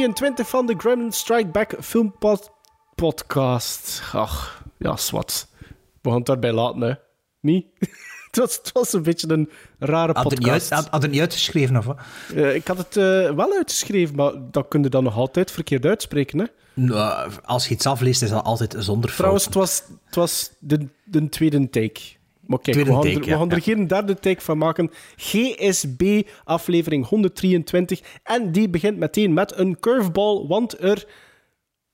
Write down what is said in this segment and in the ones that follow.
23 van de Gremlin Strike Back filmpod podcast. Ach, ja, zwart. We gaan het daarbij laten, hè. Het, was, het was een beetje een rare podcast. Had het niet, had, het niet uitgeschreven, of wat? Eh, ik had het eh, wel uitgeschreven, maar dat kun je dan nog altijd verkeerd uitspreken, hè? Nou, als je iets afleest, is dat altijd zonder fout. Trouwens, het was, het was de, de tweede take. Maar kijk, Tweede we gaan, take, er, we ja, gaan er geen derde take van maken. GSB, aflevering 123. En die begint meteen met een curveball, want er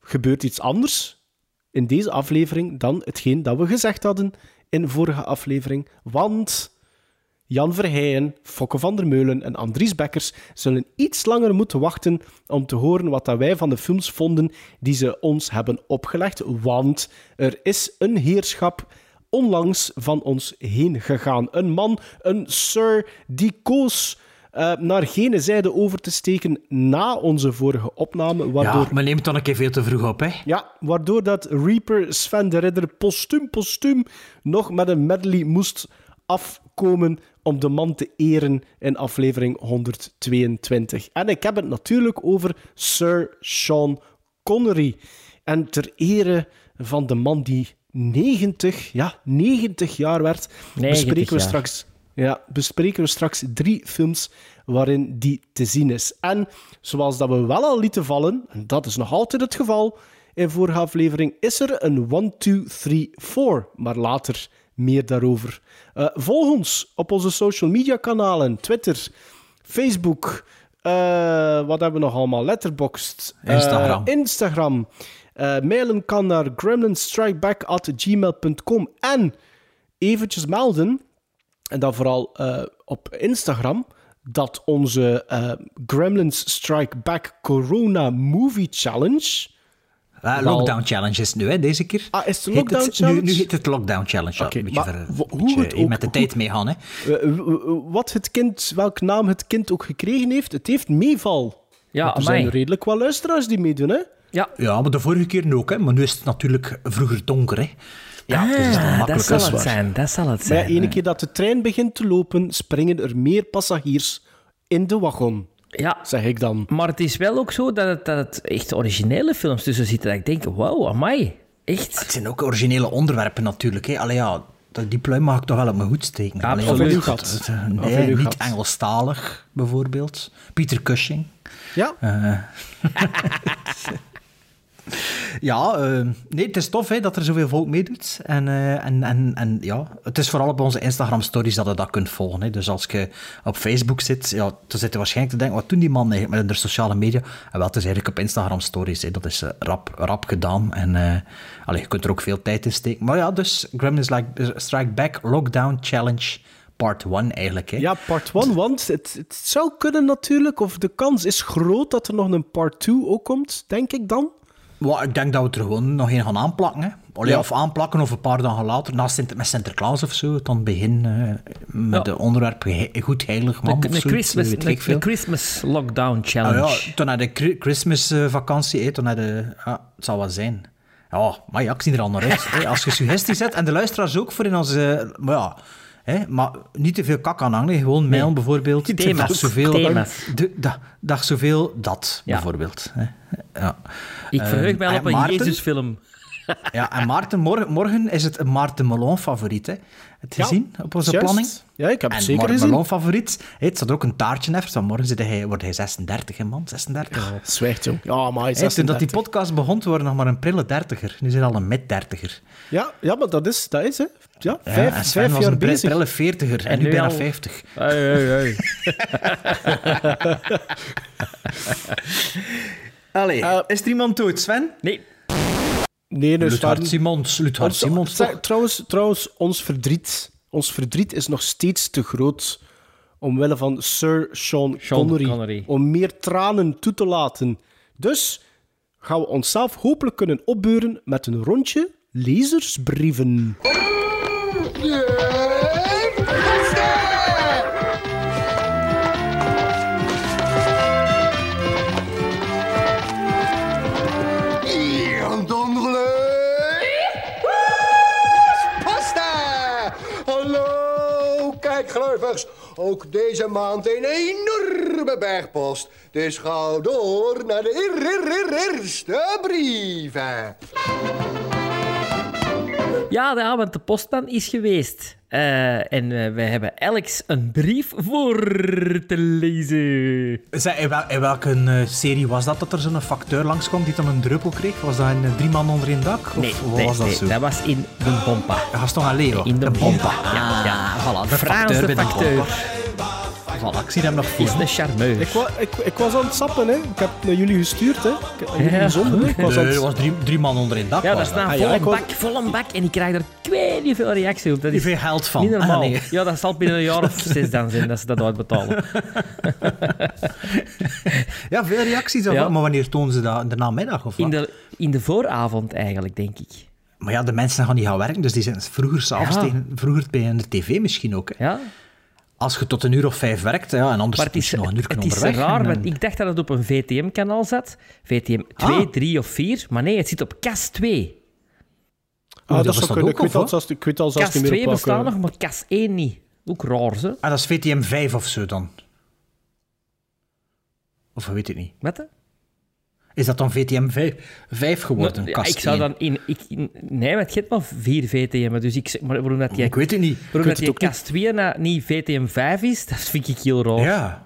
gebeurt iets anders in deze aflevering dan hetgeen dat we gezegd hadden in de vorige aflevering. Want Jan Verheijen, Fokke van der Meulen en Andries Bekkers zullen iets langer moeten wachten om te horen wat dat wij van de films vonden die ze ons hebben opgelegd. Want er is een heerschap onlangs van ons heen gegaan. Een man, een sir, die koos eh, naar gene zijde over te steken na onze vorige opname, waardoor... Ja, maar neem het dan een keer veel te vroeg op, hè. Ja, waardoor dat Reaper Sven de Ridder postuum, postuum nog met een medley moest afkomen om de man te eren in aflevering 122. En ik heb het natuurlijk over Sir Sean Connery. En ter ere van de man die 90, ja, 90 jaar werd, 90 bespreken we jaar. straks ja, bespreken we straks drie films waarin die te zien is. En zoals dat we wel al lieten vallen, en dat is nog altijd het geval in vorige aflevering, is er een 1, 2, 3, 4. Maar later meer daarover. Eh, volg ons op onze social media kanalen, Twitter, Facebook, eh, wat hebben we nog allemaal? Letterboxd. eh, Instagram. Instagram. Eh, mailen kan naar gremlinstrikeback.gmail.com en eventjes melden en dan vooral eh, op Instagram, dat onze eh, Gremlins Strike Back Corona Movie Challenge. Eh, Wel- lockdown challenge is het nu, hè, deze keer. Ah, is het lockdown het- challenge? Nu, nu heet het lockdown challenge. ja. Oké, een beetje, maar ver- wo- een hoe beetje, het ook- met de tijd meegaan, hè. Eh, w- w- wat het kind, welke naam het kind ook gekregen heeft, het heeft meeval. Ja, er zijn redelijk wel luisteraars die meedoen, hè? Ja, Ja, maar de vorige keer ook, hè. Maar nu is het natuurlijk vroeger donker, hè. Ja, dus dat makkelijk. zal is het zijn. Dat zal het Maar ja, zijn. ene keer dat de trein begint te lopen, springen er meer passagiers in de wagon, Ja, zeg ik dan. maar het is wel ook zo dat het, dat het echt originele films tussen zitten. Dat ik denk, wauw, amai. Echt? Het zijn ook originele onderwerpen natuurlijk, hè. Allee, ja, dat- die pluim mag ik toch wel op mijn hoed steken. Allee, Absoluut. ja, het- Of Nee, niet. Engelstalig, bijvoorbeeld. Pieter Cushing. Ja, Ja, eh, nee, het is tof hè, dat er zoveel volk meedoet. En, eh, en, en, en ja, het is vooral op onze Instagram-stories dat je dat kunt volgen. Hè. Dus als je op Facebook zit, ja, dan zit je waarschijnlijk te denken, wat doen die man eigenlijk met de sociale media? En wel, het is eigenlijk op Instagram-stories. Dat is eh, rap, rap gedaan. En allee, je kunt er ook veel tijd in steken. Maar ja, dus Gremlins like, Strike Back Lockdown Challenge Part 1 eigenlijk. Hè. Ja, part 1, want het, het zou kunnen natuurlijk, of de kans is groot dat er nog een part 2 ook komt, denk ik dan. Wel, ik denk dat we het er gewoon nog een gaan aanplakken. Hè. Allee, Ja. Of aanplakken of een paar dagen later, na Sint met Sinterklaas of zo, dan begin eh, met Ja. de onderwerp ge- goed heilig man De, de. Christmas, de, de Christmas Lockdown Ah, Challenge. ja, toen naar de Chri- Christmas eh, vakantie, hè, toen naar de... Ja, het zal wel zijn. Ja, maar ja, ik zie er al naar uit. hè. Als je suggesties hebt, en de luisteraars ook voor in onze... Maar ja, hè, maar niet te veel kak aan hangen. Gewoon mail bijvoorbeeld. Thema's, Dag zoveel, thema's. De, da, dag zoveel dat, Ja. bijvoorbeeld. Hè. Ja. Ik verheug mij al eh, op een? Jezusfilm. Ja, en Maarten, morgen, morgen is het een Maarten Melon favoriet. Hè. Het Ja, gezien op onze planning? Ja, ik heb het En zeker Maarten gezien. Melon favoriet. Het staat ook een taartje even, want morgen zit hij, wordt hij 36, hè, man. 36. Zwijgt, jong. Ja, maar hij is Hè, toen dat die 36. podcast begon, waren nog maar een prille dertiger. Nu zijn we al een mid-dertiger. Ja, ja, maar dat is, dat is hè. Ja, Ja, vijf, en Sven vijf was jaar een pri- bezig. prille veertiger en, En nu nu bijna al- 50. Hey, hey, hey. Allee, Eh, is er iemand dood, Sven? Nee, Nee, staat... Luthard Simons. Luthard Ons- Simons, zeg, toch? trouwens, trouwens, ons verdriet, ons verdriet is nog steeds te groot omwille van Sir Sean, Sean Connery, Connery. om meer tranen toe te laten. Dus gaan we onszelf hopelijk kunnen opbeuren met een rondje lezersbrieven. Ook deze maand een enorme bergpost. Dus ga door naar de eer- eer- eer- eerste brieven. Ja, ja, want de postman is geweest. Eh, en eh, we hebben Alex een brief voor te lezen. Zeg, in, wel- in welke eh, serie was dat dat er zo'n facteur langskwam die dan een druppel kreeg? Was dat in Drie Man onder één dak? Of Nee, wat nee, was dat nee, zo? dat was in de Bompa. Gaston Aleo. In de, bompa. Ja, ja. Voilà, de facteur de bij de facteur bompa. Voilà, ik zie hem nog voor. is een charmeur. Ik, wa- ik, ik was aan het sappen, hè. Ik heb naar jullie gestuurd, hè. Ik heb naar jullie Ja. gezonden, hè. Ik was aan Nee, het... dat was drie, drie man onder één dak. Ja, nou Ah, ja, ik wou- bak, volle bak. En ik krijg er ik weet niet veel reactie op. Dat Niet is veel geld van. niet normaal. Ah, nee. Ja, dat zal binnen een jaar of zes dan zijn dat ze dat uitbetalen. Ja, veel reacties. of Ja. wat? Maar wanneer tonen ze dat? In de namiddag of wat? In de, in de vooravond eigenlijk, denk ik. Maar ja, de mensen gaan niet gaan werken, dus die zijn vroeger s'avonds Ja. tegen, vroeger bij de tv misschien ook. Hè. Ja? Als je tot een uur of vijf werkt, ja, en anders Maar het is, misschien nog een uur het is raar, en- want ik dacht dat het op een VTM-kanaal zat. VTM 2, Ah. 3 of 4. Maar nee, het zit op KAS 2. Ah, dat dat kunnen. ook, Ik weet of al ik weet al zelfs KAS niet meer 2 op welke... bestaat nog, maar KAS 1 niet. Ook raar, ze. Ah, dat is VTM 5 of zo dan. Of weet ik niet. Wat? Is dat dan VTM 5, 5 geworden? Nou, ja, kast ik zou 1? dan in... Ik, in- nee, maar het gaat maar 4 VTM'en. Dus ik zeg, maar waarom dat die, Ik weet het niet. waarom dat die het ook KAS 2 nou niet VTM 5 is, dat vind ik heel raar. Ja.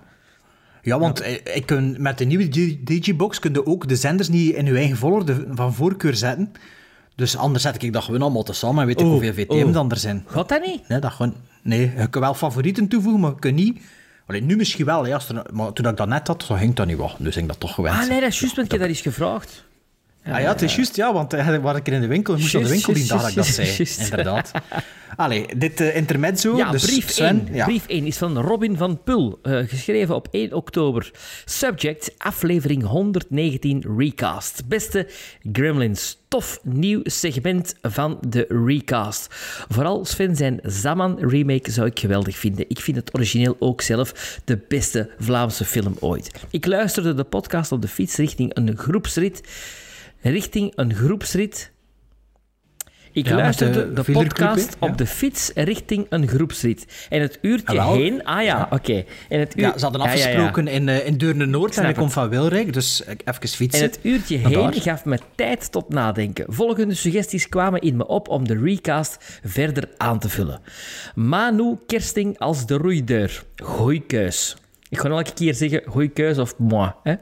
Ja, want eh, ik kun, met de nieuwe Digibox kun je ook de zenders niet in je eigen volgorde van voorkeur zetten. Dus anders zet ik dat gewoon allemaal tezamen en weet ik Oh, hoeveel VTM oh. dan er zijn. Gaat dat niet? Nee, dat gewoon, nee, je kunt wel favorieten toevoegen, maar je kunt niet... Alleen nu misschien wel, hè, als er, maar toen ik dat net had, zo ging dat niet wel. Dus ik dat toch gewend. Ah, nee, dat is juist, want ik heb dat eens gevraagd. Ah ja, het is juist, ja, want uh, waar ik er in de winkel moest naar de winkel die dag juist, dat ik dat zei. Inderdaad. Allee, dit uh, intermezzo. Ja, dus brief, Sven, 1. ja. brief 1 is van Robin van Pul, eh, geschreven op 1 oktober. Subject, aflevering 119 recast. Beste Gremlins, tof nieuw segment van de recast. Vooral Sven zijn Zaman remake zou ik geweldig vinden. Ik vind het origineel ook zelf de beste Vlaamse film ooit. Ik luisterde de podcast op de fiets richting een groepsrit. Richting een groepsrit ik Ja, luisterde de podcast? Ja. op de fiets richting een groepsrit. En het uurtje Ah, heen... Ah ja, oké. En het uur... Ja, ze hadden ja. afgesproken in, uh, in Deurne-Noord en ik kom van Wilrijk, dus even En fietsen. het uurtje heen daar. gaf me tijd tot nadenken. Volgende suggesties kwamen in me op om de recast verder aan te vullen. Manu Kersting als de roeideur. Goeie keus. Ik ga nog elke keer zeggen goeie keus of moi. Hè?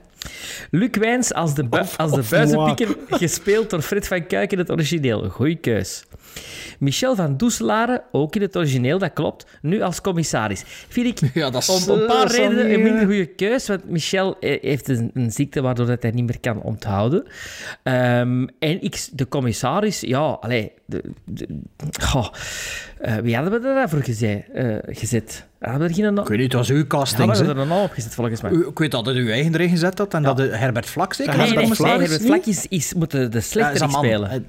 Luc Wijns als de, bu- als de buizenpieker, gespeeld door Fred van Kuik in het origineel. Goeie keus. Michel van Doeselare, ook in het origineel, dat klopt, nu als commissaris. Vind ik Ja, dat is- om een paar redenen niet, een minder goede keus, want Michel eh, heeft een, een ziekte waardoor dat hij niet meer kan onthouden. Ehm, en ik, de commissaris, ja, allee, de, eh, wie hadden we daarvoor gezet? eh, gezet? Hadden we er geen? Ik weet niet, het was uw casting. Hadden we er een naam op gezet, volgens mij? U- Ik weet dat het uw eigen erin gezet had en dat de Herbert Vlak zeker Nee, nee? Herbert Vlak is, is, moet de, de Ja, man. spelen.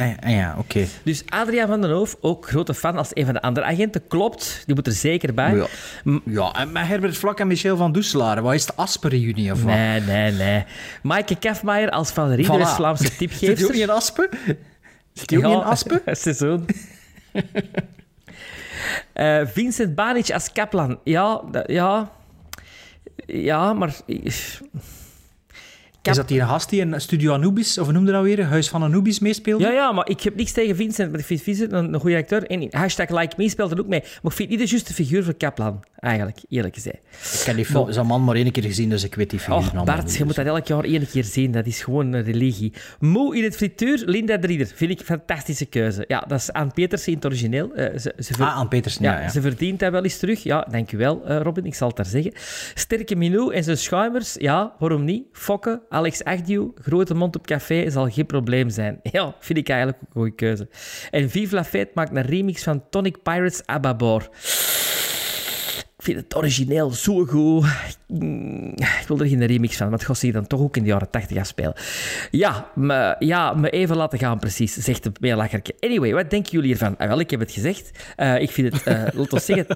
Eh, eh, ja, oké. Dus Adriaan van den Hoof, ook grote fan als een van de andere agenten, klopt. Die moet er zeker bij. Ja. ja, en met Herbert Vlak en Michel van Doeselare, wat is de Asper-reunie of wat? Nee, nee, nee. Maaike Kefmaier als Van Voilà. Vlaamse Zit hij ook tipgeefster. niet in Aspen? Zit hij ook niet in Aspen? seizoen. Vincent Banic als Kaplan. Ja, ja. Ja, maar... Is dat die gast die in Studio Anubis, of noemde dat weer? Huis van Anubis meespeelde? Ja, ja, maar ik heb niks tegen Vincent. Maar ik vind Vincent een, een goede acteur. En hashtag Like Me speelt er ook mee. Maar ik vind niet de juiste figuur voor Kaplan, eigenlijk, eerlijk gezegd. Ik heb die film, zo'n man maar één keer gezien, dus ik weet die figuur Oh, Bart, je moet dat elk jaar één keer zien. Dat is gewoon een religie. Moe in het frituur, Linda Drieder. Vind ik een fantastische keuze. Ja, dat is Aan Petersen in het origineel. Eh, ze, ze ver- Ah, aan Petersen, ja, ja. ja. ze verdient dat wel eens terug. Ja, dankjewel, eh Robin. Ik zal het daar zeggen. Sterke Minou en zijn schuimers. Ja, waarom niet? Fokke, Alex Agnew, grote mond op café zal geen probleem zijn. Ja, vind ik eigenlijk een goede keuze. En Vive la maakt een remix van Tonic Pirates Ababor. Ik vind het origineel zo goed. Ik wil er geen remix van, want zich dan toch ook in de jaren 80 afspelen. Ja, me, ja, me even laten gaan precies, zegt de meelacherke. Anyway, wat denken jullie hiervan? Ah, wel, ik heb het gezegd. Eh, ik vind het, eh laten zeggen,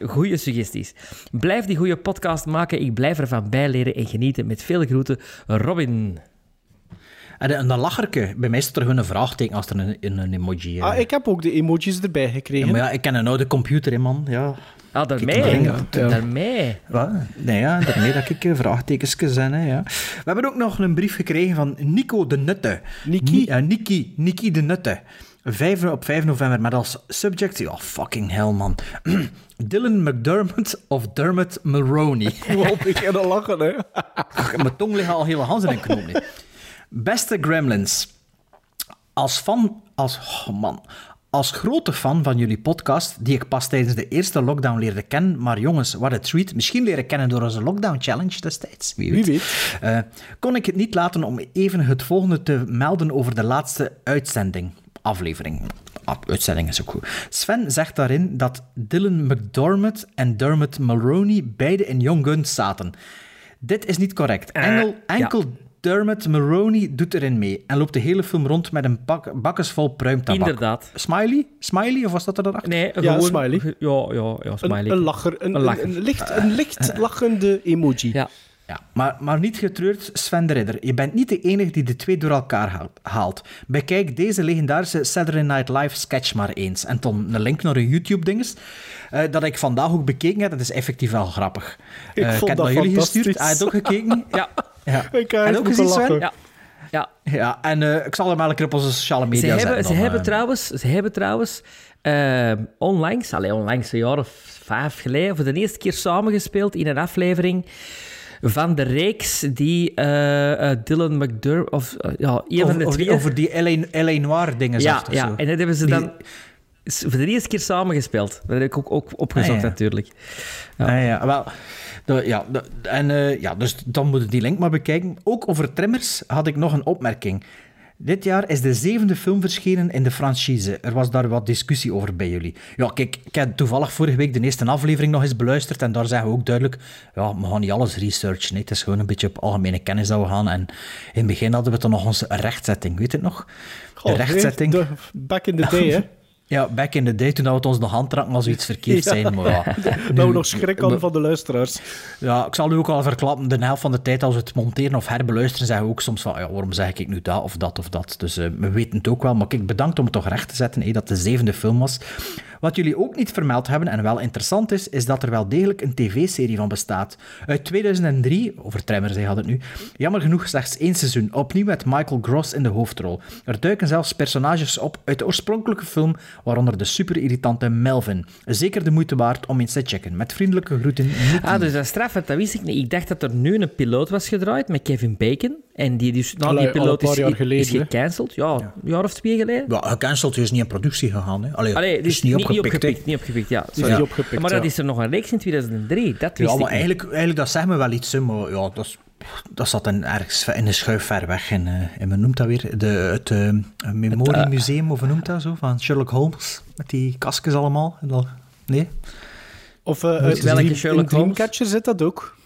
80% goede suggesties. Blijf die goede podcast maken. Ik blijf ervan bijleren en genieten. Met veel groeten, Robin. En een, een lacherke. Bij mij staat er gewoon een vraagteken als er een, een, een emoji... eh. Ah, ik heb ook de emojis erbij Ja, gekregen. maar ja, ik ken een oude computer, hè, man. Ja. Ah, Kijk, daarmee. ja, ja. Daarmee. Wat? Nee, ja, daarmee dat ik eh, vraagtekens zijn. Hè, ja. We hebben ook nog een brief gekregen van Nico de Nutte. Niki? Ni- eh, Niki, Niki de Nutte. Vijf, op 5 november met als subject... Ja, fucking hell, man. Dylan McDermott of Dermot Mulroney. Ik wil beginnen lachen, hè. Mijn tong ligt al heel hand in een knoop. Beste Gremlins. Als fan... Als, oh man... Als grote fan van jullie podcast, die ik pas tijdens de eerste lockdown leerde kennen, maar jongens, wat een treat. Misschien leren kennen door onze lockdown challenge destijds. Wie weet. Wie weet. Eh, kon ik het niet laten om even het volgende te melden over de laatste uitzending, aflevering. Ah, uitzending is ook goed. Sven zegt daarin dat Dylan McDermott en Dermot Mulroney beide in Young Guns zaten. Dit is niet correct. Engel, enkel Dermot Mulroney doet erin mee en loopt de hele film rond met een bak, bakkes vol pruimtabak. Inderdaad. Smiley? Smiley? Of was dat er daarachter? Nee, Ja, gewoon... smiley. Ja, ja, ja, smiley. Een, een lacher. Een, Een lacher. Een, een licht, een licht lachende emoji. Ja. Ja, maar, maar niet getreurd, Sven de Ridder. Je bent niet de enige die de twee door elkaar haalt-. Bekijk deze legendarische Saturday Night Live sketch maar eens. En dan een link naar een YouTube-dinges. eh, dat ik vandaag ook bekeken heb. Dat is effectief wel grappig. Ik Eh, vond heb dat naar jullie gestuurd. Hij heeft ook gekeken. Ja. Ja. Ik heb En ook gezien, Sven? Ja. Ja. Ja, en eh, ik zal hem elke keer op onze sociale Ze media hebben, zetten. ze dan, hebben eh. trouwens, ze hebben trouwens eh, onlangs, allee, onlangs een jaar of vijf geleden, voor de eerste keer samengespeeld in een aflevering van de reeks die eh, eh, Dylan McDermott, of eh, ja, een van over, de over, twee... die, over die L.A. LA Noir dingen ja, ja, zo. en dat hebben ze dan voor de eerste keer samengespeeld. Dat heb ik ook, ook opgezocht Ah, ja. natuurlijk. Ja, ja, wel. Ja, en, eh, ja, dus dan moet je die link maar bekijken. Ook over Trimmers had ik nog een opmerking. Dit jaar is de zevende film verschenen in de franchise. Er was daar wat discussie over bij jullie. Ja, kijk, ik heb toevallig vorige week de eerste aflevering nog eens beluisterd en daar zeggen we ook duidelijk, ja, we gaan niet alles researchen. hè. Het is gewoon een beetje op algemene kennis dat we gaan. En in het begin hadden we dan nog onze rechtzetting, weet je het nog? De rechtzetting. back in the day, hè. Ja, back in the day, toen we het ons de hand trakken als we iets verkeerd Ja. zijn. Maar ja, Dat we nog schrik hadden van de luisteraars. ja, ik zal nu ook al verklappen, de helft van de tijd als we het monteren of herbeluisteren, zeggen we ook soms van, ja, waarom zeg ik nu dat of dat of dat. Dus eh, we weten het ook wel. Maar kijk, bedankt om het toch recht te zetten, dat de zevende film was. Wat jullie ook niet vermeld hebben, en wel interessant is, is dat er wel degelijk een tv-serie van bestaat. Uit 2003, over Tremors, hij had het nu, jammer genoeg slechts één seizoen, opnieuw met Michael Gross in de hoofdrol. Er duiken zelfs personages op uit de oorspronkelijke film, waaronder de super-irritante Melvin. Zeker de moeite waard om eens te checken. Met vriendelijke groeten, Nicky. Ah, dus dat is straf, dat wist ik niet. Ik dacht dat er nu een piloot was gedraaid met Kevin Bacon. En die dus na Allee, die al een piloot paar is, jaar is geleden, hè? gecanceld. Ja, een jaar of twee geleden. Ja, gecanceld is niet in productie gegaan. Hè. Allee, Allee, het dus is niet opgepikt. hè. Niet opgepikt, ja. is sorry. niet opgepikt, maar dat is er nog een reeks in 2003. Dat wist Ja, ik maar niet. eigenlijk, eigenlijk dat zegt me wel iets, maar ja, dat, is, dat zat in, ergens in een schuif ver weg. In, eh, in men noemt dat weer? De, het eh, Memoriemuseum, of hoe noemt dat zo? Van Sherlock Holmes, met die kastjes allemaal. En nee? Of uh, Welke Dream, Sherlock? Dreamcatcher zit dat ook.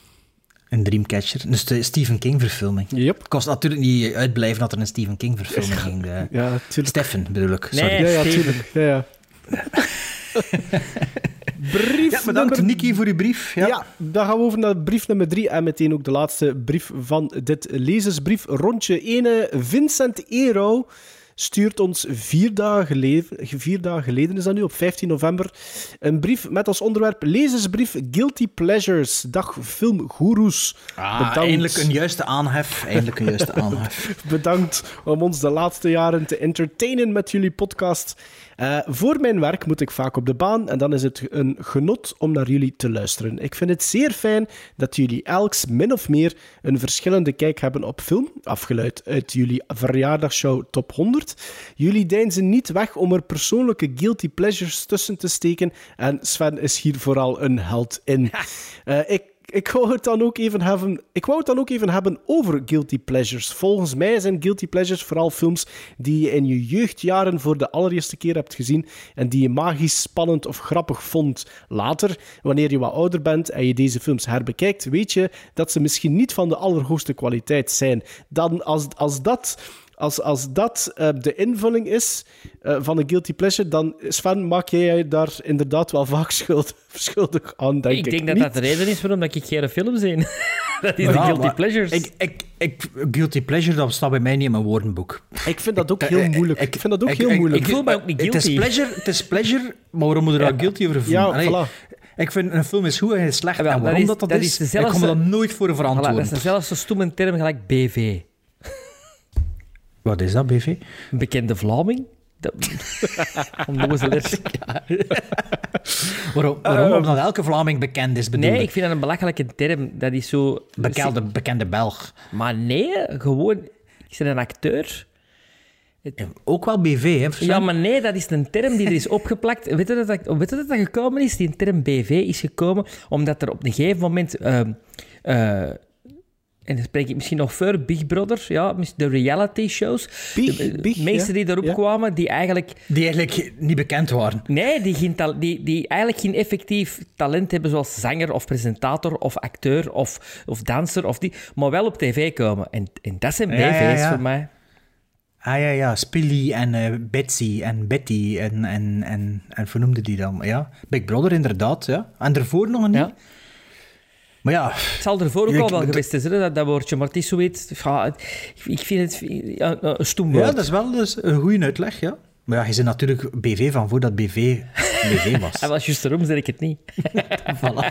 Een Dreamcatcher. Dus de Stephen King verfilming. Yep. Ik kost natuurlijk niet uitblijven dat er een Stephen King verfilming ging. eh. Ja, tuurlijk. Stephen bedoel ik, sorry. Nee. Ja, ja, Steven. tuurlijk. Ja, ja. Brief Ja, bedankt nummer... Nicky voor je brief. Ja. Ja. dan gaan we over naar brief nummer drie en meteen ook de laatste brief van dit lezersbrief. Rondje ene Vincent Ero stuurt ons vier dagen, geleden, vier dagen geleden, is dat nu, op 15 november, een brief met als onderwerp lezersbrief Guilty Pleasures. Dag filmgoeroes. Ah, eindelijk een juiste aanhef. Eindelijk een juiste aanhef. Bedankt om ons de laatste jaren te entertainen met jullie podcast. Eh, voor mijn werk moet ik vaak op de baan en dan is het een genot om naar jullie te luisteren. Ik vind het zeer fijn dat jullie elks min of meer een verschillende kijk hebben op film, afgeluid uit jullie verjaardagsshow Top 100. Jullie deinzen niet weg om er persoonlijke guilty pleasures tussen te steken en Sven is hier vooral een held in. Eh, ik ik wou het dan ook even hebben, ik wou het dan ook even hebben over guilty pleasures. Volgens mij zijn guilty pleasures vooral films die je in je jeugdjaren voor de allereerste keer hebt gezien en die je magisch, spannend of grappig vond. Later, wanneer je wat ouder bent en je deze films herbekijkt, weet je dat ze misschien niet van de allerhoogste kwaliteit zijn. Dan als, als dat... Als, als dat eh, de invulling is eh, van een guilty pleasure, dan, Sven, maak jij je daar inderdaad wel vaak schuld, schuldig aan, denk ik. ik denk dat niet. dat de reden is waarom dat ik geen film zie. Dat is de guilty pleasures. Ik, ik, ik, guilty pleasure, dat staat bij mij niet in mijn woordenboek. Ik vind dat ook heel Eh, moeilijk. ik- vind dat ook heel moeilijk. Ik voel me ook niet Het is guilty. pleasure, het is pleasure maar waarom moet je daar guilty over voelen? Ja, Allee, voilà. Ik vind een film is goed en is slecht. Ja, wel, en dat waarom is- dat, dat, dat is, is ik dezelfde- kom er dan nooit voor Voilà, verantwoorden. dat is zelfs zo'n stomme term gelijk BV. Wat is dat, BV? Een bekende Vlaming. Dat... Onnozeler. Waarom, waarom? Omdat elke Vlaming bekend is, bedoel Nee, ik. ik vind dat een belachelijke term. Dat is zo... Bekende, bekende Belg. Maar nee, gewoon... Ik ben een acteur. Ook wel BV, hè? verstaan? Ja, maar nee, dat is een term die er is opgeplakt. Weet je dat dat, weet je dat, dat gekomen is? Die term BV is gekomen omdat er op een gegeven moment... ehm, eh, en dan spreek ik misschien nog voor Big Brother, ja, de reality shows. Big, de, Big, meesten ja. die erop Ja. kwamen, die eigenlijk... Die eigenlijk niet bekend waren. Nee, die, geen tal- die, die eigenlijk geen effectief talent hebben zoals zanger of presentator of acteur of, of danser, of die, maar wel op tv komen. En, en dat zijn BV's Ja, ja, ja. voor mij. Ah ja, ja, Spilly en eh, Betsy en Betty en, en, en, en hoe noemde die dan? Ja, Big Brother inderdaad, ja. En daarvoor nog niet. Maar ja, Het zal ervoor ook al wel geweest zijn, dat, dat woordje, maar het is zoiets... Ja, ik vind het ja, een stoem woord. ja, dat is wel dus een goede uitleg, ja. Maar ja, je bent natuurlijk BV van voordat BV BV was. En was juist daarom zeg ik het niet. Voilà.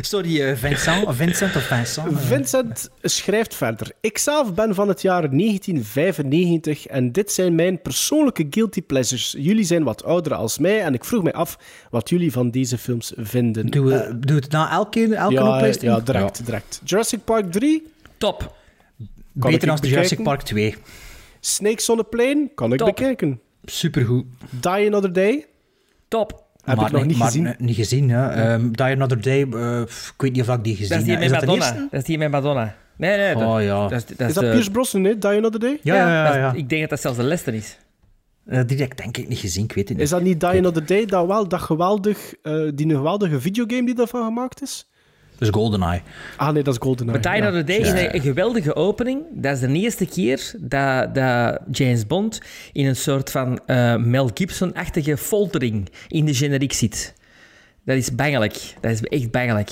Sorry, eh, Vincent, Vincent of Vincent? eh. Vincent schrijft verder. Ikzelf ben van het jaar 1995 en dit zijn mijn persoonlijke guilty pleasures. Jullie zijn wat ouder als mij en ik vroeg mij af wat jullie van deze films vinden. Doe, we- doe het na elke, elke ja, ja, direct, direct. Jurassic Park 3, Top. Kan Beter dan Jurassic? Park 2. Snakes on a Plane, kan ik Top. bekijken. Supergoed. Die Another Day, Top. Heb maar ik nog nee, niet maar, gezien. eh, niet gezien, ja. Ehm, Die Another Day, eh, ik weet niet of ik die gezien Dat is die heb. met dat Madonna. Dat is die met Madonna. Nee, nee. Oh, ja. Dat is, dat Is is dat de- Pierce Brosnan, hè? Die Another Day? Ja, ja, ja. dat is-. Ik denk dat dat zelfs de lessen is. Eh, die heb ik denk ik niet gezien, ik weet het niet. Is dat niet Die Another Day, dat, wel, dat geweldig, eh, die geweldige videogame die daarvan gemaakt is? Dat is GoldenEye. Ah nee, dat is GoldenEye. But Die ja. Another Day is een, een geweldige opening. Dat is de eerste keer dat, dat James Bond in een soort van eh, Mel Gibson-achtige foltering in de generiek zit. Dat is bangelijk. Dat is echt bangelijk.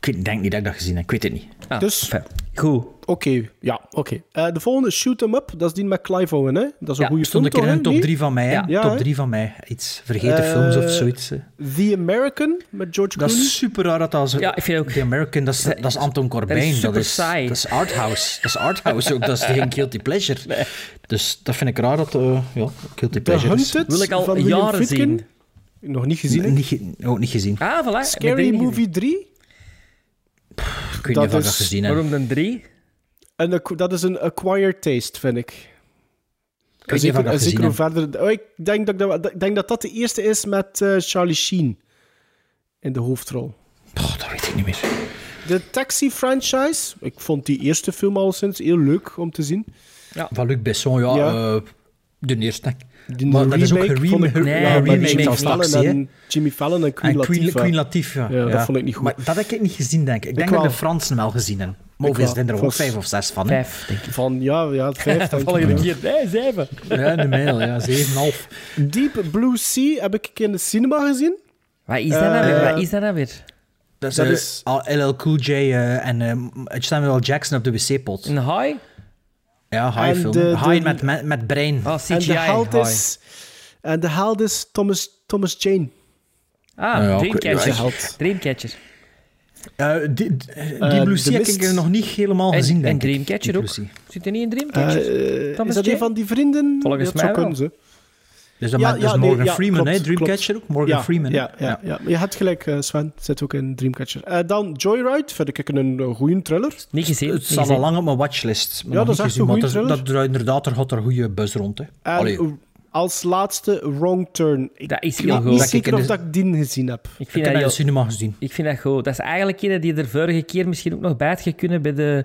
Ik denk niet dat ik dat gezien heb, ik weet het niet. Ah, Dus- enfin, Goed. Oké, ja, oké. Eh, de volgende, Shoot 'em Up, dat is die met Clive Owen, hè? Dat is een Ja, goede Stond film, ik in een top hè? 3 van mij? Ja. Ja, top hè? 3 van mij. Iets vergeten Eh, films of zoiets. hè. The American, met George Dat Clooney. is super raar dat dat... Ja, ik vind ook- The American, dat is, dat is Anton Corbijn. dat is dat is, saai. Dat is arthouse. Dat is arthouse ook, dat is geen guilty pleasure. Dus dat vind ik raar dat... eh ja, guilty pleasure is. Hunted Wil ik al jaren zien. Nog niet gezien, hè? Niet, ook niet gezien. Ah, voilà. Scary Movie 3. Ik weet Dat is- gezien heb. Waarom dan drie? En dat is een acquired taste, vind ik. Ik zeker ik dat en gezien zeker hoe verder... Oh, ik denk dat, ik dat, ik denk dat dat de eerste is met eh, Charlie Sheen in de hoofdrol. Dat weet ik niet meer. De Taxi franchise. Ik vond die eerste film al sinds heel leuk om te zien. Van Luc Besson, ja. Ja. eh, de eerste. Die Maar dat is ook een remake- Nee, ja, een met remake Jimmy van Fallon Taxi, hè? en Jimmy Fallon en Queen En Queen, Latifah. Queen Latifah, ja. Ja, dat vond ik niet goed. Maar dat heb ik niet gezien, denk ik. Ik denk dat de Fransen wel gezien heb. Maar hoeveel zijn er ook? Vijf of zes van? Vijf, denk ik. Van, ja, ja, vijf. denk ik, Volgende ja. keer. Nee, zeven. Ja, de mail, ja. Zeven, half. Deep Blue Sea heb ik in de cinema gezien. Wat is dat nou weer? Eh, Wat is dat nou weer? Dat is, Dat eh, is- al- LL Cool J eh, en Samuel Jackson op de wc-pot. Een high? Ja, En high film. de- high de- met, met, met brein. Oh, En de held is, en de held is Thomas, Thomas Jane. Ah, Ja, Dreamcatcher. held. Dreamcatcher. Eh, die die Eh, Blue heb ik nog niet helemaal En, gezien, en denk ik. Dreamcatcher ook. Zit er niet in Dreamcatcher? Thomas is dat Jane? een van die vrienden? Volgens Ja, het mij wel. kunnen. Dus dat, Ja, dus nee, Morgan ja, Freeman, klopt, hè? Dreamcatcher ook. Morgan ja, Freeman. Ja, ja, je hebt gelijk, eh, Sven. Zit ook in Dreamcatcher. Eh, dan Joyride, vind ik een uh, goede thriller. Niet gezien. Het staat al lang op mijn watchlist. maar Ja, dat is echt gezien, een dat, dat, inderdaad, er gaat er goede buzz rond. Hè. En Allee, als laatste Wrong Turn. Ik Dat is heel niet goed. Dat ik zeker in of de- dat ik die gezien heb. Ik ik vind, heb dat dat in heel, de cinema gezien. ik vind dat goed. Dat is eigenlijk een die er vorige keer misschien ook nog bij had kunnen bij de,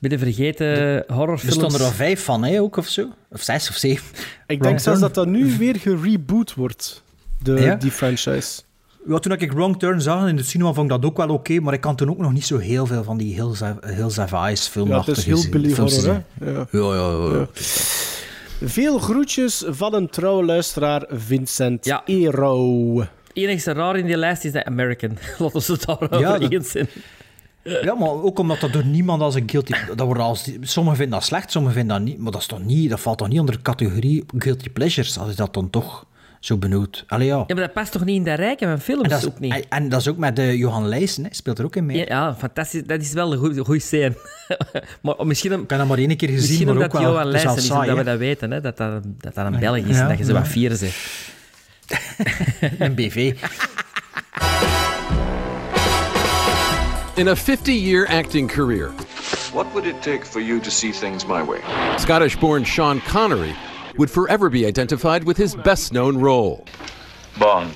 bij de vergeten Er horrorfilms. stonden er al vijf van, hè, ook of zo. Of zes of zeven. Ik denk zelfs dat dat nu weer gereboot wordt. De, Ja? Die franchise. Ja, toen ik Wrong Turn zag in de cinema, vond ik dat ook wel oké. maar ik kan toen ook nog niet zo heel veel van die Hills Have, Hills Have Eyes Ja, filmachtige het is heel Billy films Horror, gezien. hè? Ja. Ja, ja, ja. ja. Veel groetjes van een trouwe luisteraar, Vincent Ja. Ero. Het enigste raar in die lijst is dat American. Laten we het daarover Ja, dat- eens zijn. Ja, maar ook omdat dat door niemand als een guilty... Dat wordt als, sommigen vinden dat slecht, sommigen vinden dat niet. Maar dat, is toch niet, dat valt toch niet onder de categorie guilty pleasures, als je dat dan toch zo benoemt. Allee, ja. Ja, maar dat past toch niet in dat rijke van films En dat, is, ook niet? en, en dat is ook met de Johan Leijsen, hè, speelt er ook in mee. Ja, ja, fantastisch. Dat is wel een goede, goede scène. maar misschien, om- Ik heb dat maar één keer gezien, maar ook wel... Johan is Leijsen is, dat we dat weten, hè, dat, dat, dat dat een Belg is Ja, en dat je zo ja. wat vieren zegt. Een BV. In a 50 year acting career, What would it take for you to see things my way? Scottish born Sean Connery would forever be identified with his best known role. Bond.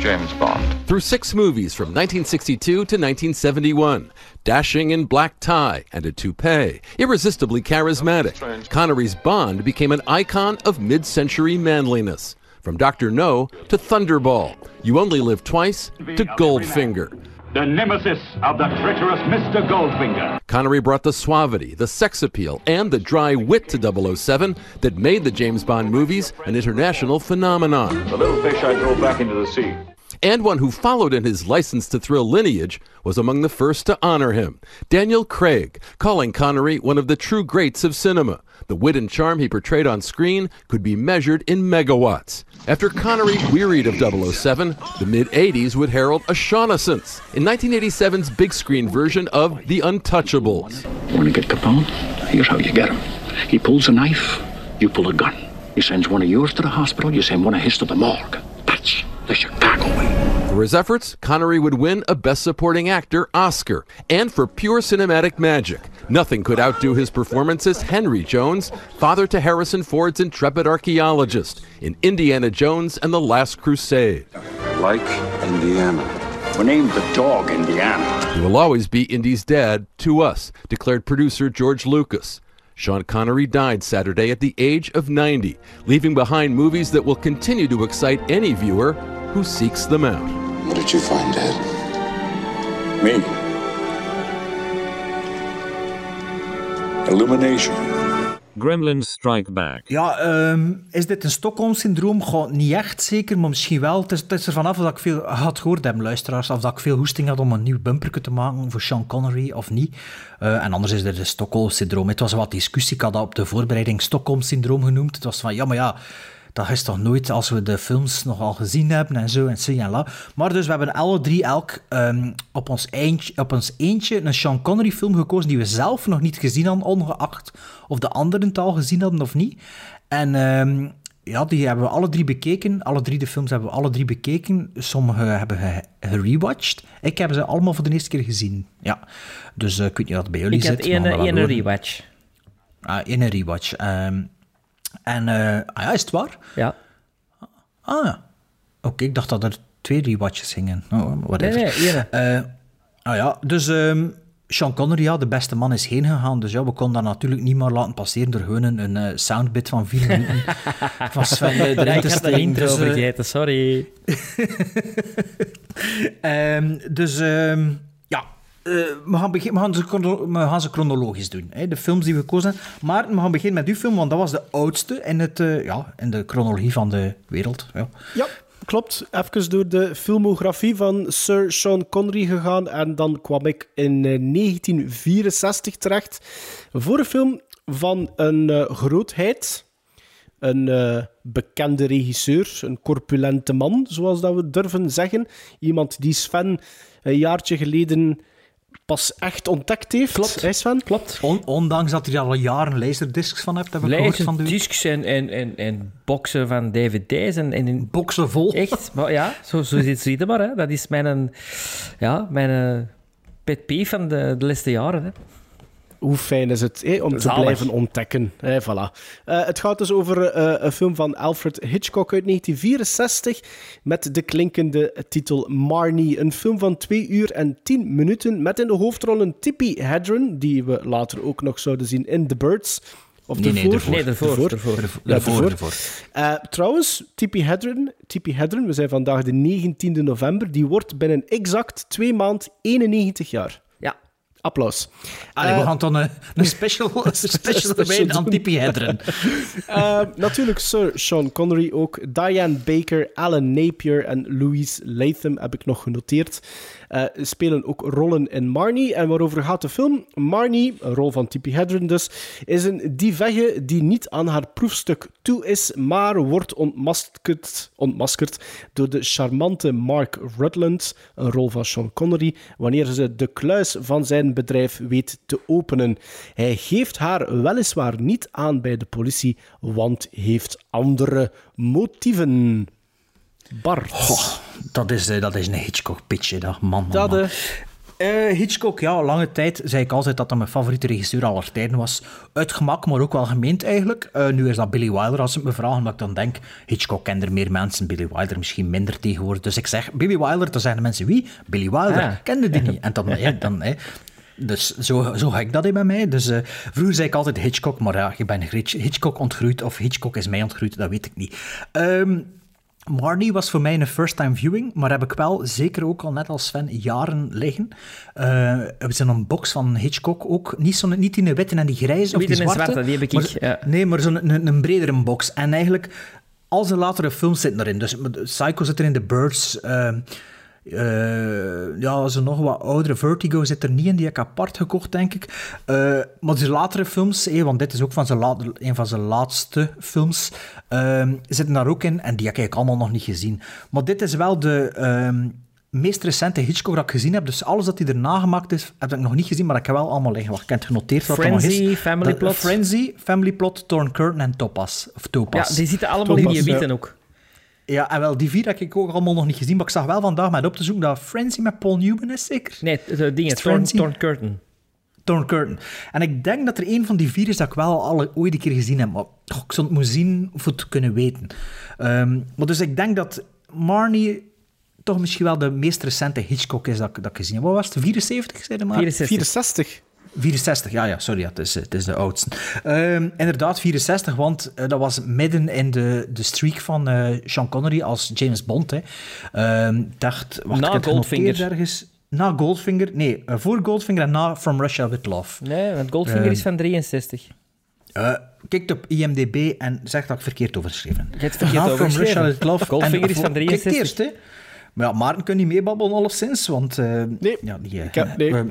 James Bond. Through six movies from 1962 to 1971, dashing in black tie and a toupee, irresistibly charismatic, Connery's Bond became an icon of mid century manliness. From Dr. No to Thunderball, You Only Live Twice to Goldfinger. The nemesis of the treacherous Mr. Goldfinger. Connery brought the suavity, the sex appeal, and the dry wit to 007 that made the James Bond movies an international phenomenon. The little fish I throw back into the sea. And one who followed in his license to thrill lineage was among the first to honor him. Daniel Craig, calling Connery one of the true greats of cinema. The wit and charm he portrayed on screen could be measured in megawatts. After Connery wearied of 007, the mid 80s would herald a Shaughnescence in 1987's big screen version of The Untouchables. Want to get Capone? Here's how you get him. He pulls a knife, you pull a gun. He sends one of yours to the hospital, you send one of his to the morgue. That's the Chicago. For his efforts, Connery would win a Best Supporting Actor Oscar. And for pure cinematic magic, nothing could outdo his performance as Henry Jones, father to Harrison Ford's intrepid archaeologist in Indiana Jones and the Last Crusade. Like Indiana. We named the dog Indiana. He will always be Indy's dad to us, declared producer George Lucas. Sean Connery died Saturday at the age of 90, leaving behind movies that will continue to excite any viewer who seeks them out. What did you find, Dad? Me. Illumination. Gremlins Strike Back. Ja, ehm, is dit een Stockholm-syndroom? Goh, niet echt zeker, maar misschien wel. Het is, het is er vanaf dat ik veel had gehoord hebben, luisteraars. Of dat ik veel hoesting had om een nieuw bumperke te maken voor Sean Connery of niet. Eh, en anders is dit een Stockholm-syndroom. Het was wat discussie. Ik had dat op de voorbereiding Stockholm-syndroom genoemd. Het was van, ja, maar ja... Dat is toch nooit als we de films nogal gezien hebben en zo en zo en la. Maar dus we hebben alle drie elk ehm, op, ons eentje, op ons eentje een Sean Connery film gekozen die we zelf nog niet gezien hadden, ongeacht of de anderen het al gezien hadden of niet. En ehm, ja, die hebben we alle drie bekeken. Alle drie de films hebben we alle drie bekeken. Sommige hebben we gerewatcht. Ik heb ze allemaal voor de eerste keer gezien. Ja. Dus eh, ik weet niet wat bij jullie Ik zit. maar we één rewatch. Ah, één rewatch. Ehm, en, eh, ah ja, is het waar? Ja. Ah, ja. Oké, ik dacht dat er twee rewatches gingen. Oh, whatever. Nee, nee, één. Eh, ah ja, dus ehm, Sean Connery, ja, de beste man is heen gegaan. Dus ja, we konden dat natuurlijk niet maar laten passeren door gewoon een, een eh, soundbit van vier minuten van Sven eh, Ja, ik de intro Dus, vergeten, sorry. Ehm, dus ehm, ja, eh, we, gaan we, gaan ze we gaan ze chronologisch doen. Hè, de films die we kozen. Maar we gaan beginnen met uw film, want dat was de oudste in, het, eh, ja, in de chronologie van de wereld. Ja. Ja, klopt. Even door de filmografie van Sir Sean Connery gegaan. En dan kwam ik in eh, 1964 terecht voor een film van een eh, grootheid. Een eh, bekende regisseur, een corpulente man, zoals dat we durven zeggen. Iemand die Sven een jaartje geleden pas echt ontdekt heeft. Klopt. Hè, Sven? Klopt. On- ondanks dat hij er al jaren laserdiscs van hebt, heb ik gehoord van discs en, en, en, en boxen van dvd's en, en in boxen vol. Echt, maar ja, zo, zo je het maar. Hè. Dat is mijn, ja, mijn eh, pet peeve van de, de laatste jaren. Hè. Hoe fijn is het om te blijven ontdekken. Hè, voilà. Eh, het gaat dus over eh, een film van Alfred Hitchcock uit 1964 met de klinkende titel Marnie. Een film van 2 uur en 10 minuten met in de hoofdrollen Tippi Hedren, die we later ook nog zouden zien in The Birds. Of Nee, nee, ervoor. Eh, trouwens, Tippi Hedren, Tippi Hedren, we zijn vandaag de 19e november, die wordt binnen exact twee maand 91 jaar. Applaus. Allee, we Eh, gaan dan een, een special, een special special aan. Eh, natuurlijk Sir Sean Connery ook. Diane Baker, Alan Napier en Louise Latham heb ik nog genoteerd. Eh, spelen ook rollen in Marnie. En waarover gaat de film? Marnie, een rol van Tippi Hedren dus, is een dievegge die niet aan haar proefstuk toe is, maar wordt ontmaskerd, ontmaskerd door de charmante Mark Rutland, een rol van Sean Connery, wanneer ze de kluis van zijn bedrijf weet te openen. Hij geeft haar weliswaar niet aan bij de politie, want heeft andere motieven. Bart. Dat is, eh, dat is een Hitchcock-pitch, hè, dat man. man, Dat, man. eh, Eh, Hitchcock, ja, lange tijd zei ik altijd dat dat mijn favoriete regisseur aller tijden was. Uit gemak, maar ook wel gemeend eigenlijk. Nu is dat Billy Wilder, als ze het me vragen, omdat ik dan denk, Hitchcock kent er meer mensen, Billy Wilder misschien minder tegenwoordig. Dus ik zeg, Billy Wilder, dan zeggen de mensen, wie? Billy Wilder, Ah. kende die niet. En dan, ja, dan hè. Dus zo, zo ga ik dat in bij mij. Dus vroeger zei ik altijd Hitchcock, maar ja, je bent Hitch- Hitchcock ontgroeid, of Hitchcock is mij ontgroeid, dat weet ik niet. Ehm, Marnie was voor mij een first-time viewing, maar heb ik wel zeker ook al net als Sven jaren liggen. Eh we zijn een box van Hitchcock ook, niet, zo, niet in de witte en die grijze of Witte die en zwarte. zwarte, die heb ik, maar- ja. Nee, maar zo'n een, een bredere box. En eigenlijk, al zijn latere films zitten erin. Dus Psycho zit erin, The Birds... eh, eh, ja, zo nog wat oudere. Vertigo zit er niet in, die heb ik apart gekocht, denk ik. Eh, maar zijn latere films, eh, want dit is ook van zijn la- een van zijn laatste films, ehm, zitten daar ook in. En die heb ik eigenlijk allemaal nog niet gezien. Maar dit is wel de ehm, meest recente Hitchcock dat ik gezien heb. Dus alles dat hij erna gemaakt is, heb ik nog niet gezien, maar ik heb wel allemaal liggen. Wacht, ik heb genoteerd wat er nog Frenzy, is. Family Dat- Plot. Frenzy, Family Plot, Torn Curtain en Topaz. Of Ja, Topaz. die zitten allemaal in die ja. witte ook. Ja, en wel, die vier heb ik ook allemaal nog niet gezien, maar ik zag wel vandaag met op te zoeken dat Frenzy met Paul Newman is, zeker? Nee, de dingen, Is Torn, Curtain. Torn Curtain. En ik denk dat er een van die vier is dat ik wel al ooit een keer gezien heb, maar oh, ik zou het moeten zien voor te kunnen weten. Ehm, maar dus ik denk dat Marnie toch misschien wel de meest recente Hitchcock is dat, ik- dat ik gezien heb. Wat was het? 74, zei de maar? 64. 64. 64, ja, ja, sorry, het, is, het is de oudste. Ehm, inderdaad, 64, want eh, dat was midden in de, de streak van eh, Sean Connery als James Bond. Hè. Ehm, dacht, wacht, Na ik Goldfinger. ergens. Na Goldfinger, nee, eh, voor Goldfinger en na From Russia With Love. Nee, want Goldfinger Ehm, is van 63. Eh kijk op IMDb en zeg dat ik verkeerd overgeschreven. Je hebt verkeerd Na From. Russia With Love. Goldfinger en is van Kijk 63. eerst, hè. Maar ja, Maarten kan niet meebabbelen alleszins, want... eh, Nee, ja, die, ik heb- nee. eh,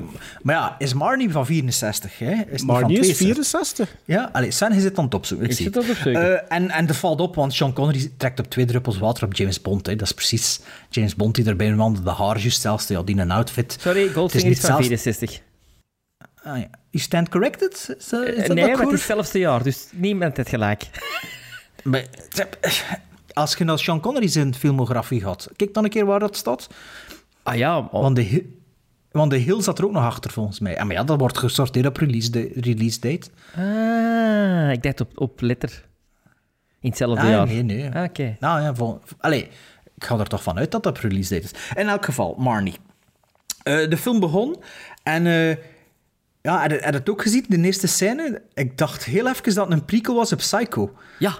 maar ja, is Marnie van 64, hè? Is niet van Marnie is 62. 64. Ja, allee, Sven, je zit aan het opzoeken. Ik, Ik zie zit het. aan het opzoeken. Eh, en, en dat valt op, want Sean Connery trekt op twee druppels water op James Bond. Hè. Dat is precies James Bond die erbij wandelt, de haar juist zelfs, ja, die een outfit. Sorry, Het Goldfinger niet is, van zelfs- 64. Ah, ja. You stand corrected? Is dat, is dat nee, maar het is hetzelfde jaar, dus niemand heeft gelijk. Maar, als je naar Sean Connery zijn filmografie gaat, kijk dan een keer waar dat staat. Ah ja, oh, Want de, want de Hill zat er ook nog achter, volgens mij. En maar ja, dat wordt gesorteerd op release, de, release date. ah, ik dacht op, op letter. In hetzelfde Ah, jaar. nee, nee. Ah, Oké. Nou ja, vol, allee, ik ga er toch van uit dat dat release date is. In elk geval, Marnie. Eh, de film begon en... eh ja, je het ook gezien, de eerste scène? Ik dacht heel even dat het een prequel was op Psycho. Ja,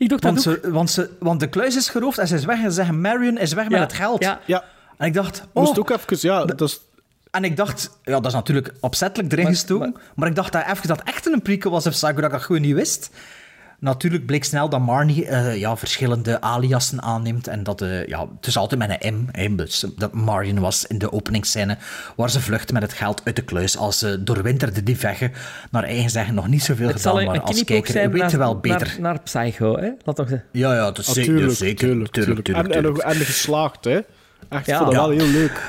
ik dacht Want, dat ook. ze, want, ze, want de kluis is geroofd en ze is weg en ze zeggen Marion is weg met het geld. ja. Ja, En ik dacht, moest oh, ook even... Ja, dat is... En ik dacht, ja, dat is natuurlijk opzettelijk erin gestoken, maar, ik dacht dat even dat echt een prequel was op Psycho, dat ik dat gewoon niet wist. Natuurlijk bleek snel dat Marnie eh, ja, verschillende aliasen aanneemt en dat eh, ja, het is altijd met een M. hè, dus dat Marion was in de openingsscène waar ze vlucht met het geld uit de kluis als ze doorwinterde die veggen. Naar eigen zeggen nog niet zoveel Het zal gedaan, een, maar een als kijker zijn weet je wel beter. Naar, naar Psycho, hè? Laat toch zeggen. Ja, ja, dat is zeker, tuurlijk, zeker. tuurlijk, tuurlijk. tuurlijk, En, en, en geslaagd, hè. Echt, Ja. vond dat wel heel leuk.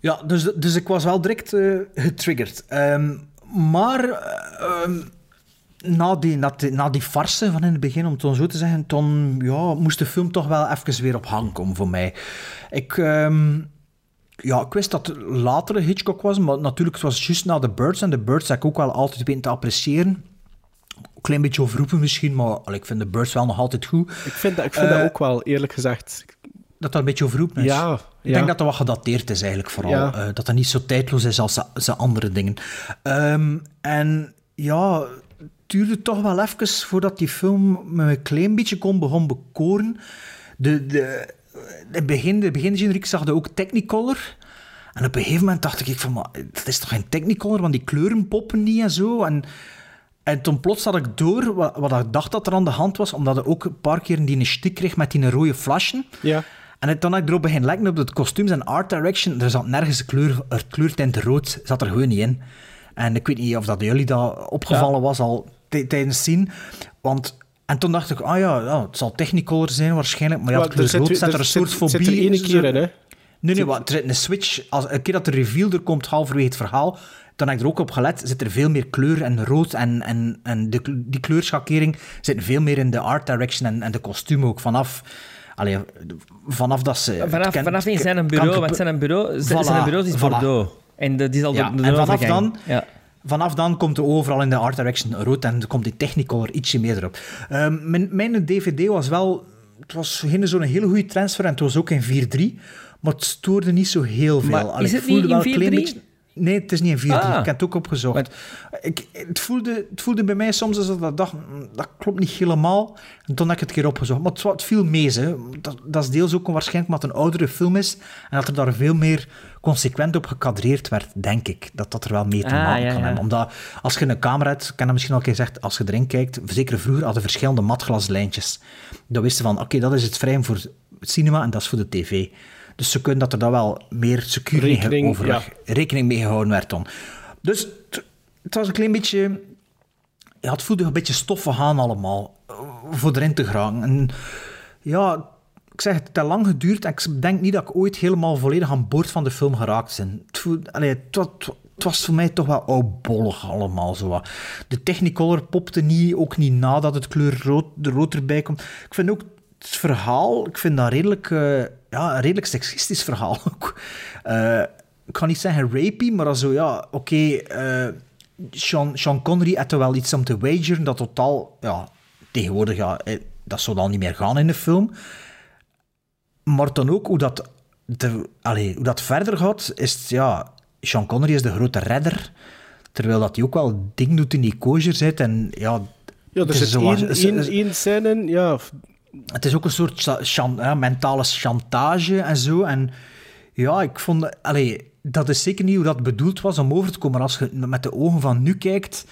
Ja, dus, dus ik was wel direct eh, getriggerd. Ehm, maar eh, ehm, na, die, na, die, na die farse van in het begin, om het zo te zeggen, toen ja, moest de film toch wel even weer op hang komen voor mij. Ik, ehm, ja, ik wist dat het latere Hitchcock was, maar natuurlijk het was juist na The Birds. En The Birds heb ik ook wel altijd weten te appreciëren. Een klein beetje overroepen misschien, maar ik vind The Birds wel nog altijd goed. Ik vind, dat, ik vind Eh, dat ook wel, eerlijk gezegd. Dat dat een beetje overroepen is. Ja, Ik ja. denk dat dat wat gedateerd is eigenlijk vooral. Ja. Eh, dat dat niet zo tijdloos is als de andere dingen. Ehm, en ja, het duurde toch wel even voordat die film me een klein beetje kon begon bekoren. De, de, de begin, de begingeneriek zag je ook Technicolor. En op een gegeven moment dacht ik van, maar, dat is toch geen Technicolor, want die kleuren poppen niet en zo. En, en toen plots had ik door wat, wat ik dacht dat er aan de hand was, omdat ik ook een paar keer die een stick kreeg met die rode flashen. Ja. En toen had ik erop begin lekken op de kostuums en art direction. Er zat nergens een kleur, er kleurtint rood, zat er gewoon niet in. En ik weet niet of dat jullie dat opgevallen was al tijdens zien. Want, en toen dacht ik, ah ja, ja het zal Technicolor zijn waarschijnlijk. Maar ja, het er zit- rood zet er een zit- soort zit er fobie ene keer in, hè? Nee, nee, wat, er zit een switch. Als, een keer dat de reveal er komt, halverwege het verhaal, dan heb ik er ook op gelet, zit er veel meer kleur en rood en, en, en de, die kleurschakering zit veel meer in de art direction en, en de kostuum ook vanaf... Allee, vanaf dat ze... Vanaf, kan- vanaf in zijn bureau, want zijn bureau, zijn, Voilà, zijn bureau is voilà. Bordeaux. En de, die zal Ja, de, de en vanaf dan, Ja. Vanaf dan komt er overal in de art direction rood en komt die Technicolor ietsje meer erop. Ehm, mijn, mijn DVD was wel... Het was geen zo'n hele goede transfer en het was ook in 4.3, maar het stoorde niet zo heel veel. Maar Allee, is ik het voelde niet wel in een klein 4.3? beetje- Nee, het is niet in 4.3. Ah. Ik heb het ook opgezocht. Ik, het, voelde, het voelde bij mij soms alsof ik dacht, "Mm, dat klopt niet helemaal. En toen heb ik het een keer opgezocht. Maar het, viel mee. Hè. Dat, dat is deels ook waarschijnlijk omdat het een oudere film is. En dat er daar veel meer consequent op gekadreerd werd, denk ik. Dat dat er wel mee te Ah, maken ja, kan ja. hebben. Omdat als je een camera hebt, ik heb dat misschien al een keer gezegd, als je erin kijkt, zeker vroeger hadden verschillende matglaslijntjes. Dan wisten van, oké, dat is het frame voor het cinema en dat is voor de tv. Dus ze kunnen dat er dan wel meer secure Rekening, rekening mee gehouden werd dan. Dus het, was een klein beetje... Ja, het voelde een beetje stoffig aan allemaal, eh, voor erin te geraken. En ja, ik zeg het, het heeft lang geduurd en ik denk niet dat ik ooit helemaal volledig aan boord van de film geraakt ben. Het, voel- allee, het, wa- het wa- het was voor mij toch wel oudbollig allemaal. Zo. De Technicolor popte niet, ook niet nadat het kleur rood, de rood erbij komt. Ik vind ook het verhaal, ik vind dat redelijk, eh, ja, een redelijk seksistisch verhaal ook. Eh, ik ga niet zeggen rapey, maar zo ja, oké, eh, Sean, Sean Connery had er wel iets om te wageren dat totaal, ja, tegenwoordig, ja, eh, dat zou dan niet meer gaan in de film. Maar dan ook hoe dat, de, allee, hoe dat verder gaat, is ja, Sean Connery is de grote redder, terwijl dat hij ook wel ding doet in die koger zit en ja... Ja, er zit één, is- één, scène ja. Het is ook een soort mentale chantage en zo. En ja, ik vond... Allee, dat is zeker niet hoe dat bedoeld was om over te komen. Maar als je met de ogen van nu kijkt,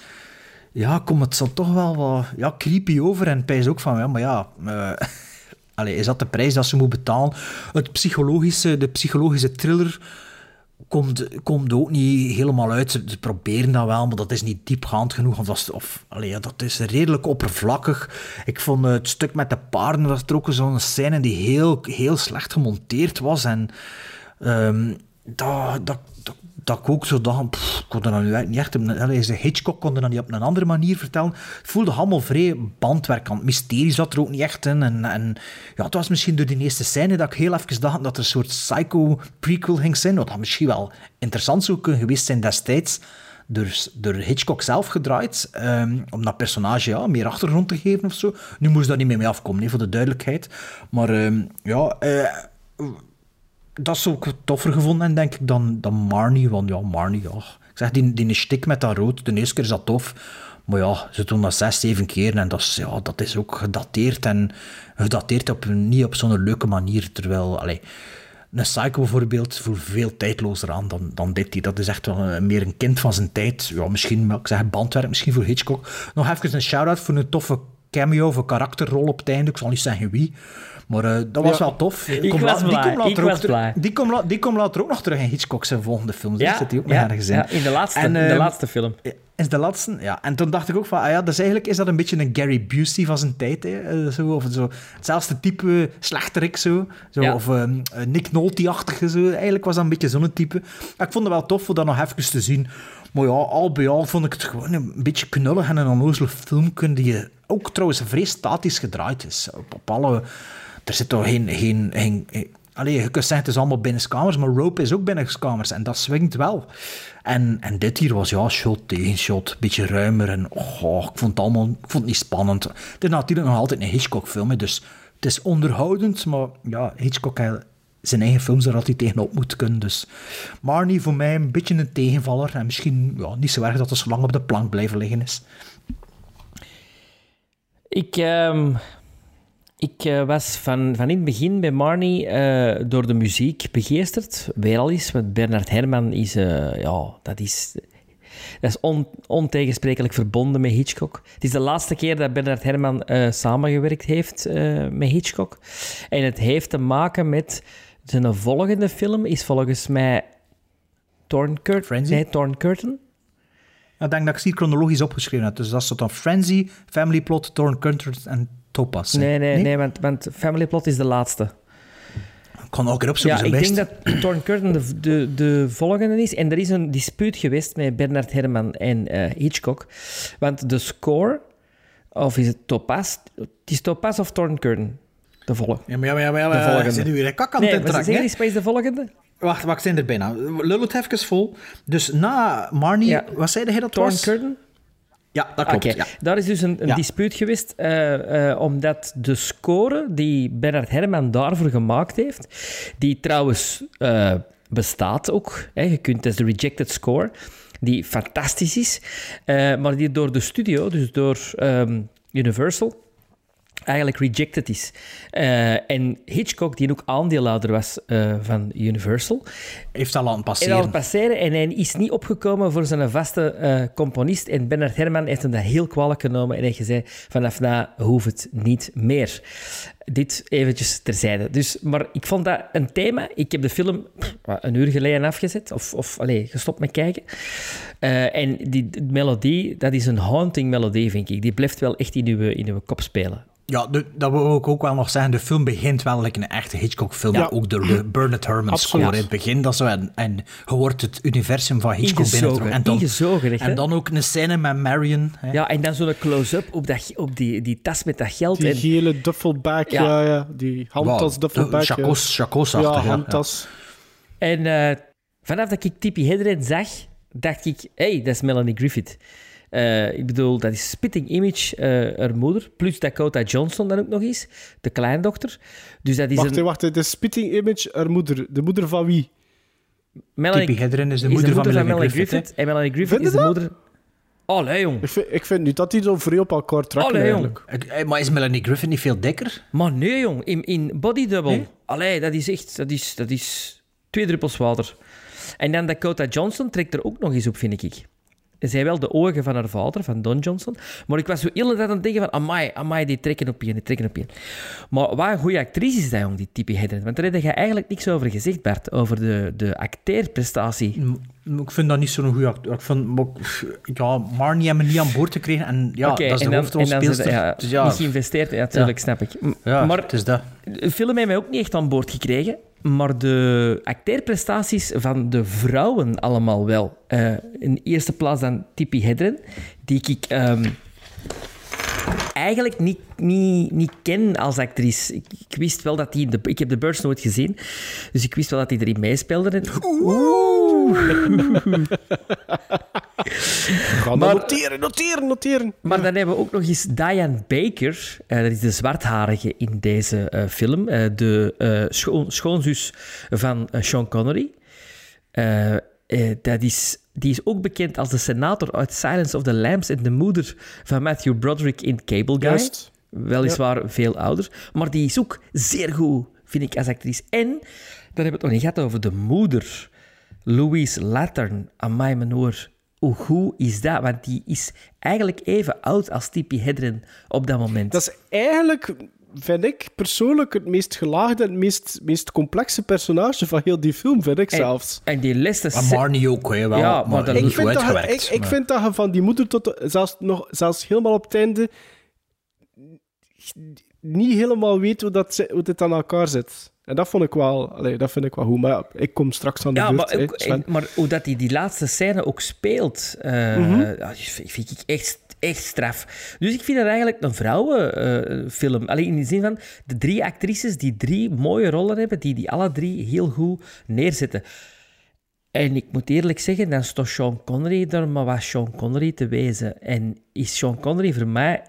ja, komt het zo toch wel wat ja, creepy over. En pijs ook van, ja, maar ja... allee, is dat de prijs dat ze moet betalen? Het psychologische, de psychologische thriller komt, komt ook niet helemaal uit. Ze, proberen dat wel, maar dat is niet diepgaand genoeg. Of, dat is, of dat is redelijk oppervlakkig. Ik vond het stuk met de paarden, was er ook zo'n scène die heel, heel slecht gemonteerd was. En ehm, dat, dat, dat, dat ik ook zo dacht, ik kon dat nou niet echt... Hitchcock kon dat niet op een andere manier vertellen. Het voelde allemaal vrij bandwerk aan. Het mysterie zat er ook niet echt in. En, ja, het was misschien door die eerste scène dat ik heel even dacht dat er een soort psycho-prequel ging zijn. Wat misschien wel interessant zou kunnen geweest zijn destijds. Door, door Hitchcock zelf gedraaid, ehm, om dat personage ja, meer achtergrond te geven of zo. Nu moest dat niet meer mee afkomen, voor de duidelijkheid. Maar ehm, ja, eh, dat zou ik toffer gevonden hebben, denk ik, dan, dan Marnie. Want ja, Marnie, ja. Ik zeg, die, die stik met dat rood, de eerste keer is dat tof. Maar ja, ze doen dat zes, zeven keer en dat is, ja, dat is ook gedateerd. En gedateerd op, niet op zo'n leuke manier. Terwijl, allee, een Psycho bijvoorbeeld voelt veel tijdlozer aan dan, dan dit. Dat is echt wel meer een kind van zijn tijd. Ja, misschien, ik zeg bandwerk, misschien voor Hitchcock. Nog even een shout-out voor een toffe cameo of een karakterrol op het einde. Ik zal niet zeggen wie. Maar eh, dat was Ja. wel tof. Ik Kom was blij, komt later. Die komt la- die komt later ook nog terug in Hitchcock zijn volgende films. Ja, Ja, zit ook nog ja, ergens in. ja, in de laatste- En, de ehm, laatste film. Is de laatste, ja. En toen dacht ik ook van, ah ja, dus eigenlijk is dat een beetje een Gary Busey van zijn tijd. Hè. Eh, Zo, of zo, hetzelfde type slechterik zo. zo Ja. Of ehm, eh, Nick Nolte-achtige zo. Eigenlijk was dat een beetje zo'n type. Maar ik vond het wel tof om dat nog even te zien. Maar ja, al bij al vond ik het gewoon een beetje knullig en een onnozele film die ook trouwens vrij statisch gedraaid is. Op, op alle... Er zit toch geen... geen, geen, geen Allee, je kunt zeggen het is allemaal binnenskamers, maar Rope is ook binnenskamers en dat swingt wel. En, en dit hier was ja, shot tegen shot, beetje ruimer en oh, ik vond het allemaal ik vond het niet spannend. Het is natuurlijk nog altijd een Hitchcock-film, dus het is onderhoudend, maar ja, Hitchcock zijn eigen films er altijd tegenop moet kunnen. Dus Marnie voor mij een beetje een tegenvaller en misschien ja, niet zo erg dat er zo lang op de plank blijven liggen is. Ik, ehm, Ik eh, was van, van in het begin bij Marnie eh, door de muziek begeesterd. Weer al eens, want Bernard Herrmann is, eh, ja, dat is, dat is on, ontegensprekelijk verbonden met Hitchcock. Het is de laatste keer dat Bernard Herrmann eh, samengewerkt heeft met Hitchcock. En het heeft te maken met zijn volgende film, is volgens mij Torn Curtain. Nee, Torn Curtain. Ik denk dat ik hier chronologisch opgeschreven heb. Dus dat is dan Frenzy, Family Plot, Torn Countries en Topaz. hè? Nee, nee, nee, want, want Family Plot is de laatste. Ik kan ook erop zoeken, Ja, zijn ik best. denk dat Torn Curtain de, de, de volgende is. En er is een dispuut geweest met Bernard Herrmann en eh, Hitchcock. Want de score, of is het Topaz? Het is Topaz of Torn Curtain? De volgende. Ja, maar ja, maar ja, maar De maar volgende. zit u weer een kak aan Nee, het zeg eens, is de volgende? Wacht, wacht, zijn er bijna. Lul het even vol. Dus na Marnie, Ja. wat zei hij dat Torn was? Curtain? Ja, dat klopt. Ja. daar is dus een, een Ja. dispuut geweest, eh, eh, omdat de score die Bernard Herrmann daarvoor gemaakt heeft, die trouwens eh, bestaat ook, hè, je kunt, is de rejected score, die fantastisch is, maar die door de studio, dus door ehm, Universal, eigenlijk rejected is. Eh, en Hitchcock, die ook aandeelhouder was eh, van Universal, Heeft al aan en passeren. al passeren en hij is niet opgekomen voor zijn vaste eh, componist. En Bernard Herrmann heeft hem dat heel kwalijk genomen en heeft gezegd, vanaf na hoeft het niet meer. Dit eventjes terzijde. Dus, maar ik vond dat een thema. Ik heb de film een uur geleden afgezet, of, of allez, gestopt met kijken. En die, die melodie, dat is een haunting melodie, vind ik. Die blijft wel echt in uw, in uw kop spelen. Ja, de- dat wil ik ook wel nog zeggen. De film begint wel like een echte Hitchcock-film. Ja. Ook door de Bernard Herrmann score in het begin. Dat zo, en, en je wordt het universum van Hitchcock binnen. En dan, ingezogen, echt, hè? en dan ook een scène met Marion. Hè. Ja, en dan zo'n close-up op, dat, op die, die tas met dat geld. Die en, gele duffelbag, Ja. ja. ja, Die handtas duffelbag. ja. Chacos, chacos Ja, handtas. En eh, vanaf dat ik Tippi Hedren zag, dacht ik, hé, hey, dat is Melanie Griffith. Eh, ik bedoel, dat is Spitting Image, eh haar moeder, plus Dakota Johnson dan ook nog eens, de kleindochter. Dus dat is Wacht, een... wacht. De spitting image, haar moeder. De moeder van wie? Melanie, Tippi Hedren is de is moeder, van Melanie Griffith. Griffith. En Melanie Griffith is de dat? moeder... Allee, jong. Ik vind, ik vind niet dat die zo vrij op elkaar trekken, Allee, eigenlijk. Eh, Maar is Melanie Griffith niet veel dikker? Maar nee, jong. In, in Body Double. Nee? Allee, dat is echt... Dat is, dat is twee druppels water. En dan Dakota Johnson trekt er ook nog eens op, vind ik. Zij wel de ogen van haar vader, van Don Johnson. Maar ik was zo heel de tijd aan het denken van... Amai, amai, die trekken op je, die trekken op je. Maar wat een goede actrice is dat, jong, die Tippi Hedren. Want daar heb je eigenlijk niks over gezegd, Bart. Over de, de acteerprestatie. Ik vind dat niet zo'n goede acteur. Ik vind, maar, ja, Marnie hebben niet aan boord gekregen. En ja, dat is de hoofdrolspeelster. ja, Dus ja, niet geïnvesteerd. Ja, natuurlijk, snap ik. M- ja, maar het is dat. Film heeft mij ook niet echt aan boord gekregen, maar de acteerprestaties van de vrouwen allemaal wel. Eh, in eerste plaats dan Tippi Hedren, die ik ehm, eigenlijk niet, niet, niet ken als actrice. Ik, wist wel dat De, ik heb de Birds nooit gezien, dus ik wist wel dat die erin meespeelde. En- Ga Maar- noteren, noteren, noteren. Maar dan hebben we ook nog eens Diane Baker. eh, dat is de zwartharige in deze eh, film. eh, de schoon, schoonzus van Sean Connery. Dat is, die is ook bekend als de senator uit Silence of the Lambs en de moeder van Matthew Broderick in Cable Guy. Weliswaar veel ouder. Maar die is ook zeer goed, vind ik, als actrice. En, dan hebben we het nog niet gehad over de moeder. Louise Lattern, Amai Manoor. Hoe goed is dat? Want die is eigenlijk even oud als Tippi Hedren op dat moment. Dat is eigenlijk, vind ik persoonlijk, het meest gelaagde en het meest, meest complexe personage van heel die film, vind ik en, zelfs. En die leste... Maar Marnie ook, hè, wel. Ja, maar, maar Ik goed vind, dat, je- uitgewerkt. ik, vind dat je van die moeder tot de- zelfs, nog, zelfs helemaal op het einde niet helemaal weet hoe, dat, ze- hoe dit aan elkaar zit. En dat vond ik wel, allee, dat vind ik wel goed. Maar ik kom straks aan de Ja, beurt. maar, ook, maar hoe dat hij die laatste scène ook speelt, eh, Mhm. die vind ik echt, echt straf. Dus ik vind het eigenlijk een vrouwenfilm. Alleen in de zin van de drie actrices die drie mooie rollen hebben, die die alle drie heel goed neerzetten. En ik moet eerlijk zeggen, dan is toch Sean Connery er maar was Sean Connery te wezen. En is Sean Connery voor mij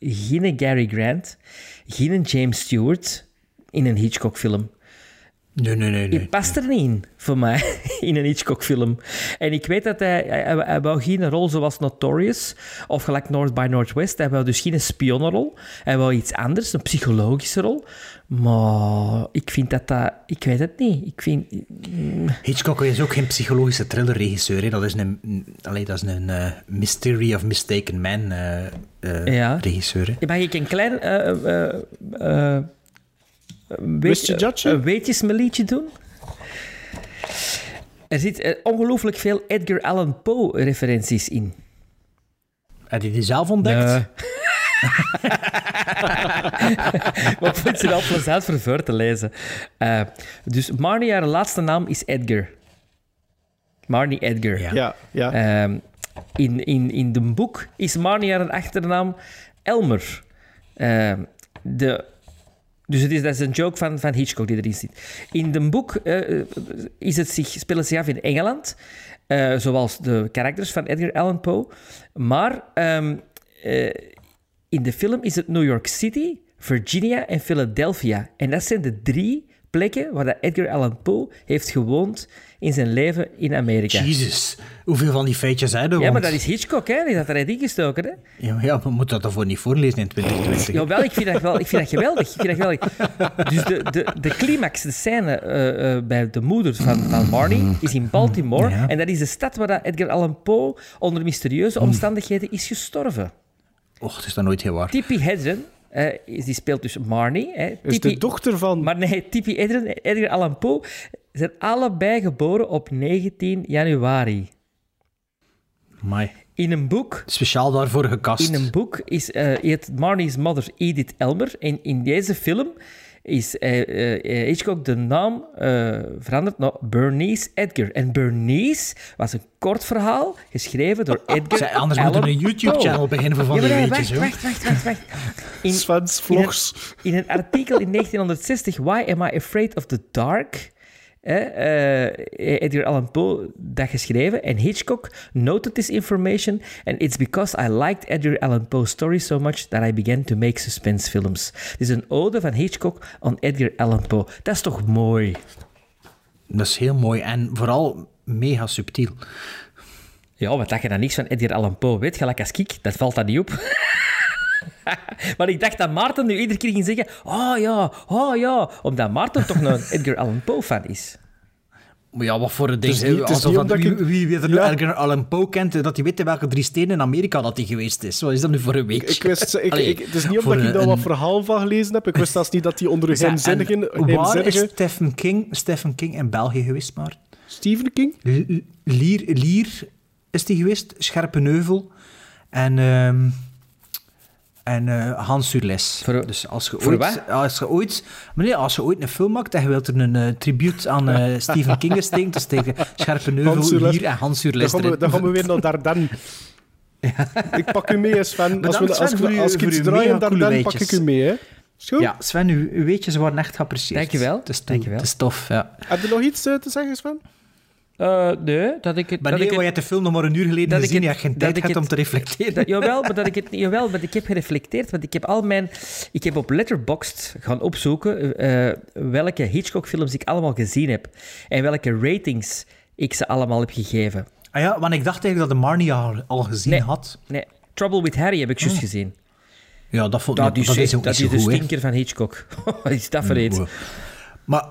geen Gary Grant, geen James Stewart in een Hitchcock-film. Nee, nee, nee. Nee. past er niet in, voor mij, in een Hitchcock-film. En ik weet dat hij, hij, hij- wou geen rol zoals Notorious, of gelijk North by Northwest. Hij wou dus geen spionnenrol. Hij wou iets anders, een psychologische rol. Maar ik vind dat dat... Ik weet het niet. Ik vind... Hitchcock is ook geen psychologische thrillerregisseur. Dat is een, een- allee, dat is een eh, Mystery of Mistaken Man eh, eh, Ja. regisseur. hè. Mag ik een klein... weet- Wist je, Judge? Een weetjesmeliedje doen? Er zit eh, ongelooflijk veel Edgar Allan Poe-referenties in. Heb je die zelf ontdekt? Nee. maar ik vind ze wel plezant verveur te lezen. Eh, dus Marnie, haar laatste naam is Edgar. Marnie Edgar. Ja. Ja, ja. Ehm, in, in, in de boek is Marnie haar achternaam Elmer. Ehm, de, dus het is, dat is een joke van, van Hitchcock die erin zit. In de boek eh, is het zich, zich af in Engeland, eh, zoals de karakters van Edgar Allan Poe. Maar ehm, eh, in de film is het New York City, Virginia en Philadelphia. En dat zijn de drie plekken waar dat Edgar Allan Poe heeft gewoond in zijn leven in Amerika. Jezus, hoeveel van die feitjes zijn er? Ja, maar dat is Hitchcock, hè? Die had erin ingestoken, hè? Ja, ja, maar moet dat ervoor niet voorlezen in 2020? Jawel, ik vind dat, wel, ik vind dat geweldig. Ik vind dat geweldig. Dus de, de, de climax, de scène eh, eh, bij de moeder van, van Marnie is in Baltimore. Ja. En dat is de stad waar dat Edgar Allan Poe onder mysterieuze omstandigheden is gestorven. Och, het is dan nooit heel waar. Tippi Hedren, eh, is- die speelt dus Marnie. Hè. Is de dochter van... Maar nee, Tippi Edgar Allan Poe zijn allebei geboren op 19 januari. Amai. In een boek Speciaal daarvoor gekast. In een boek is, eh heet Marnie's Mother Edith Elmer. En in deze film is eh, eh, Hitchcock de naam eh, veranderd naar Bernice Edgar. En Bernice was een kort verhaal geschreven door Edgar Zij, anders moeten we een YouTube-channel beginnen voor van Ja, die weetjes, wacht, wacht, wacht, wacht, wacht. In, Sven's in een, vlogs. in een artikel in 1960, Why Am I Afraid of the Dark? Hè, eh, Edgar Allan Poe dat geschreven. En Hitchcock noted this information. And it's because I liked Edgar Allan Poe's story so much that I began to make suspense films. Het is een ode van Hitchcock aan Edgar Allan Poe. Dat is toch mooi? Dat is heel mooi en vooral mega subtiel. Ja, wat dat je dan niks van Edgar Allan Poe weet, gelijk als ik, dat valt dat niet op. maar ik dacht dat Maarten nu iedere keer ging zeggen: Oh ja, oh ja, omdat Maarten toch een Edgar Allan Poe fan is. Maar ja, wat voor een ding. is niet- het is Alsof niet dat, wie, ik- wie, wie er nu Ja. Edgar Allan Poe kent, eh, dat hij weet in welke drie steden in Amerika dat hij geweest is. Wat is dat nu voor een week? Ik wist, ik, Allee, ik, het is niet omdat ik daar een- wat verhaal van gelezen heb. Ik wist zelfs niet dat hij onder Ja, en geheimzinnige... Waar is Stephen King, Stephen King in België geweest, maar? Stephen King? L- Lier, Lier is die geweest, Scherpenheuvel en, ehm en eh, Hans Surles. Voor- dus als je, voor ooit, wat? als, je ooit, maar nee, als je ooit een film maakt en je wilt er een eh, tribute aan eh, Stephen King steken, dus tegen Scherpenheuvel. Lier en Hans Dan Surles. gaan, we, dan gaan we weer naar Dardenne. Ik pak u mee, Sven. Als, we, als, Sven, als ik voor iets uw draai in mega coole Dardenne, pak ik u mee. Hè. Is goed? Ja, Sven, uw, uw weetjes worden echt geapprecieerd. Dankjewel, Het is, tof, dankjewel. Het is tof, ja. Heb je nog iets te zeggen, Sven? Eh, nee, dat ik het. Maar dat nee, ik maar je de film nog maar een uur geleden dat ik gezien. Je het- hebt geen dat tijd ik gehad om te reflecteren. dat- jawel, maar dat ik het, jawel, maar ik heb gereflecteerd, want ik heb al mijn... Ik heb op Letterboxd gaan opzoeken eh, welke Hitchcock-films ik allemaal gezien heb. En welke ratings ik ze allemaal heb gegeven. Ah ja, want ik dacht eigenlijk dat de Marnie al, al gezien Nee. had. Nee, Trouble with Harry heb ik juist gezien. Ja, dat, vond, Dat, dat, is, dat is ook dat is de goed, stinker van Hitchcock. Is dat voor iets? Wow. Maar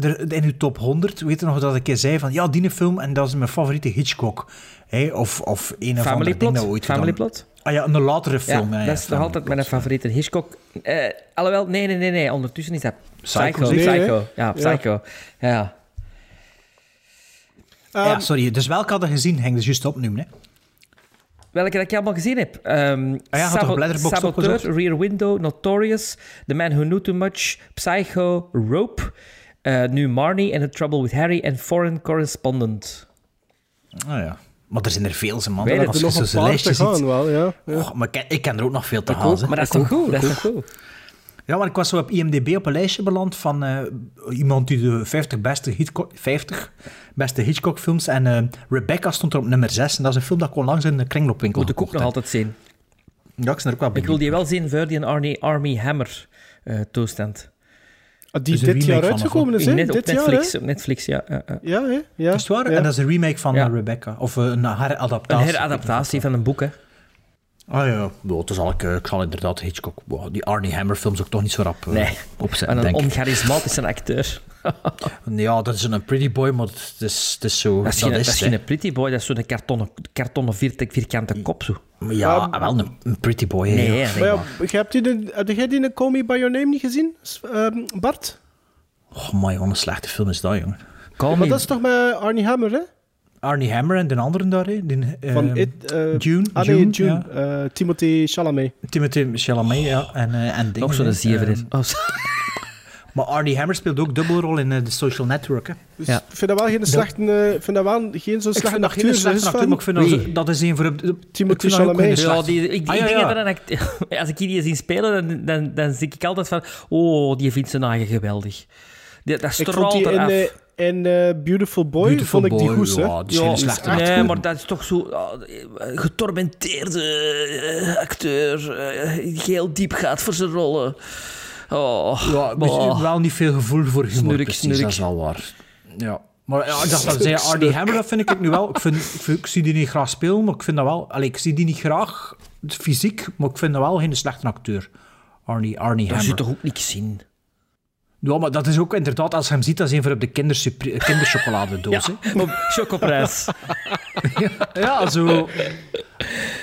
er, in uw top 100, weet je nog dat ik een keer zei van ja, die film en dat is mijn favoriete Hitchcock. Hè? Of, of een of Family Plot? ooit Family gedaan- Plot? Ah ja, een latere film. ja, ja, dat is nog altijd mijn favoriete Hitchcock. Eh, alhoewel, nee, nee, nee, nee. Ondertussen is dat Psycho, Psycho. Ja? Psycho. Ja. ja, sorry. Dus welke hadden gezien? Ging dus juist opnoemen. Hè? Welke dat ik allemaal gezien heb. Ehm Ah ja, had toch op Letterboxd Saboteur? Rear Window, Notorious, The Man Who Knew Too Much, Psycho, Rope, eh, nu Marnie and The Trouble with Harry en Foreign Correspondent. Ah ja. Maar er zijn er veel, ze man. Weet het, Als je nog zo een paar lijstje te gaan ziet. wel, ja. ja. Och, maar ik ken, ik ken er ook nog veel te Ik gaan. ook, hè. Maar dat is toch goed? Dat is toch goed? Ja, maar ik was zo op IMDb op een lijstje beland van eh, iemand die de 50 beste, Hitchcock, 50 beste Hitchcock-films. En eh, Rebecca stond er op nummer 6. En dat is een film dat ik onlangs in de kringloopwinkel Moet ik ook nog altijd zien. Ja, ik ben er ook wel Ik wil die wel zien voor die Army, Army Hammer eh, toestand. Ah, die is een dit jaar uitgekomen is, hè? Net op Dit jaar, Netflix, hè? op Netflix, ja. ja, ja. Ja, hè? Ja. Is het waar? Ja. En dat is een remake van Ja. eh, Rebecca. Of eh, een Een heradaptatie. heradaptatie van een boek, hè. Ah ja, Wel, het is al, ik, eh, ik zal inderdaad Hitchcock... wow, die Arnie Hammer films ook toch niet zo rap uh, Nee. opzetten, En een denk ik. oncharismatische acteur. Ja, dat is een pretty boy, maar het is, het is zo... Dat is geen, dat is hè. geen pretty boy, dat is zo'n kartonnen, kartonnen vier- vierkante kop, zo. Ja, wel een, een pretty boy. Nee, Maar nee. ja, je hebt die de, heb jij die in Call Me By Your Name niet gezien, ehm, Bart? Oh man, wat een slechte film is dat, jongen. Call Maar me- dat is toch met Arnie Hammer, hè? Arnie Hammer en de anderen daar, hè? Die, Van ehm, It, eh, Dune. Ah nee, June. ja. eh, Timothée Chalamet. Timothy Chalamet, ja. En, eh en Nog zo'n hè. zever is. Maar Arnie Hammer speelt ook dubbelrol in eh, The Social Network, hè. Dus Ja. ik vind dat wel geen slechte, eh, ik vind dat wel geen zo Ik slechte vind dat geen acteur. acteur, van- maar ik vind dat, zo- dat is een voor... de- de- ik ook Chalamet. geen Ja, die, ik, Ah, ik ja, ja. dat een act- Als ik die zie spelen, dan, dan, dan zie ik altijd van... Oh, die vindt zijn eigen geweldig. Die, dat Ik vond straalt die in, eraf. eh, in eh, Beautiful Boy, Beautiful vond ik die goed, hè? ja, die is die echt Nee, goed. maar dat is toch zo... ah, getormenteerde acteur. die heel diep gaat voor zijn rollen. Oh, Ja, misschien wel niet veel gevoel voor humor, Snurk, precies, snurk. dat is wel waar. Ja. Maar ja, ik dacht dat zei Arnie Hammer, dat vind ik nu wel. Ik, vind, ik, vind- ik zie die niet graag spelen, maar ik vind dat wel... Allee, ik zie die niet graag fysiek, maar ik vind dat wel geen slechte acteur. Arnie, Arnie Dat Hammer. zit toch ook niks in? Ja, maar dat is ook inderdaad, als je hem ziet, dat is een voor op de kinderchocoladedoos. Ja, hè. op chocoprijs. Ja, zo...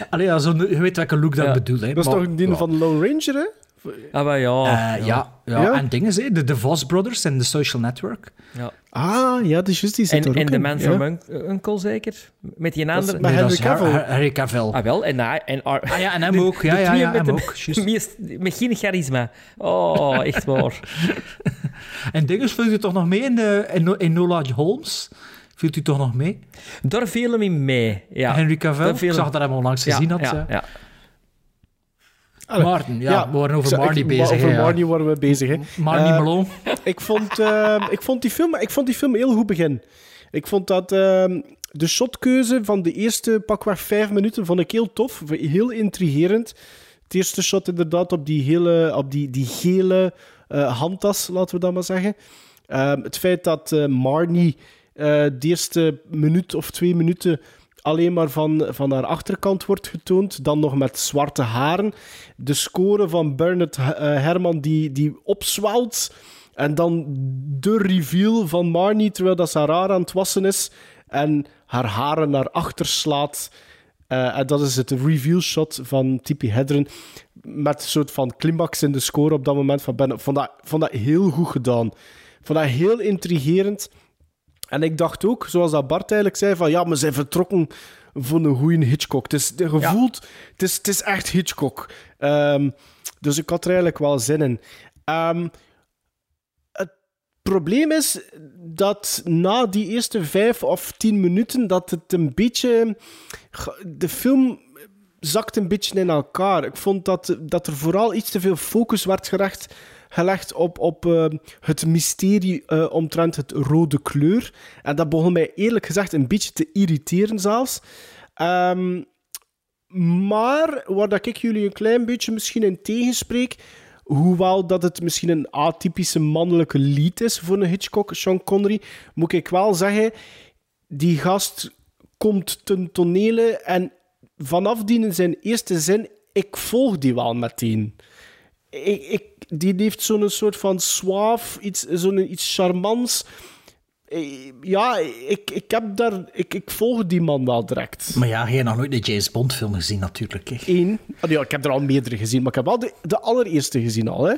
Allee, ja, zo, je weet welke look dat Ja. bedoel. Hè. Dat is maar- toch die ja. van Lone Ranger, hè? Ah, maar ja. Eh, ja. Ja, Ja? en dingen, de, de Voss Brothers en The Social Network. ja. Ah, ja, dus juist, die zit En, er ook en de. Man from Un- Uncle zeker? Met die andere... met Henry Cavill. Ah, wel. En, en, Ar- Ah ja, en hem de- ook. Ja, de ja, ja, met, hem de ook, met geen charisma. Oh, echt waar. En dinges viel u toch nog mee in, de, in, No- in Nola Holmes? Viel u toch nog mee? Daar viel hem in mee. Ja. Henry Cavill? Ik zag dat hem onlangs ja, gezien had. Ja, ja. ja. Allee. Maarten, ja, we waren over Marnie ik- bezig. Over ja. Marnie waren we bezig, hè. Marnie Eh, Malone. ik, vond, eh, ik, vond die film, ik vond die film heel goed begin. Ik vond dat ehm, de shotkeuze van de eerste pakweg vijf minuten vond ik heel tof, heel intrigerend. Het eerste shot inderdaad op die, hele, op die, die gele eh, handtas, laten we dat maar zeggen. Ehm, het feit dat eh, Marnie de eerste minuut of twee minuten alleen maar van, van haar achterkant wordt getoond, dan nog met zwarte haren. De score van Bernard eh, Herman die, die opzwelt. En dan de reveal van Marnie, terwijl dat ze haar haar aan het wassen is en haar haren naar achter slaat. Eh, en dat is het reveal shot van Tippi Hedren. Met een soort van climax in de score op dat moment van Ben. Vond dat, vond dat heel goed gedaan. Vond dat heel intrigerend. En ik dacht ook, zoals dat Bart eigenlijk zei, van ja, maar zijn vertrokken voor een goede Hitchcock. Het is gevoeld, het, is, het is echt Hitchcock. Ehm, dus ik had er eigenlijk wel zin in. Ehm, het probleem is dat na die eerste vijf of tien minuten, dat het een beetje... De film zakt een beetje in elkaar. Ik vond dat, dat er vooral iets te veel focus werd gerecht, gelegd op, op eh, het mysterie eh, omtrent het rode kleur. En dat begon mij eerlijk gezegd een beetje te irriteren zelfs. Ehm, maar waar dat ik jullie een klein beetje misschien in tegenspreek, hoewel dat het misschien een atypische mannelijke lead is voor een Hitchcock, Sean Connery, moet ik wel zeggen, die gast komt ten tonele en vanaf die in zijn eerste zin, ik volg die wel meteen. Ik, die heeft zo'n soort van suave, iets, zo'n iets charmants. Eh, Ja, ik, ik, heb daar, ik, ik volg die man wel direct. Maar ja, je hebt nog nooit de James Bond film gezien natuurlijk. Hè. Eén. Ah, ja, ik heb er al meerdere gezien, maar ik heb wel de, de allereerste gezien al. Hè?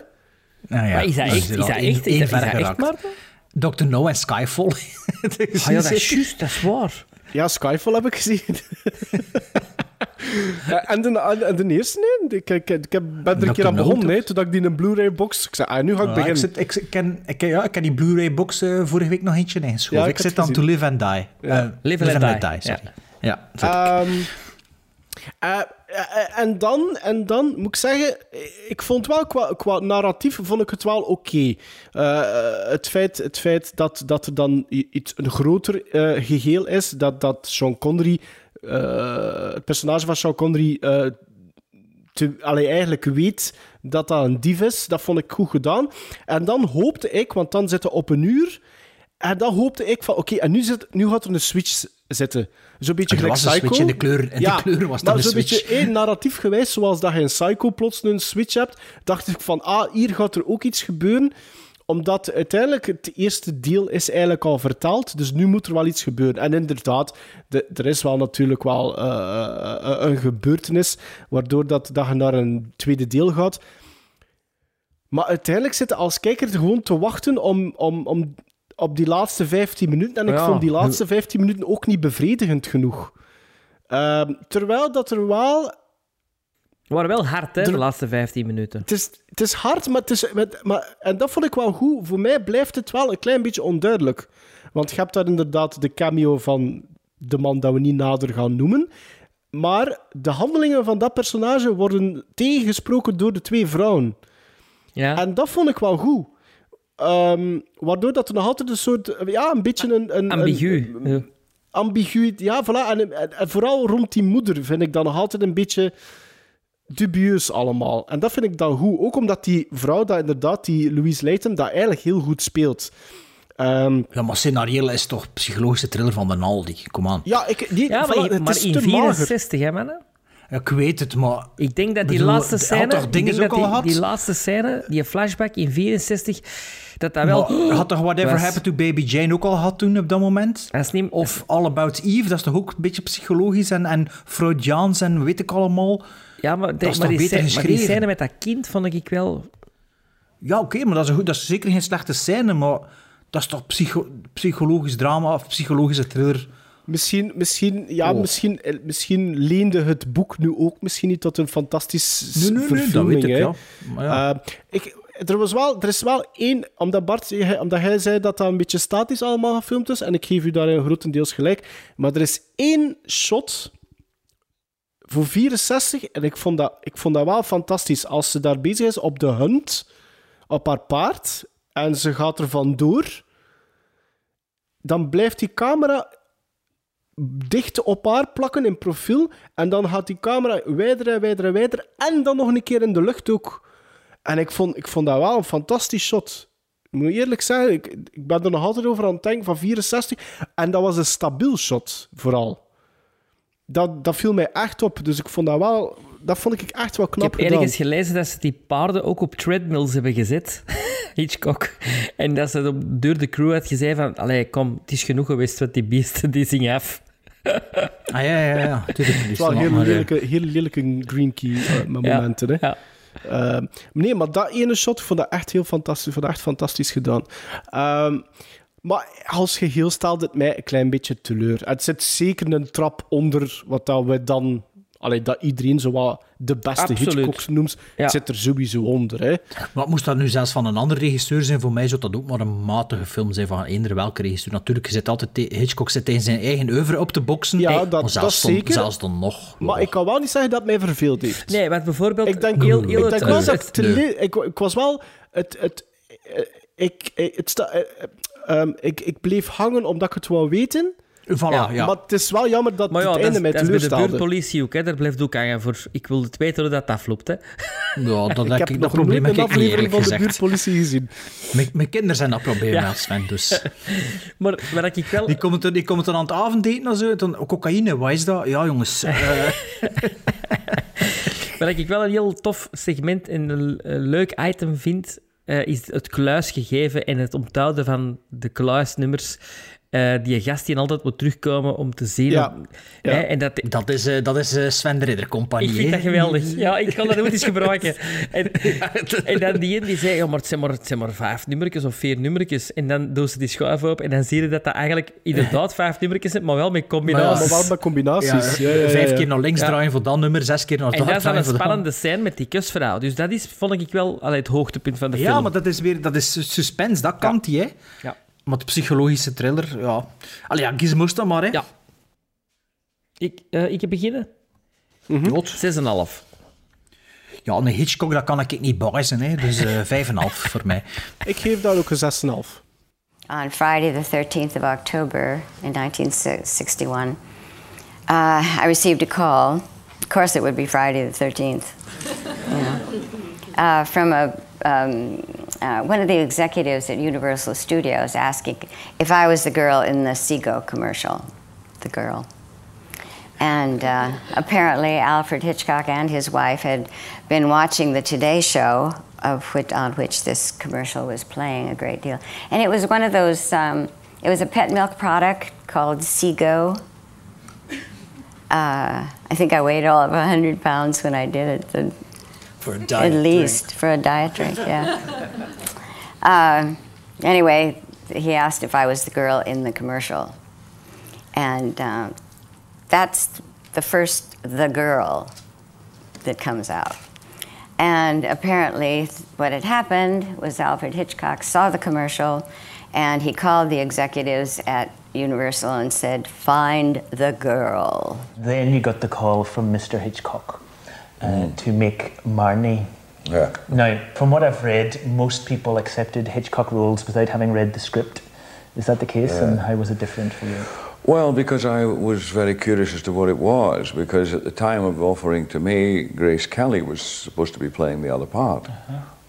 Nou ja, Maar is dat dus echt, is dat echt, is dat, echt. Maarten? Dr. No en Skyfall. Ah ja, dat is juist, dat is waar. Ja, Skyfall heb ik gezien. Ja, en, de, en de eerste, nee. Ik, ik, ik heb, ben er een keer aan begonnen, hè, toen ik die in een Blu-ray-box... Ik zei, ah, nu ga ik Ja, ik, beginnen. zit, ik, ik ken, ik, ken- ja, ik ken die Blu-ray-box eh, vorige week nog eentje ingeschoven. Ja, ik ik zit aan To Live and Die. Ja. Eh, Live and Let Die, sorry. Ja, ik. Ehm, eh, eh, en, dan, en dan moet ik zeggen, ik vond wel qua, qua narratief vond ik het wel oké. Eh, het, feit, het feit dat, dat er dan iets, een groter eh, geheel is, dat, dat Sean Connery, eh, het personage van Sean Connery, eh, te, allee, eigenlijk weet dat dat een dief is. Dat vond ik goed gedaan. En dan hoopte ik, want dan zitten op een uur. En dan hoopte ik van, oké, en nu, zit, nu gaat er een switch zitten. Zo'n beetje gelijk een Psycho. switch in de kleur- in de kleur was maar een zo'n switch. beetje één narratief geweest, zoals dat je in Psycho plots een switch hebt, dacht ik van, ah, hier gaat er ook iets gebeuren omdat uiteindelijk het eerste deel is eigenlijk al vertaald, dus nu moet er wel iets gebeuren. En inderdaad, de, er is wel natuurlijk wel eh, eh, een gebeurtenis waardoor dat, dat je naar een tweede deel gaat. Maar uiteindelijk zit je als kijker gewoon te wachten om, om, om, op die laatste 15 minuten. En ik Ja. vond die laatste 15 minuten ook niet bevredigend genoeg. Ehm, terwijl dat er wel We waren wel hard, hè, de laatste 15 minuten. het is, het is hard, maar het is... met- maar, en dat vond ik wel goed. Voor mij blijft het wel een klein beetje onduidelijk. Want je hebt daar inderdaad de cameo van de man dat we niet nader gaan noemen. Maar de handelingen van dat personage worden tegengesproken door de twee vrouwen. Ja. En dat vond ik wel goed. Ehm, waardoor dat er nog altijd een soort... Ja, een beetje een... een Ambigu. een- ambigu. Ja, voilà. En, en, en vooral rond die moeder vind ik dat nog altijd een beetje dubieus allemaal. En dat vind ik dan goed. Ook omdat die vrouw, dat inderdaad, die Louise Layton, dat eigenlijk heel goed speelt. Ehm, Ja, maar scenario is toch psychologische thriller van de Aldi. Kom aan. ja, ik, die, Ja, maar, het maar is in te mager. 64, hè, mannen? Ja, ik weet het, maar... Ik denk dat die Bedoel, laatste had scène... toch ik dingen ook dat al die, die laatste scène, die flashback in 64, dat dat wel... Maar had toch Whatever was- Happened to Baby Jane ook al gehad toen op dat moment? Dat is niet... Of All About Eve, dat is toch ook een beetje psychologisch en, en Freudiaans en weet ik allemaal. Ja, maar, de- Dat is maar, toch die, beter scè- maar die scène met dat kind vond ik wel... Ja, oké, maar dat is, een goed, dat is zeker geen slechte scène, maar dat is toch psycho, psychologisch drama of psychologische thriller. Misschien, misschien, ja, Oh. misschien, eh, misschien leende het boek nu ook misschien niet tot een fantastisch Nee, nee, nee, dat weet ik, hè. ja. Maar ja. Eh, ik, er, was wel, er is wel één, omdat Bart, zei- omdat hij zei dat dat een beetje statisch allemaal gefilmd is, en ik geef u daarin grotendeels gelijk, maar er is één shot voor 64, en ik vond dat, ik vond dat wel fantastisch, als ze daar bezig is op de hunt, op haar paard, en ze gaat er vandoor, dan blijft die camera dicht op haar plakken in profiel. En dan gaat die camera wijder en wijder en wijder. En dan nog een keer in de lucht ook. En ik vond, ik vond dat wel een fantastisch shot. Ik moet eerlijk zeggen, ik, ik ben er nog altijd over aan het denken van 64. En dat was een stabiel shot, vooral. Dat, dat viel mij echt op. Dus ik vond dat wel... Dat vond ik echt wel Ik knap heb gedaan. ergens gelezen dat ze die paarden ook op treadmills hebben gezet. Hitchcock. En dat ze op- door de crew had gezegd van... Allee, kom, het is genoeg geweest met die beesten, die zingen af. Ah ja, ja, ja. Het is wel heel eh, lelijke, heel lelijke green key eh, momenten. Hè. Ja. Ehm, nee, maar dat ene shot, ik vond dat echt heel fantastisch, ik vond dat echt fantastisch gedaan. Ehm, maar als geheel stelt het mij een klein beetje teleur. Het zit zeker een trap onder wat dat we dan... Allee, dat iedereen zo wat de beste. Hitchcocks noemt, Ja. zit er sowieso onder. Hè. Maar moest dat nu zelfs van een andere regisseur zijn, voor mij zou dat ook maar een matige film zijn van eender welke regisseur. Natuurlijk, je zit altijd Hitchcock zit tegen zijn eigen oeuvre op te boksen. Ja, dat- maar dat zelfs is dan, zeker. Zelfs dan nog. Maar ik kan wel niet zeggen dat het mij verveeld heeft. Nee, want bijvoorbeeld... Ik denk, heel, heel ik het- denk wel het- dat ik, ik, was wel... Het, het, eh, ik, eh, het sta, ehm, ik, ik bleef hangen omdat ik het wou weten. Voilà, ja. Ja, Maar het is wel jammer dat Maar ja, het einde mij dat is bij de teleurstelde. buurtpolitie ook, hè. Daar blijft ook hangen voor... Ik wil het weten hoe dat afloopt, hè. Ja, dat, Ik heb ik, nog probleem nooit heb een aflevering eerlijk van de gezegd. buurtpolitie gezien. Mijn, mijn kinderen zijn dat probleem, Ja. Sven. Dus. Maar waar ik wel... Die komen, dan, die komen dan aan het avondeten of zo. Dan, oh, cocaïne, wat is dat? Ja, jongens. eh, Wat ik wel een heel tof segment en een leuk item vind, eh, is het kluisgegeven en het onthouden van de kluisnummers. Eh, die een gast die altijd moet terugkomen om te zien. Ja. Hè, Ja. en dat, dat is, eh, dat is eh, Sven de Ridder Compagnie. ik vind dat geweldig. Ja, ik kan dat ook eens gebruiken. En, en dan die een die zei, ja, maar het zijn maar, het zijn maar vijf nummertjes of vier nummertjes. En dan doen ze die schuif op en dan zie je dat dat eigenlijk inderdaad vijf nummertjes zijn, maar wel met Ja, combinaties. maar wel met combinaties. Ja, Ja, ja, ja, Vijf ja. keer naar links Ja. draaien voor dat nummer, zes keer naar En dat dat is dan een dat. spannende scène met die kusvrouw. Dus dat is, vond ik wel allee, het hoogtepunt van de Ja, film. maar dat is weer dat is suspense, dat kan die, hè? Ja. Maar de psychologische thriller, ja. Allee, ja, gizmos dan maar, hè? Ja. Ik, eh, ik heb beginnen. Jot. 6,5. Ja, een Hitchcock, dat kan ik niet buizen, hè? Dus eh, vijf en half voor mij. Ik geef daar ook een 6,5. On Friday, the 13th of October in 1961, uh, I received a call of course, it would be Friday the 13th. you know. Uh, from a, um, uh, one of the executives at Universal Studios asking if I was the girl in the Seago commercial. The girl. And uh, apparently, Alfred Hitchcock and his wife had been watching the Today Show, of which, on which this commercial was playing a great deal. And it was one of those, um, it was a pet milk product called Seago. Uh, I think I weighed all of 100 pounds when I did it. The, For a at diet least for a diet drink, yeah. uh, anyway, he asked if I was the girl in the commercial, and uh, that's the first the girl that comes out. And apparently, what had happened was Alfred Hitchcock saw the commercial, and he called the executives at Universal and said, "Find the girl." Then you got the call from Mr. Hitchcock uh, to make Marnie. Yeah. Now, from what I've read, most people accepted Hitchcock roles without having read the script. Is that the case, Yeah. and how was it different for you? Well, because I was very curious as to what it was, because at the time of offering to me, Grace Kelly was supposed to be playing the other part.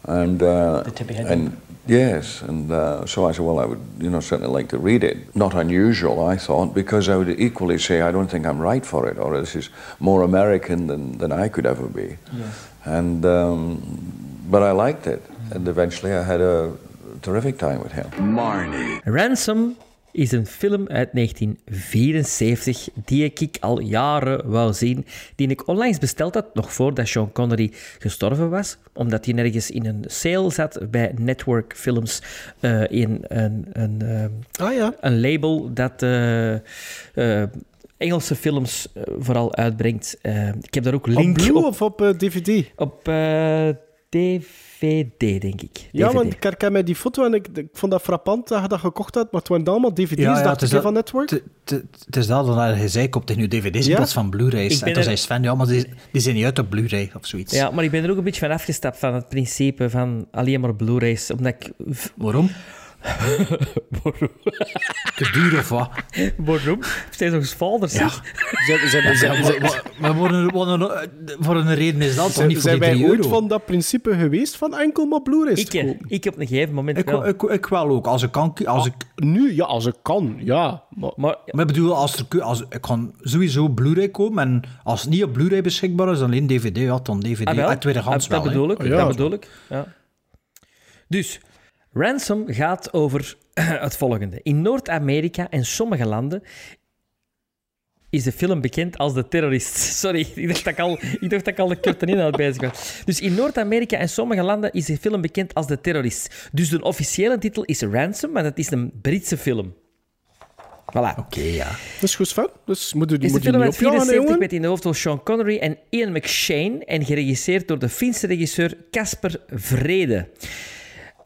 And, uh, The tippy head and yes, and uh, so I said, well, I would, you know, certainly like to read it. Not unusual, I thought, because I would equally say, I don't think I'm right for it, or this is more American than, than I could ever be. Yes. And, um, but I liked it, and eventually I had a terrific time with him. Marnie. Ransom is een film uit 1974 die ik al jaren wou zien. Die ik onlangs besteld had, nog voordat Sean Connery gestorven was. Omdat hij nergens in een sale zat bij Network Films. eh, in een, een, eh, Ah ja. een label dat eh, Engelse films vooral uitbrengt. Ik heb daar ook Op link Blue op. of op DVD? Op eh, DVD, denk ik. Ja, want ik herken mij die foto en ik, ik vond dat frappant dat je dat gekocht had, maar het waren allemaal DVD's, ik, hè, dat- van Network. Het- is dat, dat je zei, tegen nu dvd's in Ja. plaats van Blu-rays. En toen er- zei Sven, ja, maar die, die zijn niet uit op Blu-ray of zoiets. Ja, maar ik ben er ook een beetje van afgestapt van het principe van alleen maar Blu-rays. Omdat ik... Waarom? Waarom? Te duur of wat? Waarom? Steeds nog eens vaders. Ja. Zijn, zijn, zijn, zijn- maar- voor een, reden is dat toch zijn- niet voor zijn die wij 3 ooit van dat principe geweest van enkel maar Blu-rays Ik, te eh, kopen? ik op een gegeven moment Ik, wel. ik, ik wel ook. Als ik kan... Als ik, Nu, ja, als ik kan, ja. Maar, maar maar ik bedoel, als er, als, ik kan sowieso Blu-ray kopen en als het niet op Blu-ray beschikbaar is, alleen DVD, ja, dan DVD. Ah, wel. uit tweedehands Ah, dat bedoel ik. Ja. dat bedoel ik. Ja. Dus, Ransom gaat over het volgende. In Noord-Amerika en sommige landen is de film bekend als de terrorist. Sorry, ik dacht dat ik al, ik dacht dat ik al de kurten inhoud bezig was. Dus in Noord-Amerika en sommige landen is de film bekend als de terrorist. Dus de officiële titel is Ransom, maar dat is een Britse film. Voilà. Oké, ja. dat is goed, Sven. Dus moet je, Is de film uit opjagen, hè, 74 jongen. met in de hoofdrol Sean Connery en Ian McShane en geregisseerd door de Finse regisseur Casper Vrede.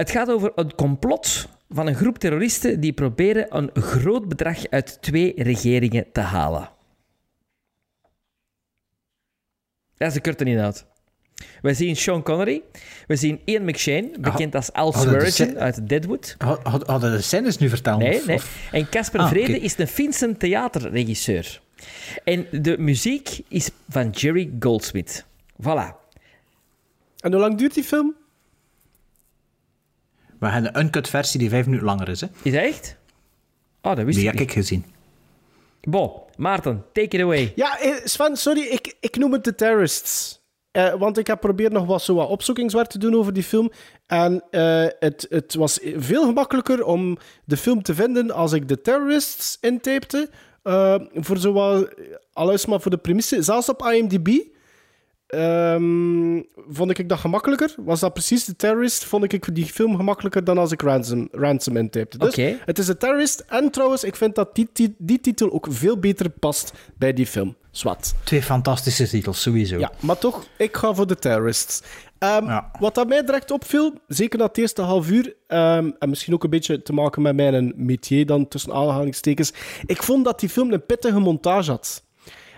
Het gaat over een complot van een groep terroristen die proberen een groot bedrag uit twee regeringen te halen. Dat is de korte inhoud. We zien Sean Connery, we zien Ian McShane, bekend als Al de Swearingen uit Deadwood. Had- had- Hadden de scènes nu verteld? Nee, of- nee. En Casper Ah, Vrede is een Finse theaterregisseur. En de muziek is van Jerry Goldsmith. Voilà. En hoe lang duurt die film? We hebben een uncut versie die vijf minuten langer is, hè. Is dat echt? Oh, dat wist Die ik heb ik gezien. Bon, Maarten, take it away. Ja, eh, Sven, sorry, ik, ik noem het The Terrorists. Eh, want ik heb geprobeerd nog wat, zo wat opzoekingswerk te doen over die film. En eh, het, het was veel gemakkelijker om de film te vinden als ik The Terrorists intypte. Eh, voor zowel, alles maar voor de premisse. Zelfs op IMDb ehm, vond ik dat gemakkelijker. Was dat precies The Terrorist, vond ik die film gemakkelijker dan als ik Ransom, Ransom intypte. Dus Oké. het is The Terrorist. En trouwens, ik vind dat die, die, die titel ook veel beter past bij die film. Zwat. Twee fantastische titels, sowieso. Ja, maar toch, ik ga voor de terrorists. Ehm, Ja. Wat dat mij direct opviel, zeker na het eerste half uur, ehm, en misschien ook een beetje te maken met mijn métier dan, tussen aanhalingstekens, ik vond dat die film een pittige montage had.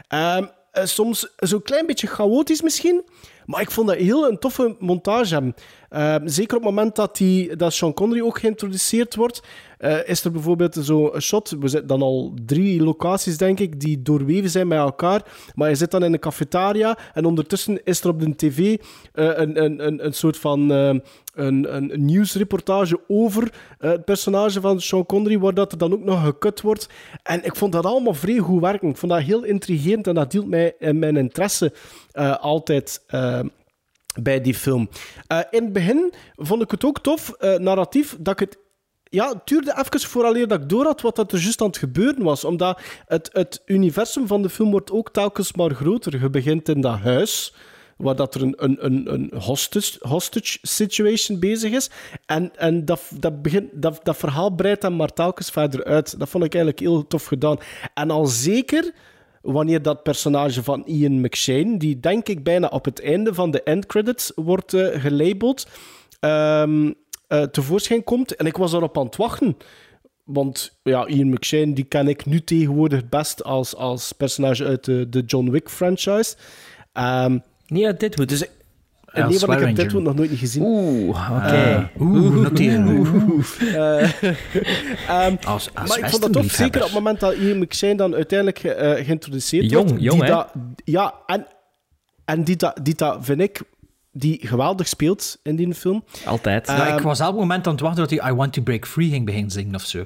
Ehm, eh, soms zo'n klein beetje chaotisch misschien, Maar ik vond dat heel een toffe montage. Eh, zeker op het moment dat, die, dat Sean Connery ook geïntroduceerd wordt, eh, is er bijvoorbeeld zo een shot. We zitten dan al drie locaties, denk ik, die doorweven zijn met elkaar. Maar je zit dan in een cafetaria en ondertussen is er op de tv eh, een, een, een, een soort van eh, een, een, nieuwsreportage over het personage van Sean Connery, waar dat er dan ook nog gekut wordt. En ik vond dat allemaal vrij goed werken. Ik vond dat heel intrigerend en dat hield mij in mijn interesse altijd bij die film. In het begin vond ik het ook tof, narratief, dat ik het ja, het duurde even vooraleer dat ik door had wat dat er juist aan het gebeuren was. Omdat het, het universum van de film wordt ook telkens maar groter. Je begint in dat huis, waar dat er een, een, een, een hostage, hostage situation bezig is. En, en dat, dat, begint, dat, dat verhaal breidt dan maar telkens verder uit. Dat vond ik eigenlijk heel tof gedaan. En al zeker wanneer dat personage van Ian McShane, die denk ik bijna op het einde van de endcredits wordt eh, gelabeld, ehm, eh, tevoorschijn komt. En ik was daarop aan het wachten. Want ja, Ian McShane die ken ik nu tegenwoordig het best als, als personage uit de, de John Wick franchise. Ehm, Niet uit Deadwood. dus ik, Ja, nee, want ik heb. Deadwood nog nooit niet gezien. Oeh, oké. Eh, Oeh, noteren. Eh, ehm, Als, als maar ik vond dat tof, zeker op het moment dat Ian McShane dan uiteindelijk eh, geïntroduceerd Jong, wordt. jong, die dat- ja, en, en die dat, die dat, vind ik, die geweldig speelt in die film. Altijd. Ja, Ehm, ik was elk moment aan het wachten dat hij I Want to Break Free ging beginnen zingen of zo.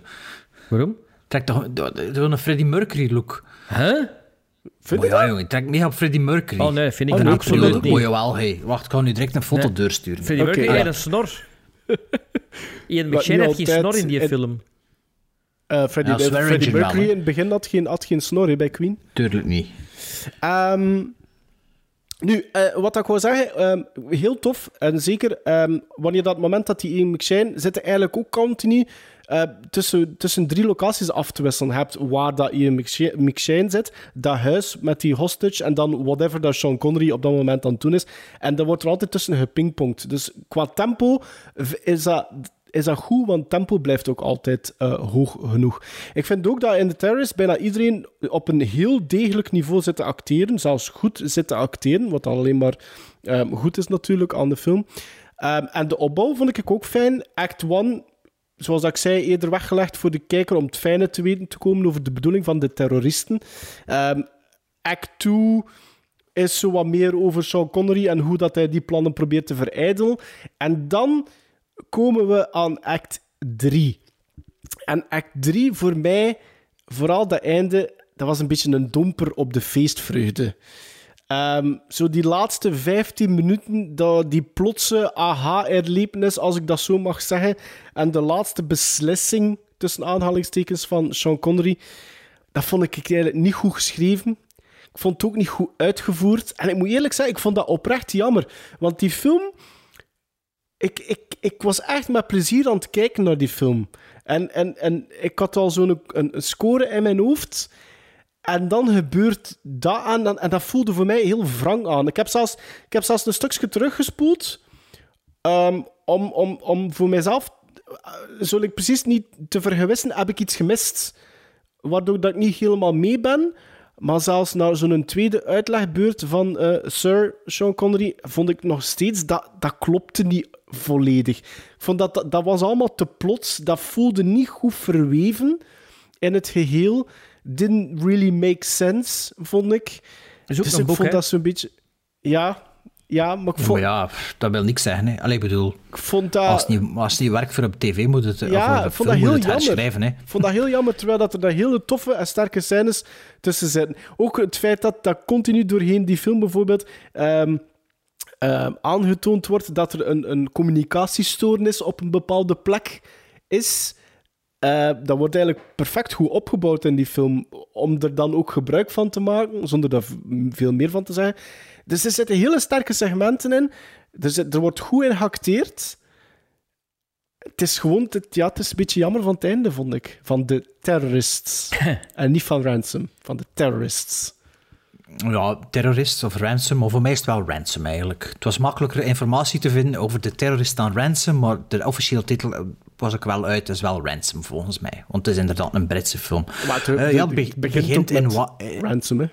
Waarom? Trek toch een Freddie Mercury look. Huh? Vind je ja, dat? jongen, trek mee op Freddie Mercury. Oh nee, vind ik Oh, niet. nee, absoluut niet. Moet je wel, hey. Wacht, ik ga nu direct een foto Nee. doorsturen. Freddie Mercury ja. had een snor. Ian McShane niet heeft geen snor in die in- film. Eh, Freddie, Ja, Mercury in het begin had geen, had geen snor hè, bij Queen. Tuurlijk niet. Ehm, nu, eh, wat ik wou zeggen, ehm, heel tof. En zeker ehm, wanneer dat moment dat die Ian McShane zitten eigenlijk ook continu eh, tussen, tussen drie locaties af te wisselen. Hebt waar dat Ian McShane, zit, dat huis met die hostage en dan whatever dat Sean Connery op dat moment aan het doen is. En daar wordt er altijd tussen gepingpongd. Dus qua tempo is dat is dat goed, want tempo blijft ook altijd eh, hoog genoeg. Ik vind ook dat in The Terrorist bijna iedereen op een heel degelijk niveau zit te acteren, zelfs goed zit te acteren, wat alleen maar ehm, goed is natuurlijk aan de film. Ehm, en de opbouw vond ik ook fijn. Act 1, zoals ik zei, eerder weggelegd voor de kijker om het fijne te weten te komen over de bedoeling van de terroristen. Ehm, act 2 is zo wat meer over Sean Connery en hoe dat hij die plannen probeert te verijdelen. En dan komen we aan act 3. En act 3 voor mij, vooral dat einde, dat was een beetje een domper op de feestvreugde. Ehm, zo die laatste 15 minuten, die plotse aha-erlevenis, als ik dat zo mag zeggen, en de laatste beslissing, tussen aanhalingstekens, van Sean Connery, dat vond ik eigenlijk niet goed geschreven. Ik vond het ook niet goed uitgevoerd. En ik moet eerlijk zeggen, ik vond dat oprecht jammer. Want die film... Ik, ik, ik was echt met plezier aan het kijken naar die film. En, en, en ik had al zo'n een, score in mijn hoofd. En dan gebeurt dat aan. En, en dat voelde voor mij heel wrang aan. Ik heb zelfs, ik heb zelfs een stukje teruggespoeld. ehm, om, om, om voor mijzelf... eh, Zodat ik precies niet te vergewissen, heb ik iets gemist. Waardoor dat ik niet helemaal mee ben. Maar zelfs na zo'n tweede uitlegbeurt van eh, Sir Sean Connery vond ik nog steeds dat dat klopte niet volledig. Ik vond dat, dat dat was allemaal te plots. Dat voelde niet goed verweven in het geheel. Didn't really make sense, vond ik. is ook dus een ik boek, vond hè? dat zo'n beetje. Ja, ja, maar ik vond, ja, dat wil niks zeggen. Hè. Allee, ik bedoel, ik vond dat. als, het niet, als het niet werkt voor op tv, moet het, of Ja, de vond dat heel jammer. Hè. Ik vond dat heel jammer, terwijl dat er daar hele toffe en sterke scènes tussen zitten. Ook het feit dat dat continu doorheen die film bijvoorbeeld ehm, ehm, aangetoond wordt dat er een, een communicatiestoornis op een bepaalde plek is. Eh, dat wordt eigenlijk perfect goed opgebouwd in die film, om er dan ook gebruik van te maken, zonder daar veel meer van te zeggen. Dus er zitten hele sterke segmenten in. Er, zit, er wordt goed in geacteerd. Het is gewoon, het, ja, het is een beetje jammer van het einde, vond ik. Van de terrorists. en niet van Ransom, van de terrorists. Ja, terrorist of ransom, maar voor mij is het wel ransom eigenlijk. Het was makkelijker informatie te vinden over de terrorist dan ransom, maar de officiële titel eh, was ik wel uit, is wel ransom volgens mij. Want het is inderdaad een Britse film. Maar het, Eh, ja, het begint, in met wa- eh, Ransom, hè.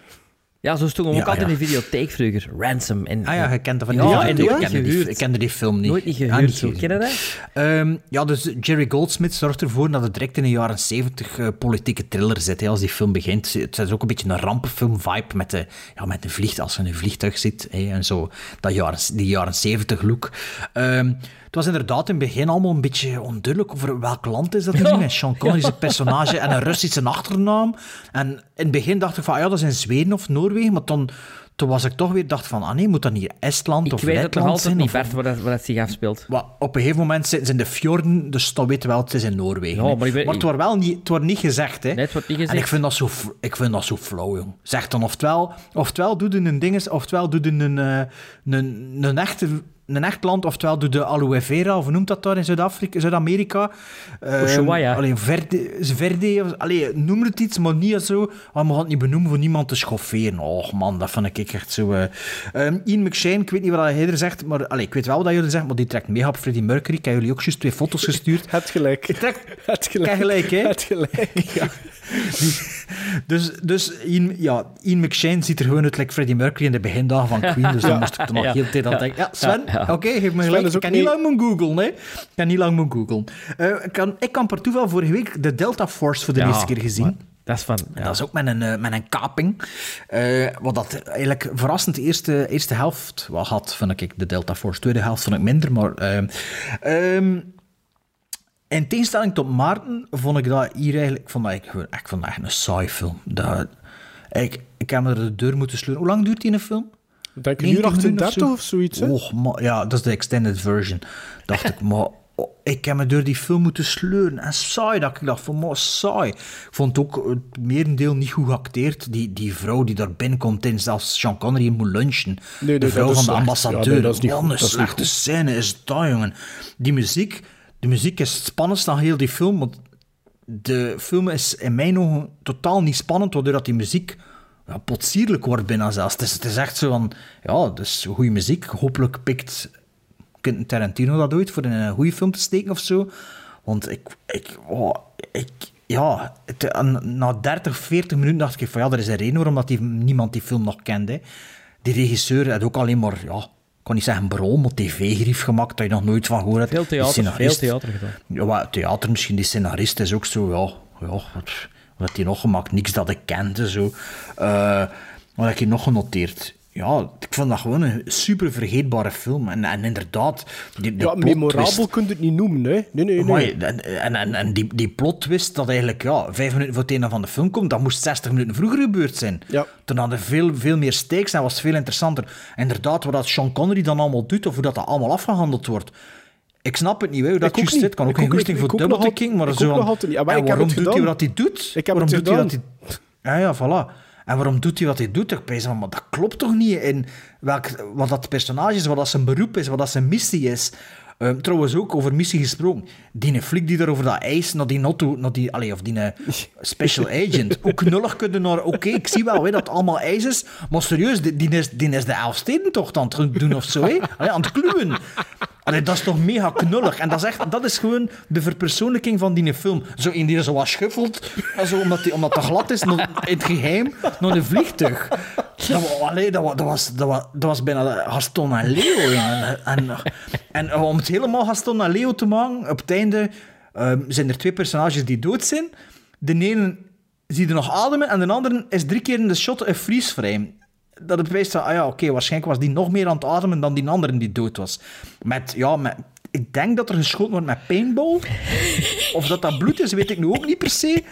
Ja, zo stond hem ook Ja, altijd ja. in de videotheek vroeger. Ransom. En, Ah ja, je kent dat van Ja, die nooit ik, kende die, gehuurd. ik kende die film niet. Nooit niet Ja, gehuurd. gehuurd. Ken je dat? Ehm, ja, dus Jerry Goldsmith zorgt ervoor dat het direct in de jaren 70 eh, politieke thriller zit. Hè, als die film begint. Het is ook een beetje een rampenfilm-vibe met, de, ja, met een vliegtuig, als je in een vliegtuig zit. Hè, en zo, dat jaren, die jaren 70 look. Ehm, het was inderdaad in het begin allemaal een beetje onduidelijk over welk land is dat nu. En Sean Connery is een personage en een Russische achternaam. En in het begin dacht ik van, ah ja, dat is in Zweden of Noorwegen. Maar dan, toen was ik toch weer dacht van, ah nee, moet dat niet Estland Ik of weet het nog Letland altijd zijn? niet, Bert, waar dat, waar dat zich afspeelt. Wa- op een gegeven moment zitten ze in de fjorden, dus dan weten we wel, het is in Noorwegen. Ja, maar ik weet- het wordt wel niet, het wordt niet gezegd, hè. Nee, het wordt niet gezegd. En ik vind dat zo, ik vind dat zo flauw, jong. Zeg dan oftewel, oftewel doe je een dinges, oftewel doe je een, eh, een, een, echte, een echt land, oftewel doe de aloe vera, of noemt dat daar in Zuid-Afrika, Zuid-Amerika? Ehm, Ushuaia. Alleen verde, verde allee, noem het iets, maar niet zo. Ah, we gaan het niet benoemen voor niemand te schofferen. Och man, dat vind ik echt zo. eh. Ehm, Ian McShane, ik weet niet wat hij er zegt, maar allee, ik weet wel wat jullie zeggen, maar die trekt mega op Freddie Mercury. Ik heb jullie ook juist twee foto's gestuurd. Het gelijk. Het gelijk. Kijk gelijk, hè? Het gelijk, ja. dus dus Ian, ja, Ian McShane ziet er gewoon uit like Freddie Mercury in de begindagen van Queen. Dus dan moest ik er nog Ja. heel de tijd aan denken. Ja, Sven, Ja, ja. oké, geef me gelijk. Ik kan niet lang moeten googlen, hè. Ik kan niet lang moeten googlen. Eh, ik, kan, ik kan per toeval vorige week de Delta Force voor de Ja, eerste keer gezien. maar Dat is van... En Dat is ook met een, eh, met een kaping. Eh, wat dat eigenlijk verrassend de eerste, eerste helft wel had, vond ik. De Delta Force. Tweede helft vond ik minder, maar... ehm, ehm, in tegenstelling tot Maarten vond ik dat hier eigenlijk... Ik vond dat gewoon- ik vond dat echt een saai film. Dat, ik, ik heb me er de deur moeten sleuren. Hoe lang duurt die een film? Denk een uur 90 minuten 38 of zoiets, hè? Och, maar, ja, dat is de extended version. Dacht ik, maar oh, ik heb me door die film moeten sleuren. En saai, dat ik dacht van, maar saai. Ik vond ook het merendeel niet goed geacteerd. Die, die vrouw die daar binnenkomt in, zelfs Sean Connery moet lunchen. nee, de vrouw van de slecht. ambassadeur. Ja, nee, dat is niet Wat een slechte scène is dat, jongen. Die muziek, de muziek is het spannendst aan heel die film, want de film is in mijn ogen totaal niet spannend, waardoor dat die muziek ja, potsierlijk wordt bijna zelfs. Het is, het is echt zo van, ja, dus goede muziek. Hopelijk pikt Quentin Tarantino dat ooit voor een goede film te steken of zo. Want ik, ik, oh, ik ja, na 30, 40 minuten dacht ik van ja, er is een reden waarom die, niemand die film nog kent. Hè. Die regisseur had ook alleen maar, ja, kan niet zeggen bron, maar tv-grief gemaakt dat je nog nooit van gehoord hebt. Veel theater, veel theater gedaan. ja, theater misschien, die scenarist is ook zo, ja, ja wat, wat hij nog gemaakt? Niks dat ik kende, zo. Eh, wat heb je nog genoteerd? Ja, ik vond dat gewoon een super vergeetbare film. En, en inderdaad, die, die Ja, memorabel twist- kun je het niet noemen, hè? Nee, nee, nee. Amai, en, en, en, en die, die plot twist dat eigenlijk ja, vijf minuten voor het einde van de film komt, dat moest 60 minuten vroeger gebeurd zijn. Ja. Toen hadden veel, veel meer stakes en was het veel interessanter. Inderdaad, wat dat Sean Connery dan allemaal doet, of hoe dat, dat allemaal afgehandeld wordt. Ik snap het niet, hoe dat juist zit. kan ook geen goesting voor double ticking, maar zo... van, waarom doet hij wat hij doet? Ik heb waarom het doet hij wat gedaan. hij... Ja, ja, voilà. En waarom doet hij wat hij doet? Ik ben van, maar dat klopt toch niet in welk, wat dat personage is, wat dat zijn beroep is, wat dat zijn missie is. Ehm, trouwens ook over missie gesproken. Die flik die daar over dat ijs, naar die auto, naar die, allee, of die special agent, ook knullig kunnen naar, oké, ik zie wel hè, dat het allemaal ijs is, maar serieus, die, die, is, die is de Elfstedentocht aan het doen of zo, hè? Allee, aan het kluwen. Allee, dat is toch mega knullig. En dat is, echt, dat is gewoon de verpersoonlijking van die film. Zo in die zo wat schuffelt, en zo, omdat, die, omdat het glad is, nog in het geheim, naar een vliegtuig. Dat, allee, dat, wa- dat, was, dat, was, dat was bijna Gaston en Leo. jongen. En, en om het helemaal Gaston en Leo te maken, op het einde ehm, zijn er twee personages die dood zijn. De ene zie je nog ademen en de andere is drie keer in de shot een freeze frame. Dat het bewijst van, ah ja, oké, waarschijnlijk was die nog meer aan het ademen dan die andere die dood was. Met, ja, met, ik denk dat er geschoten wordt met paintball. Of dat dat bloed is, weet ik nu ook niet per se.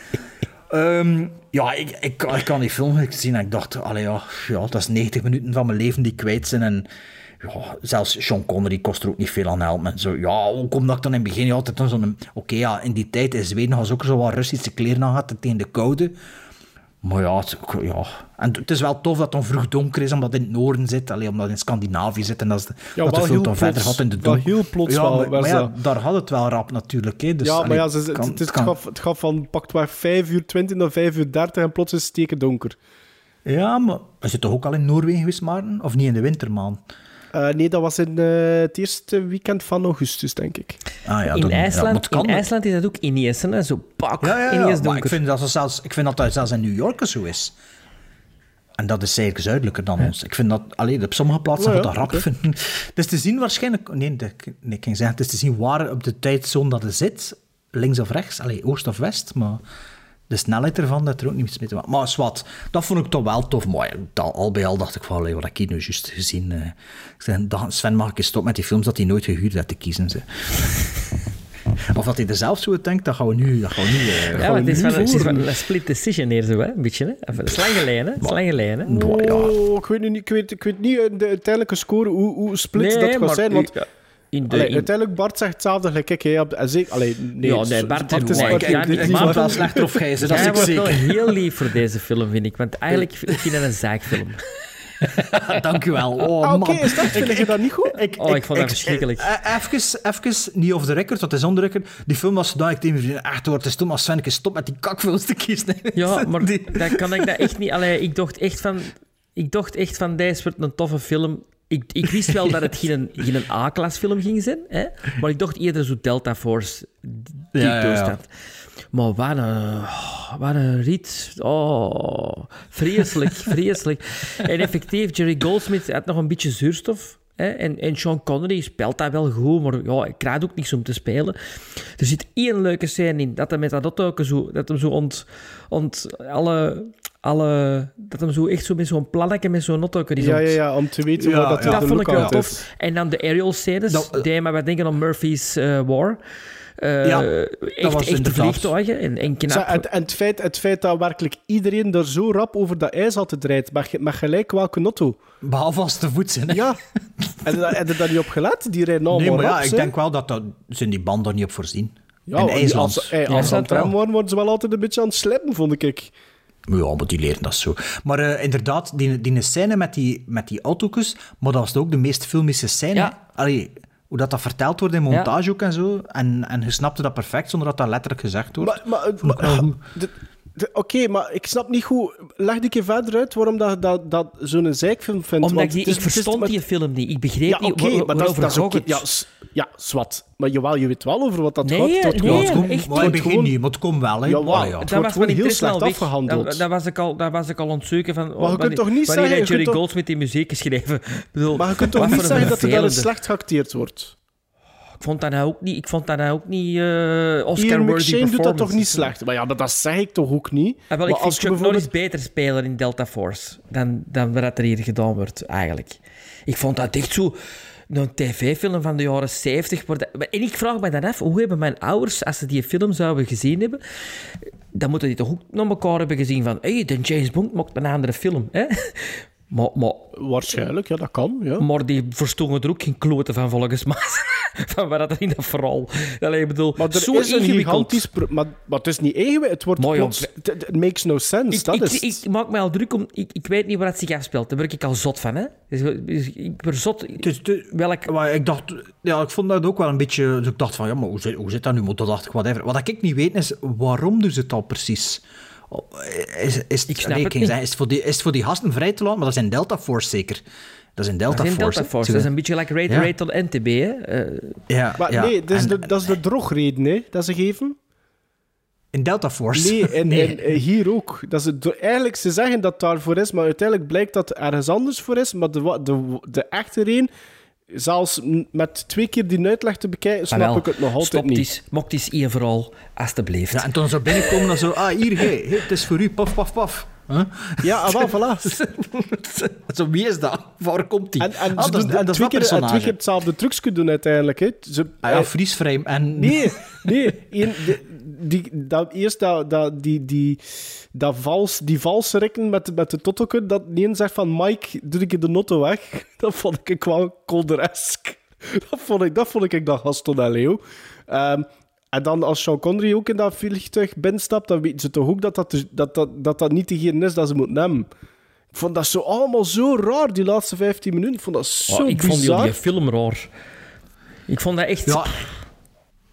Ehm, ja, ik, ik, ik kan die film zien en ik dacht, allee, ja, ja, dat is 90 minuten van mijn leven die kwijt zijn. En ja, zelfs Sean Connery kost er ook niet veel aan helpen. En zo, ja, ook omdat ik dan in het begin altijd zo'n... Oké, ja, in die tijd in Zweden had ze ook zo wat Russische kleren aan gehad tegen de koude. Maar ja, het, ja. En het is wel tof dat het dan vroeg donker is, omdat het in het noorden zit. Alleen omdat het in Scandinavië zit en dat, is Ja, dat de film dan verder gaat in de donker. heel plots ja, wel maar, maar ja, daar had het wel rap natuurlijk. Hè. Dus, ja, maar allee, ja, ze, het kan- het, het, kan- gaf, het gaf van pakt waar 5 uur 20 naar 5 uur 30 en plots is het steken donker. Ja, maar is het toch ook al in Noorwegen geweest, Maarten? Of niet in de wintermaan? Eh, nee, dat was in eh, het eerste weekend van augustus, denk ik. Ah, ja, in dan- IJsland, in IJsland is dat ook Iniesen, hè? zo pak, Ja, ja, ja, maar donker. ik vind, dat zelfs, ik vind dat dat zelfs in New York zo is. En dat is eigenlijk zuidelijker dan ons. Ik vind dat, alleen op sommige plaatsen ja, dat rap vinden. Het is te zien waarschijnlijk, nee, de- nee, ik ging zeggen, het is te zien waar op de tijdzone dat het zit, links of rechts, allee, oost of west, maar de snelheid ervan, dat er ook niets mee te maken. Maar zwart, dat vond ik toch wel tof. Maar dat- al bij al dacht ik van, allee, wat heb ik hier nu juist gezien? eh. ik zei, "Da- Sven mag ik eens stop met die films dat hij nooit gehuurd heeft te kiezen. Ze. Of dat hij er zelf zo denkt, dat gaan we nu, dat gaan we nu, eh, Ja, gaan maar we het is nu wel een, het is voeren. wel een split decision hier zo, hè? Een beetje, hè? Geleden? Oh, ik weet, nu niet, ik, weet, ik weet niet eh, de uiteindelijke score, hoe, hoe split Nee, dat gaat zijn. u- Want ja, in de- allee, in- uiteindelijk, Bart zegt hetzelfde gelijk ik. Hè, op- en zeker, allee, nee, Ja, nee, Bart is heeft Bart is Ja, niet- ik- ik word wel slechter of gij, ze, dat Jij ik zeker. heel lief voor deze film, vind ik. Want eigenlijk ik vind het een zaakfilm. Dank u wel. Oh, Ah, Oké, man. is dat? Vind je dat niet goed? Ik, Oh, ik vond dat verschrikkelijk. eh, Even, even, niet off the record, dat is on the record. Die film was zodanig tegen mijn vriendin, echt hoor, het is toen als Sven, stop met die kakfilms te kiezen. Ja, maar Die- dan kan ik dat echt niet... Allee, ik dacht echt van... Ik dacht echt van, deze wordt een toffe film. Ik, ik wist wel dat het geen, geen A-klas film ging zijn, hè? maar ik dacht eerder zo Delta Force, die Ja, ja, ja. toestand. Maar wat een, wat een rit. Oh, vreselijk, vreselijk. En effectief, Jerry Goldsmith had nog een beetje zuurstof. Hè? En, en Sean Connery speelt dat wel goed, maar ja, ik krijg ook niks om te spelen. Er zit één leuke scène in, dat hij met dat auto zo, dat hem zo ont, ont alle, alle, dat hem zo echt zo met zo'n plannetje met zo'n auto is Ja, ja, ja, om te weten Ja, dat, ja. dat de vond ik wel tof. is. En dan de aerial scènes, Dat- eh, die maar wat denken aan Murphy's eh, War. Eh, Ja, echt, was echte inderdaad- vliegtuigen en, en knap. Zo, en, en het, feit, het feit dat werkelijk iedereen er zo rap over dat ijs had gedraaid, maar, maar gelijk welke notto. Behalve als te voet zijn. hè. Ja, en daar- heb je daar niet op gelet? Die rijden allemaal Nee, maar ja, ik denk wel dat dat... Zijn die banden er niet op voorzien? Ja, in als, IJsland. als, Ja, als ze aan dat het waren, worden ze wel altijd een beetje aan het slippen, vond ik. Ja, maar die leren dat zo. Maar eh, inderdaad, die, die scène met die, met die auto's, maar dat was ook de meest filmische scène. Ja. Allee, hoe dat, dat verteld wordt in montage ook en zo. En, en je snapte dat perfect, zonder dat dat letterlijk gezegd wordt. Maar, maar, wel Oké, maar ik snap niet goed. Leg een keer verder uit waarom dat, dat, dat zo'n zeikfilm vindt. Omdat die, het is- ik het verstond maar- die film niet. Ik begreep Ja, niet oké, waar- maar dat, is- dat het. Ja, ja, zwart. Maar jawel, je weet wel over wat dat Nee, gaat. Het wordt nee, het komt, echt maar het begin Gewoon- niet, maar het komt wel. Hè. Ja, Allee, wauw. ja. Het Dat wordt was heel slecht weg. afgehandeld. Dat, dat, was ik al, dat was ik al onzeker van. je wanneer- kunt toch niet wanneer zeggen- je Jerry Goldsmith die muziek geschreven? Ik bedoel, Maar je kunt toch niet zeggen dat er daar eens slecht geacteerd wordt? Ik vond dat nou ook niet, ik vond dat ook niet eh Ian Oscar-worthy doet dat toch niet performances. slecht? Maar ja, dat, dat zeg ik toch ook niet? Ah, wel, ik vind als je Chuck bijvoorbeeld... Beter spelen in Delta Force dan, dan wat er hier gedaan wordt, eigenlijk. Ik vond dat echt zo een tv-film van de jaren 70. waar dat- En ik vraag me dan af, hoe hebben mijn ouders, als ze die film zouden gezien hebben, dan moeten die toch ook naar elkaar hebben gezien van hé, hey, de James Bond maakt een andere film, hè? Maar, maar, Waarschijnlijk, ja, dat kan. Ja. maar die verstonden er ook geen kloten van, volgens mij. van wat er in dat verhaal... Allee, ik bedoel, Maar er zo is een gigantisch... Maar, maar het is niet ingewikkeld. Het wordt Maar plots... Het it makes no sense, Ik, dat ik, is het. ik maak me al druk om... Ik, ik weet niet waar het zich afspeelt. Daar word ik al zot van, hè. Dus, dus ik ben zot... Dus de- Welk... Maar ik dacht, ja, ik vond dat ook wel een beetje. Dus ik dacht van, ja, maar hoe zit, hoe zit dat nu? Maar toen dacht ik, whatever. Wat ik niet weet is, waarom doen ze het al precies? Is, is, Ik snap het zeggen, is, het voor die, is het voor die gasten vrij te laten? Maar dat is in Delta Force zeker. Dat is in Delta Force. Delta hè. Force. Dat is een beetje like Raid Ja. Raid on NTB, hè. Eh, Ja, Maar ja. nee, dat is, En- de, dat is de drogreden, hè, dat ze geven. In Delta Force? Nee, en, en, eh, hier ook. Dat is het, eigenlijk, ze zeggen dat het daarvoor is, maar uiteindelijk blijkt dat het ergens anders voor is. Maar de, de, de echte reden, zelfs met twee keer die uitleg te bekijken, snap ah, wel. ik het nog altijd niet. eens. Mok eens één vooral, alstublieft. Ja, en toen zo binnenkomen, dan zo, ah, hier, hey, hey, het is voor u, paf, paf, paf. Huh? Ja, ah, wel, voilà. zo, wie is dat? Waar komt die? En, en ah, dat, doen, en dat twee, keer, en twee personage. keer hetzelfde trucje doen uiteindelijk. Hè. Ze, Ah, ja, eh, vriesframe en... Nee, nee. Eén- de- die, dat, eerst dat, dat, die, die, dat vals, die valse rekken met, met de tottoken, dat een zegt van Mike, doe ik de notto weg. Dat vond ik wel kolderesk. Dat vond ik, dat vond ik dat Gaston en Leo. Ehm, en dan als Sean Connery ook in dat vliegtuig binnenstapt, dan weten ze toch ook dat dat, de- dat, dat, dat, dat niet degene is dat ze moeten hebben. Ik vond dat zo allemaal zo raar, die laatste 15 minuten. Ik vond dat zo Oh, ik vond die, film raar. Ik vond dat echt... Ja,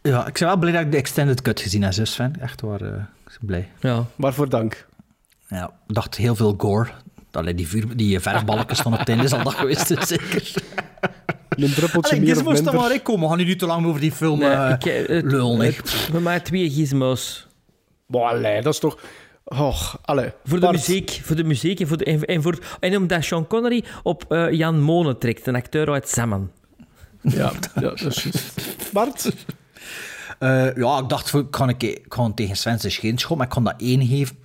ja, ik ben wel blij dat ik de extended cut gezien heb, zus Sven. Echt waar, eh, ik ben blij. Ja. Waarvoor dank. Ja, ik dacht heel veel gore. Allee, die, vuur, die verfballetjes van het einde zal dat geweest zijn, zeker. Een druppeltje Allee, meer of gizmos dan minder. maar ik komen. We gaan nu niet te lang over die film Nee, eh ik, eh, het- mij twee gizmos. Maar allee, dat is toch... Och, allee. Voor de Bart. muziek, voor de muziek en, voor de, en, en, voor, en omdat Sean Connery op eh, Jan Monen trekt, een acteur uit Samman. Ja, ja, dat is juist. Bart? Eh, ja, ik dacht, ik kan, ik, ik kan tegen Sven zijn geen schot, maar ik kan dat één geven.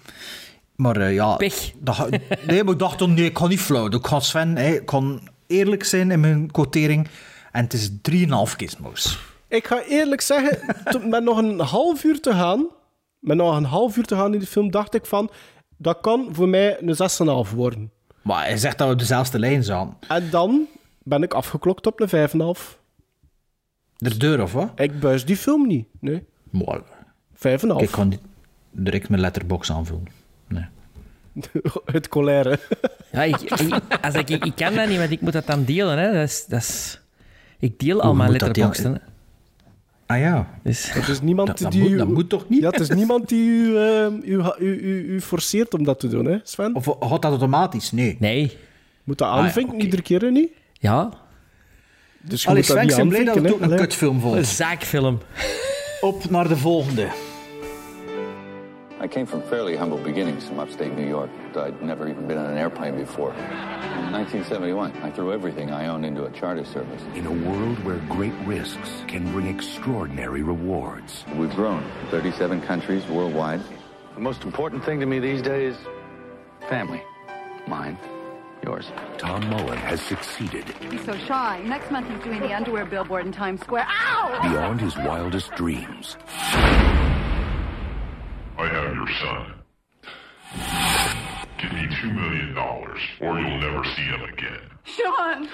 Maar ja... Pech. Dat, ga- nee, maar ik dacht, dan, nee, ik kan niet flauw. Ik kan Sven, hè, ik kan eerlijk zijn in mijn quotering. En het is 3,5 gizmos. Ik ga eerlijk zeggen, met nog een half uur te gaan, met nog een half uur te gaan in de film, dacht ik van, dat kan voor mij een 6,5 worden. Maar hij zegt dat we op dezelfde lijn zaten. En dan ben ik afgeklokt op een 5,5. De deur, of wat? Ik buis die film niet, nee. 5,5. Mooi. Ik kan direct mijn letterbox aanvullen. Het colère. Ja, ik, ik- als ik, ik kan dat niet, want ik moet dat dan delen. Hè. Dat is, dat is, ik deel al Hoe mijn moet dat delen? letterboxen. Ah ja. Dus, Het is niemand Dat- dat die moet- u... dat moet toch niet? Ja, het is niemand die u, eh, u, u, u, forceert om dat te doen, hè, Sven? Of gaat dat automatisch? Nee. nee. Moet dat Ah, ja, aanvinken oké. iedere keer, hè, niet? Ja, Dus je Allee, moet dat Sven, niet ik ben blij dat het ook een kutfilm een vond. zaakfilm. Op naar de volgende. I came from fairly humble beginnings from upstate New York. I'd never even been on an airplane before. In 1971, I threw everything I owned into a charter service. In a world where great risks can bring extraordinary rewards. We've grown 37 countries worldwide. The most important thing to me these days family. Mine, yours. Tom Mullen has succeeded He's so shy. Next month he's doing the underwear billboard in Times Square. Ow! beyond his wildest dreams. I have your son. Give me two million dollars, or you'll never see him again. Sean!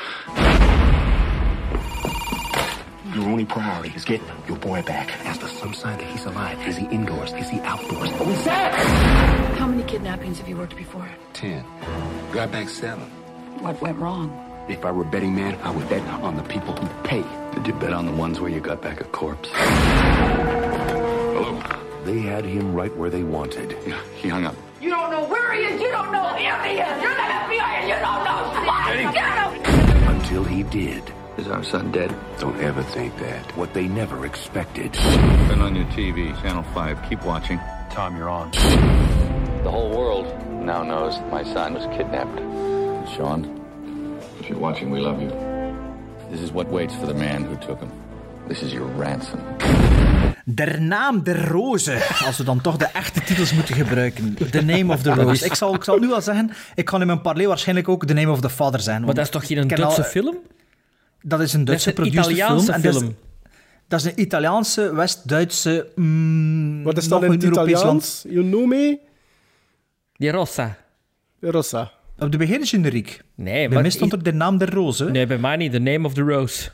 Your only priority is getting your boy back. Is there some sign that he's alive? Is he indoors? Is he outdoors? What was that? How many kidnappings have you worked before? Ten. Got back seven. What went wrong? If I were a betting man, I would bet on the people who pay. Did you bet on the ones where you got back a corpse? Hello? They had him right where they wanted. Yeah, he hung up. You don't know where he is. You don't know if he is. You're the FBI and you don't know. Why? Get him! Until he did. Is our son dead? Don't ever think that. What they never expected. Been on your TV, Channel 5. Keep watching. Tom, you're on. The whole world now knows that my son was kidnapped. Sean, if you're watching, we love you. This is what waits for the man who took him. This is your ransom. Der naam der roze. Als we dan toch de echte titels moeten gebruiken. The name of the rose. Ik zal, ik zal nu al zeggen, ik kan in mijn parley waarschijnlijk ook The name of the father zijn. Maar want dat is toch geen Duitse al- film? Dat is een Duitse Italiaanse film. en dat is- film. Dat is een Italiaanse, West-Duitse... mm, Wat is dat in een het Italiaans? You know me? Die Rossa. Rossa. Op de begingeneriek. Nee, Bij maar... mij stond er de naam der roze. Nee, bij mij niet. The Name of the Rose.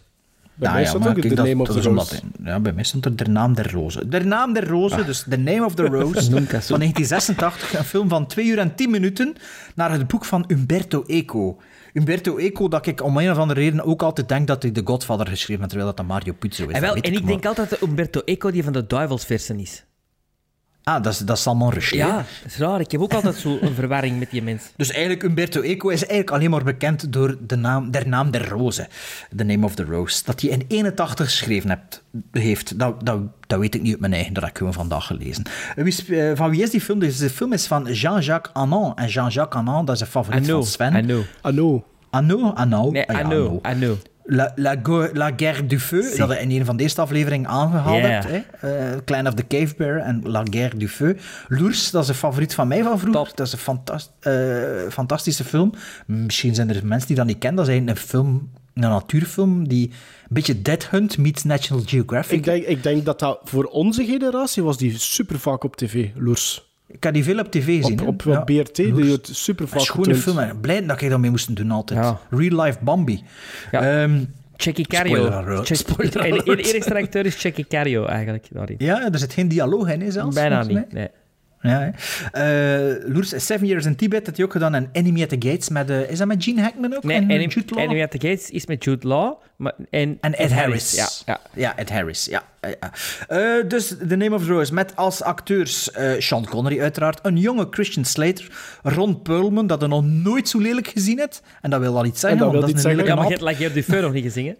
Bij Ah, mij ja, staat ook de dat- name of the rose. Ja, bij mij stond er de naam der roze. De naam der roze, dus The Name of the Rose, van 1986. Een film van 2 uur en 10 minuten naar het boek van Umberto Eco. Umberto Eco, dat ik om een of andere reden ook altijd denk dat hij The Godfather geschreven heeft, terwijl dat Mario Puzo is. En, wel, ik maar- denk altijd dat Umberto Eco die van de Duivelsversen is. Ah, dat is, dat is Salman Rushdie. Ja, dat is raar. Ik heb ook altijd zo een verwarring met die mens. Dus eigenlijk, Umberto Eco is eigenlijk alleen maar bekend door de naam, der naam der roze. The Name of the Rose. Dat hij in 81 geschreven hebt, heeft, dat, dat, dat weet ik niet uit mijn eigen, dat heb ik gewoon vandaag gelezen. Wie, eh, van wie is die film? Deze film is van Jean-Jacques Anand. En Jean-Jacques Anand, dat is een favoriet Anno, van Sven. Anno. Anno. Anno? Anno? Nee, Ah ja, Anno. Anno. La, la, Go- La Guerre du Feu, dat je in een van deze afleveringen aangehaald hebt. Hè? Eh, Klein of the Cave Bear en La Guerre du Feu. Loers, dat is een favoriet van mij van vroeger. Dat is een fantas- eh, fantastische film. Misschien zijn er mensen die dat niet kennen. Dat is eigenlijk een film, een natuurfilm, die een beetje Dead Hunt meets National Geographic. Ik denk, ik denk dat dat voor onze generatie was die super vaak op tv, Loers. Ik heb die veel op tv gezien. Op, op Ja. BRT, die Loers. het super vaak schone film. Blij dat ik daarmee moesten doen altijd. Ja. Real Life Bambi. Ja. Ehm, Checky Spoiler Cario. de enige acteur is Checky Cario eigenlijk daarin. ja, er zit geen dialoog in, hè, zelfs. Bijna niet. Nee. Ja. Eh, Loers, Seven Years in Tibet had hij ook gedaan. En Enemy at the Gates met... eh, is dat met Gene Hackman ook? Nee, en Enemy, Jude Law? Enemy at the Gates is met Jude Law maar, en, En Ed Harris. Ja, ja. ja Ed Harris. Ja. Eh, dus The Name of the Rose. Met als acteurs eh, Sean Connery uiteraard. Een jonge Christian Slater. Ron Perlman, dat hij nog nooit zo lelijk gezien hebt. En dat wil al iets zeggen. En dat wil is iets een zeggen. Ja, maar je hebt La Guerre du Feu nog niet gezien?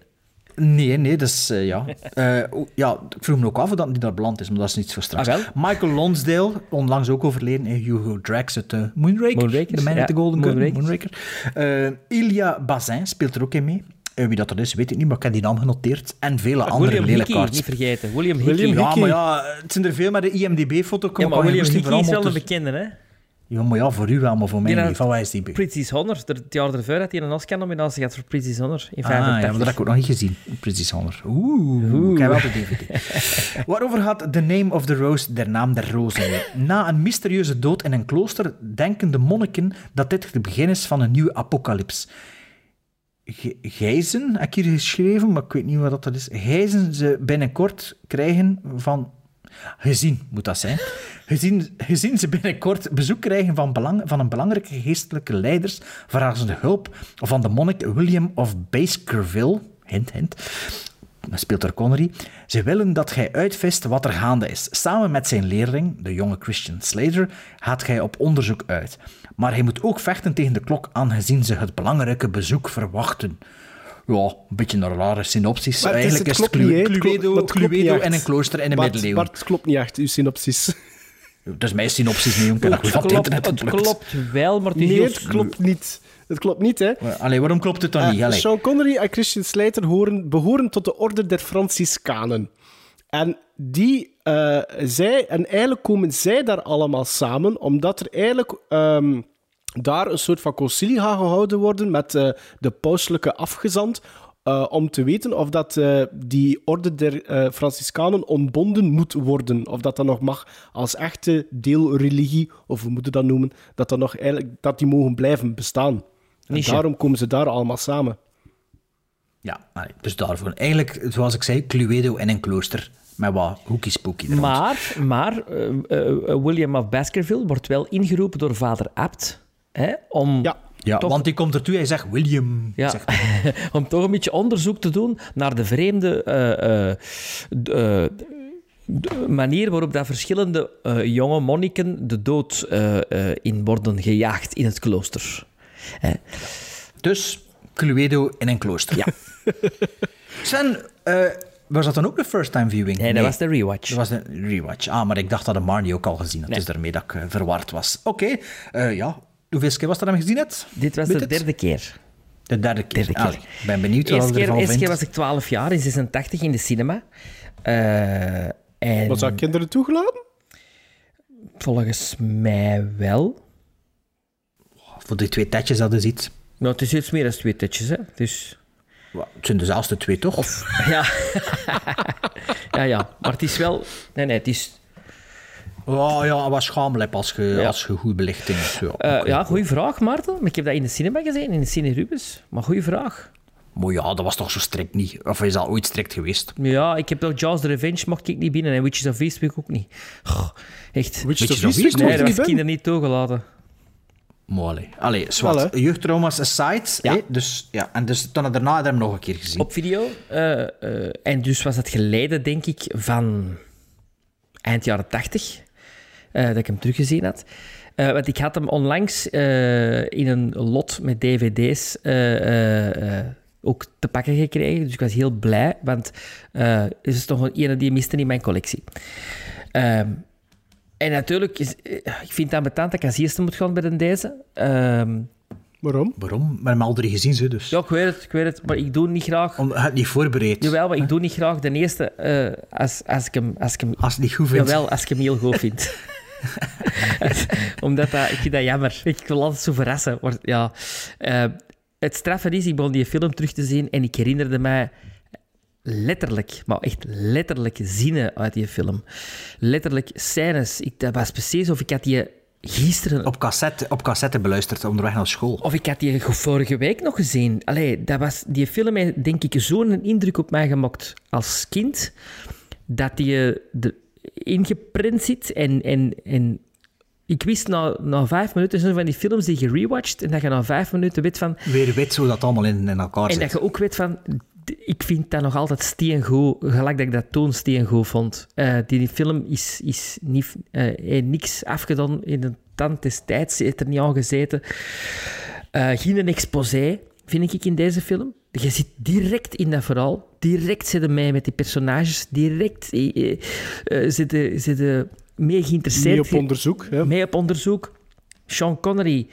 Nee, nee, dus uh, ja. Uh, ja. Ik vroeg me ook af of dat niet naar beland is, maar dat is niet voor straks. Ah, Michael Lonsdale, onlangs ook overleden. En Hugo Drax uit uh, Moonraker. Moonraker. De Man ja, the Golden. Moonraker. Moonraker. Ilya Bazin speelt er ook in mee. wie dat er is, weet ik niet, maar ik heb die naam genoteerd. En vele andere William lelijke Hickey, kaarts. niet vergeten. William Hickey. Ja, maar ja, het zijn er veel met de IMDb-foto. Ja, maar William Hickey is wel een bekende, hè? Ja, maar ja, voor u wel, maar voor mij Die niet. Van waar is die? Pretty's Honor. Het jaar ervoor had hij een Oscar-nominatie gehad voor Pretty's Honor in Ah, ja, 85. maar dat heb ik ook nog niet gezien. Precies Honor. Oeh, ik heb wel de DVD. Waarover gaat The Name of the Rose, de naam der rozen? Na een mysterieuze dood in een klooster denken de monniken dat dit het begin is van een nieuwe apocalyps. Gijzen, heb ik hier geschreven, maar ik weet niet wat dat is. Gijzen ze binnenkort krijgen van... Gezien, moet dat zijn. Gezien, gezien ze binnenkort bezoek krijgen van, belang, van een belangrijke geestelijke leiders, vragen ze de hulp van de monnik William of Baskerville. Hint, hint. Speelt er Connery. Ze willen dat gij uitvist wat er gaande is. Samen met zijn leerling, de jonge Christian Slater, gaat gij op onderzoek uit. Maar hij moet ook vechten tegen de klok, aangezien ze het belangrijke bezoek verwachten. Ja, een beetje een rare synopsis. Maar is- Eigenlijk het is het niet, Cluedo, maar Cluedo echt. en een klooster in de Bart, middeleeuwen. Bart, het klopt niet echt, uw synopsis. Dat is mijn synopsis niet, jong. Ik heb dat Het klopt, internet het klopt wel, maar het is Nee, heel het klopt niet. Het klopt niet, hè. Allee, waarom klopt het dan Eh, niet? Allee. Sean Connery en Christian Slater horen, behoren tot de orde der Franciscanen. En die, eh, zij, en eigenlijk komen zij daar allemaal samen, omdat er eigenlijk ehm, daar een soort van concilie gaat gehouden worden met eh, de pauselijke afgezant, eh, om te weten of dat eh, die orde der eh, Franciscanen ontbonden moet worden, of dat dat nog mag als echte deelreligie, of hoe moeten we dat noemen, dat, dat, nog eigenlijk, dat die mogen blijven bestaan. En daarom komen ze daar allemaal samen. Ja, allee, dus daarvoor. Eigenlijk, zoals ik zei, Cluedo en een klooster. Met wat hoekie spooky er Maar, maar William of Baskerville wordt wel ingeroepen door vader Abt. Hè, om Ja, toch- want die komt ertoe, hij zegt William. Ja, Zegt, om toch een beetje onderzoek te doen naar de vreemde eh, eh, d- eh, de manier waarop dat verschillende eh, jonge monniken de dood eh, eh, in worden gejaagd in het klooster. Hè. Dus Cluedo in een klooster. Ja. Sven, eh, was dat dan ook de first time viewing? Nee, dat was de rewatch. Dat was de rewatch. Ah, maar ik dacht dat de Marnie ook al gezien had. Nee. Dus daarmee dat ik verward was. Oké, eh, ja. Hoeveel keer was dat hem gezien hebt? Dit was Weet de het? derde keer. De derde keer. Derde keer. Allee, ik ben benieuwd wat Eerste je keer, ervan eerste keer was ik 12 jaar, in 86 in de cinema. Eh, en Was dat kinderen toegelaten? Volgens mij wel. Voor die twee tetjes dat je ziet. Nou, het is iets meer dan twee tetjes, hè. Dus... Het zijn dezelfde twee, toch? Ja. ja, ja. Maar het is wel... Nee, nee, het is... Oh, ja, wat schaamlep als je, Ja. als je goed belichting hebt. Ja, Eh. Ja, goede vraag, Maarten. Maar ik heb dat in de cinema gezien, in de Cine Rubens. Maar goede vraag. Maar ja, dat was toch zo strikt niet? Of is dat ooit strikt geweest? Ja, ik heb toch Jaws the Revenge mocht ik niet binnen en Witches of Eastwick ook niet. Goh, echt. Witches of Eastwick Nee, dat binnen? kinderen niet toegelaten. Maar allee, allee zwart. Jeugdtrauma's aside. Ja. dus, ja, en dus dan daarna heb je hem nog een keer gezien. Op video. eh, eh, en dus was het geleden, denk ik, van eind jaren tachtig. Eh, dat ik hem teruggezien had. Eh, want ik had hem onlangs eh, in een lot met dvd's eh, eh, eh, ook te pakken gekregen. Dus ik was heel blij, want eh het is toch een ene die miste in mijn collectie. Ehm, en natuurlijk, is, ik vind het ambetant dat ik als eerste moet gaan bij de deze. Ehm, Waarom? Waarom? Maar hem al drie gezien, ze dus. ja, ik weet het, ik weet het, maar ik doe niet graag... Om, hij had niet voorbereid. Jawel, maar ik doe niet graag de eerste eh, als, als ik hem... Als ik hem Als het niet goed vindt. Jawel, als ik hem heel goed vind. Omdat dat, ik vind dat jammer. Ik wil altijd zo verrassen. Maar, ja, eh, het straffe is, ik begon die film terug te zien en ik herinnerde mij letterlijk, maar echt letterlijk zinnen uit die film. Letterlijk scènes. Ik, dat was precies of ik had die gisteren... Op cassette, op cassette beluisterd onderweg naar school. Of ik had die vorige week nog gezien. Allee, dat was, die film heeft denk ik zo'n indruk op mij gemaakt als kind, dat die er ingeprint zit. En, en, en ik wist na, na vijf minuten, zo van die films die je rewatcht, en dat je na vijf minuten weet van... Weer weet hoe dat allemaal in, in elkaar En zit. dat je ook weet van... Ik vind dat nog altijd steengoed, gelijk dat ik dat toen steengoed vond. Eh, die film is, is niet, heeft niks afgedaan in de tand des tijds, heeft er niet aan gezeten. Eh geen exposé, vind ik in deze film. Je zit direct in dat verhaal. Direct zitten mee met die personages. Direct eh, eh, eh, zitten, zitten mee geïnteresseerd. Mee op onderzoek. Ja. Mee op onderzoek. Sean Connery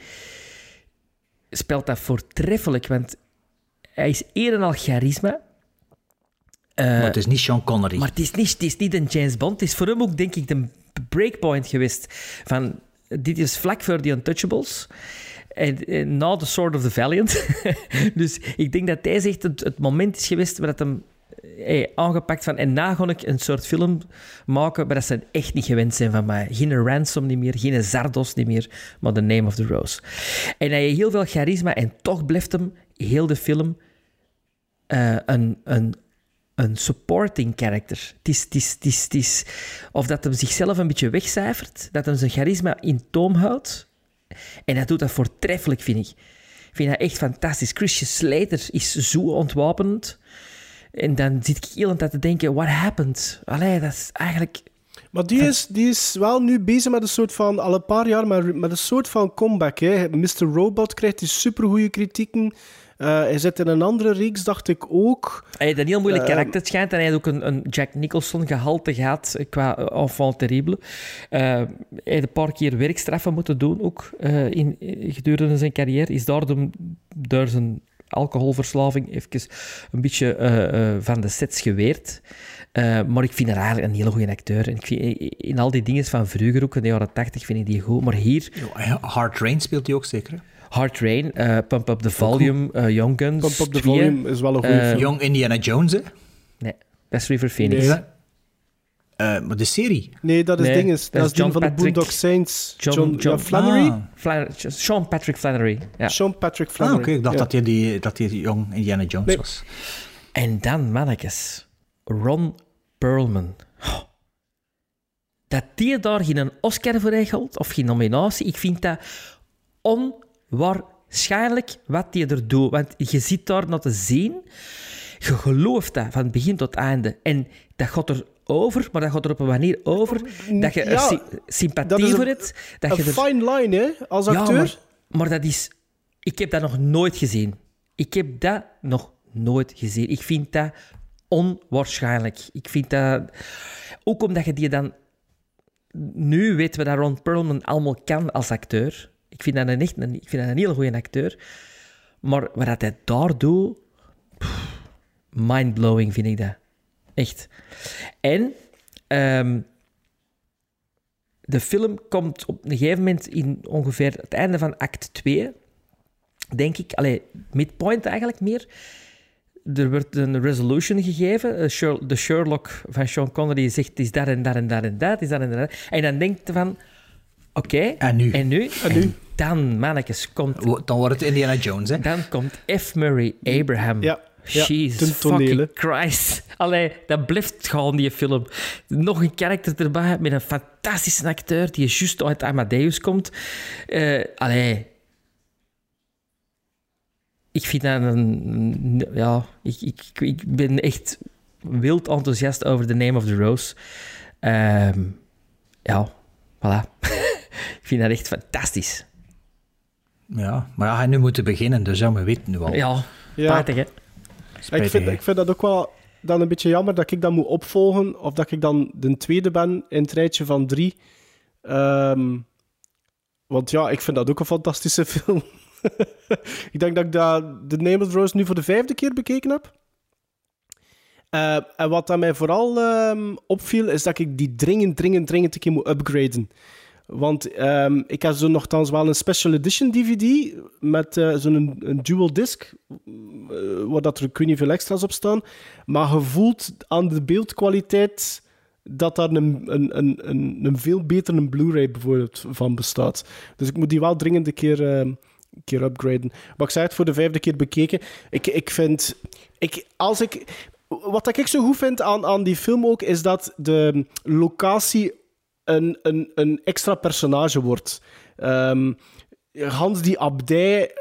speelt dat voortreffelijk, want hij is een en al charisma. Eh, maar het is niet Sean Connery. Maar het is, niet, het is niet een James Bond. Het is voor hem ook, denk ik, de breakpoint geweest. Van, dit is vlak voor The Untouchables. En, na The Sword of the Valiant. dus ik denk dat hij zegt het, het moment is geweest waar dat hem hey, aangepakt van... En na ga ik een soort film maken waar dat ze echt niet gewend zijn van mij. Geen Ransom niet meer, geen Zardos niet meer, maar The Name of the Rose. En hij heeft heel veel charisma en toch blijft hem heel de film eh, een, een, een supporting character. Het is, het is, of dat hem zichzelf een beetje wegcijfert, dat hem zijn charisma in toom houdt. En hij doet dat voortreffelijk, vind ik. Ik vind dat echt fantastisch. Christian Slater is zo ontwapenend. En dan zit ik heel tijd te denken, what happened? Allee, dat is eigenlijk... Maar die is, die is wel nu bezig met een soort van, al een paar jaar, maar met een soort van comeback. Hè. Mr. Robot krijgt die supergoeie kritieken. Uh, hij zit in een andere reeks, dacht ik ook. Hij heeft een heel moeilijk Uh, karakter, het schijnt. En hij heeft ook een, een Jack Nicholson gehalte gehad eh, qua enfant terrible. Uh, hij heeft een paar keer werkstraffen moeten doen, ook uh, in, gedurende zijn carrière. Is daardoor door zijn alcoholverslaving even een beetje uh, van de sets geweerd. Uh, maar ik vind hem eigenlijk een hele goede acteur. En ik vind, in al die dingen van vroeger, ook in de jaren 80, vind ik die goed. Maar hier... Hard Rain speelt hij ook zeker, Hard Rain, uh, Pump Up the Volume, uh, Young Guns. Pump Up the Volume is wel een goede film. Young Indiana Jones, hè? Nee, dat is River Phoenix. Nee. maar de serie? Nee, dat is nee, dinges. Dat, dat is John van Patrick, de Boondock Saints. John, John, John ja, Flannery? Ah, Flannery? Sean Patrick Flannery. Ja. Sean Patrick Ah, Flannery. oké. Okay. Ik dacht ja. dat hij die, dat die Young Indiana Jones nee. was. En dan, mannetjes, Ron Perlman. Oh. Dat die daar geen Oscar voor regelt, of geen nominatie, ik vind dat onwaarschijnlijk wat die er doet. Want je zit daar naar te zien, je gelooft dat van begin tot einde. En dat gaat er over, maar dat gaat er op een manier over dat je er sy sympathie voor hebt. Dat een je er... fine line, hè, als acteur. Ja, maar, maar dat is... Ik heb dat nog nooit gezien. Ik heb dat nog nooit gezien. Ik vind dat onwaarschijnlijk. Ik vind dat... Ook omdat je die dan... Nu weten we dat Ron Perlman allemaal kan als acteur. Ik vind dat een, echt een, ik vind dat een hele goede acteur. Maar wat hij daar doet... Mindblowing vind ik dat. Echt. En... Um, de film komt op een gegeven moment in ongeveer het einde van act 2, denk ik, allee, midpoint eigenlijk meer. Er wordt een resolution gegeven. De Sherlock van Sean Connery zegt: het is dat en dat en dat en dat, is dat en dat. En dan denkt je van: oké, okay, en nu? En nu? En, nu? Dan, mannetjes, komt. Dan wordt het Indiana Jones, hè? Dan komt F. Murray Abraham. Ja. Jesus fucking Christ. Allee, dat blijft gewoon, die film. Nog een karakter erbij met een fantastische acteur die juist uit Amadeus komt. Uh, allee. Ik vind dat een... Ja, ik, ik, ik ben echt wild enthousiast over The Name of the Rose. Um, ja, voilà. ik vind dat echt fantastisch. Ja, maar ja, hij nu moeten beginnen, dus ja, we weten nu al. Ja, spijtig, hè. Ik vind, ik vind dat ook wel dan een beetje jammer dat ik dat moet opvolgen, of dat ik dan de tweede ben in het rijtje van drie. Um, want ja, ik vind dat ook een fantastische film. ik denk dat ik dat The Name of the Rose nu voor de vijfde keer bekeken heb. Uh, en wat aan mij vooral um, opviel, is dat ik die dringend, dringend, dringend een keer moet upgraden. Want um, ik heb zo nogthans wel een special edition DVD met uh, zo'n een, dual disc, uh, waar dat er weet niet veel extra's op staan. Maar je voelt aan de beeldkwaliteit dat daar een, een, een, een, een veel betere Blu-ray bijvoorbeeld van bestaat. Dus ik moet die wel dringend een keer, uh, keer upgraden. Maar ik zei het voor de vijfde keer bekeken. Ik, ik vind... Ik, als ik, wat ik zo goed vind aan, aan die film ook, is dat de locatie een, een, een extra personage wordt. Um, Hans die abdij,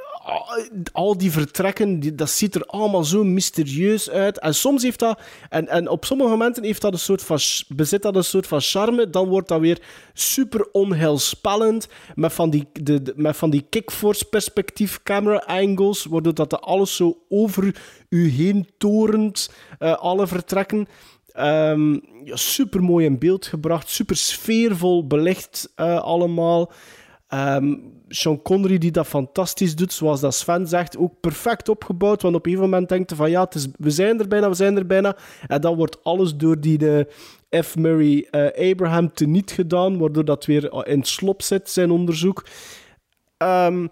al die vertrekken, die, dat ziet er allemaal zo mysterieus uit. En soms heeft dat, en, en op sommige momenten heeft dat een soort van, bezit dat een soort van charme. Dan wordt dat weer super onheilspellend. Met van die, de, met van die kickforce perspectief camera angles, waardoor dat alles zo over u heen torent, eh, alle vertrekken. Ehm, ja, super mooi in beeld gebracht, super sfeervol belicht eh, allemaal. Ehm, Sean Connery die dat fantastisch doet, zoals dat Sven zegt, ook perfect opgebouwd. Want op een gegeven moment denkt hij van ja, het is, we zijn er bijna, we zijn er bijna. En dan wordt alles door die eh, F. Murray eh, Abraham teniet gedaan, waardoor dat weer in het slop zit, zijn onderzoek. Ehm,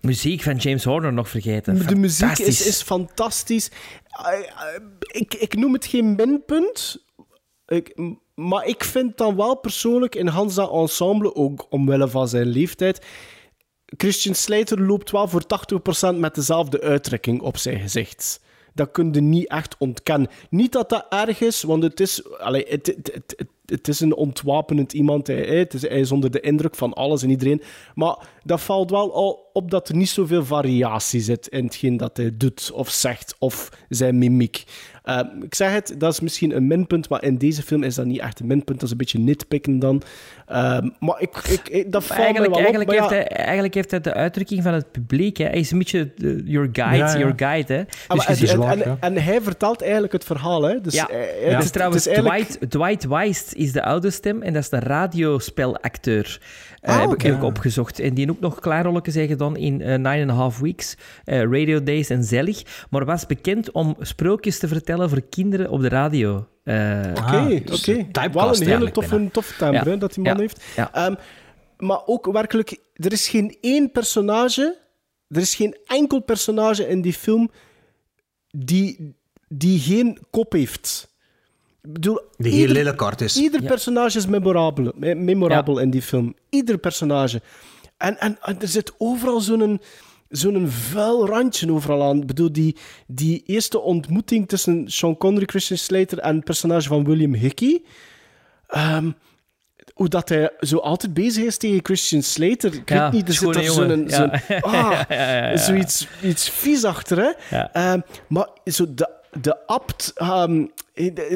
Muziek van James Horner nog vergeten. de muziek is, Fantastisch. is fantastisch. Eh, eh, Ik, ik noem het geen minpunt, ik, maar ik vind dan wel persoonlijk in Hans dat ensemble, ook omwille van zijn leeftijd, Christian Slater loopt wel voor 80% met dezelfde uitdrukking op zijn gezicht. Dat kun je niet echt ontkennen. Niet dat dat erg is, want het is, allee, het, het, het, is een ontwapenend iemand. Hij, het is, hij is onder de indruk van alles en iedereen. Maar dat valt wel op dat er niet zoveel variatie zit in hetgeen dat hij doet of zegt of zijn mimiek. Eh, ik zeg het, dat is misschien een minpunt, maar in deze film is dat niet echt een minpunt. Dat is een beetje nitpikken dan. Eh, maar ik, ik, ik- dat valt Eigenlijk, me wel eigenlijk, op. heeft ja, hij, eigenlijk heeft hij de uitdrukking van het publiek. Hè. Hij is een beetje eh, your guide, Ja, ja. your guide. Hè. Ah, Dus ziet- en, en, en hij vertelt eigenlijk het verhaal. Hè? Dus, ja, eh, is trouwens eigenlijk- Dwight, Dwight Weist is de oude stem en dat is een radiospelacteur. Eh, Ah, heb ik ook opgezocht. En die ook nog klaarrolletjes heeft gedaan in eh, Nine and a Half Weeks, eh, Radio Days en Zellig. Maar was bekend om sprookjes te vertellen voor kinderen op de radio. Eh, Oké, oké. Wel een hele toffe, toffe timbre Ja. dat die man Ja. heeft. Ja. Ehm, maar ook werkelijk, er is geen één personage, er is geen enkel personage in die film die, die geen kop heeft. Ik bedoel, Die heel ieder- is. Ieder Ja. personage is memorabel, me- memorabel in die film. Ieder personage. En, en, en er zit overal zo'n zo'n vuil randje overal aan. Ik bedoel, die, die eerste ontmoeting tussen Sean Connery, Christian Slater en het personage van William Hickey. Ehm, hoe dat hij zo altijd bezig is tegen Christian Slater. Ik Ja, weet niet, er zit toch zo'n... ah, Ja, ja, ja, ja. Zoiets iets vies achter, hè. Ja. Ehm, maar zo de, de abt, ehm, eh, de-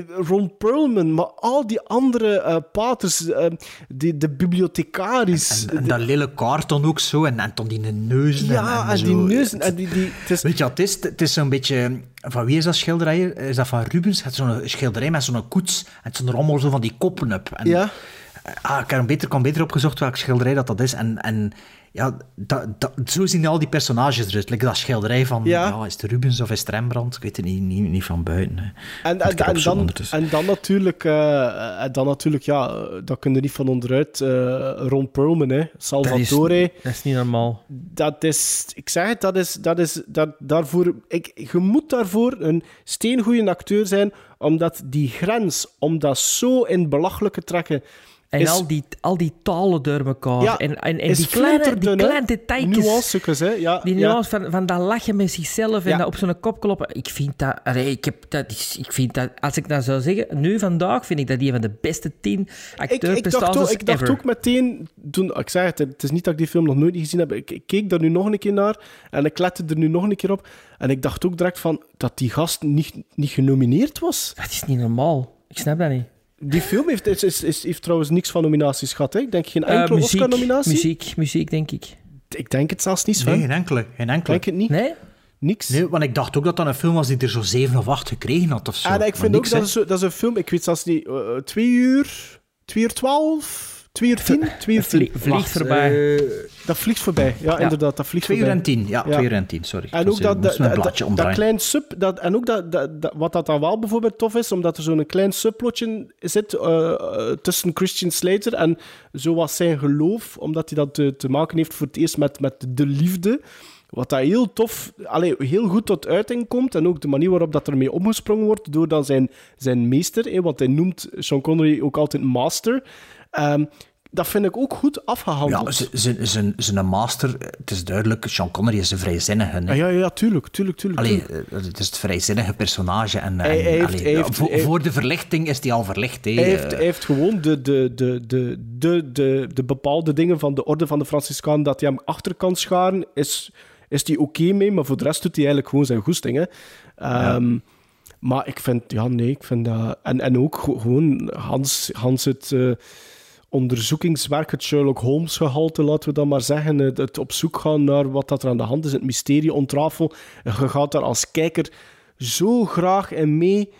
Ron Perlman, maar al die andere eh, paters, ehm, die, de bibliothecaris... En dat lelijk kaart dan ook zo, en, en dan die neuzen. Ja, en, die neuzen, en die... die het is, Weet je wat het is? Het is zo'n beetje... Van wie is dat schilderij? Is dat van Rubens? Het is zo'n schilderij met zo'n koets. En het zijn er allemaal zo van die koppen op. En, Ja. Ah, ik heb beter, kan beter opgezocht welk schilderij dat, dat is. En, en ja, dat, dat, zo zien al die personages eruit. Like dat schilderij van... Ja. Ja. is het Rubens of is het Rembrandt? Ik weet het niet, niet, niet van buiten. hè. En, en, dan, ondertussen. en dan natuurlijk, eh, en dan natuurlijk, ja, dat kun je niet van onderuit. eh, Ron Perlman, hè, Salvatore. Dat is niet normaal. Dat is, ik zeg het, dat is, dat is, dat, daarvoor, ik, je moet daarvoor een steengoeie acteur zijn, omdat die grens, om dat zo in belachelijke trekken. En is, al, die, al die talen door elkaar. Ja, en en, en die kleine, die kleine detailjes. Nuances, hè? Ja, Die ja. nuance van, van dat lachen met zichzelf en Ja. dat op zo'n kop kloppen. Ik vind dat... allee, ik, heb, dat ik vind dat... Als ik dat zou zeggen, nu vandaag vind ik dat die van de beste tien ik, ik, acteurprestaties ook, ik dacht ever. ook meteen, toen, ik zei het, het is niet dat ik die film nog nooit gezien heb, ik, ik keek daar nu nog een keer naar en ik lette er nu nog een keer op en ik dacht ook direct van dat die gast niet, niet genomineerd was. Dat is niet normaal. Ik snap dat niet. Die film heeft, is, is, is- heeft trouwens niks van nominaties gehad. Hè? Ik denk geen Eh, enkele muziek, Oscar-nominatie. Muziek, muziek, denk ik. Ik denk het zelfs niet, Sven. Nee, geen enkele. Geen enkele. denk het niet. Nee? Niks. Nee, want ik dacht ook dat dat een film was die er zo zeven of acht gekregen had of zo. En ik vind niks, ook dat is, zo- dat is een film, ik weet zelfs niet, eh, twee uur, twee uur twaalf, twee uur tien, twee uur tien. Vlie- vliegt Wacht, voorbij. eh, Dat vliegt voorbij. Ja, Ja. inderdaad, dat vliegt Twee uur voorbij. en tien, ja, twee uur en tien, sorry. En Dat ook is, dat, dat, een dat, klein sub... Dat, en ook dat, dat, dat- wat dat dan wel bijvoorbeeld tof is, omdat er zo'n klein subplotje zit eh, eh, tussen Christian Slater en zo was zijn geloof, omdat hij dat te, te maken heeft voor het eerst met, met de liefde. Wat dat heel tof, allee, heel goed tot uiting komt. En ook de manier waarop dat ermee omgesprongen wordt door dan zijn, zijn meester. hè, want hij noemt Sean Connery ook altijd master. Ehm, dat vind ik ook goed afgehandeld. Ja, zijn- zijn master, het is duidelijk, Sean Connery is een vrijzinnige. hè. Ah, ja, ja, tuurlijk, tuurlijk, tuurlijk. Allee, eh, het is het vrijzinnige personage. En, Hij- en, hij heeft- allee, hij heeft- voor, de verlichting is hij al verlicht. hè. Hij heeft, Eh, hij heeft gewoon de, de, de, de, de, de, de bepaalde dingen van de orde van de Franciscanen dat hij hem achter kan scharen, is, is hij oké mee, maar voor de rest doet hij eigenlijk gewoon zijn goesting. Hè. Ehm, Maar ik vind, ja, nee, ik vind dat. En, en ook gewoon Hans, Hans het. eh, onderzoekingswerk, het Sherlock Holmes gehalte, laten we dan maar zeggen. Het, het op zoek gaan naar wat dat er aan de hand is, het mysterie ontrafel. Je gaat daar als kijker zo graag in mee.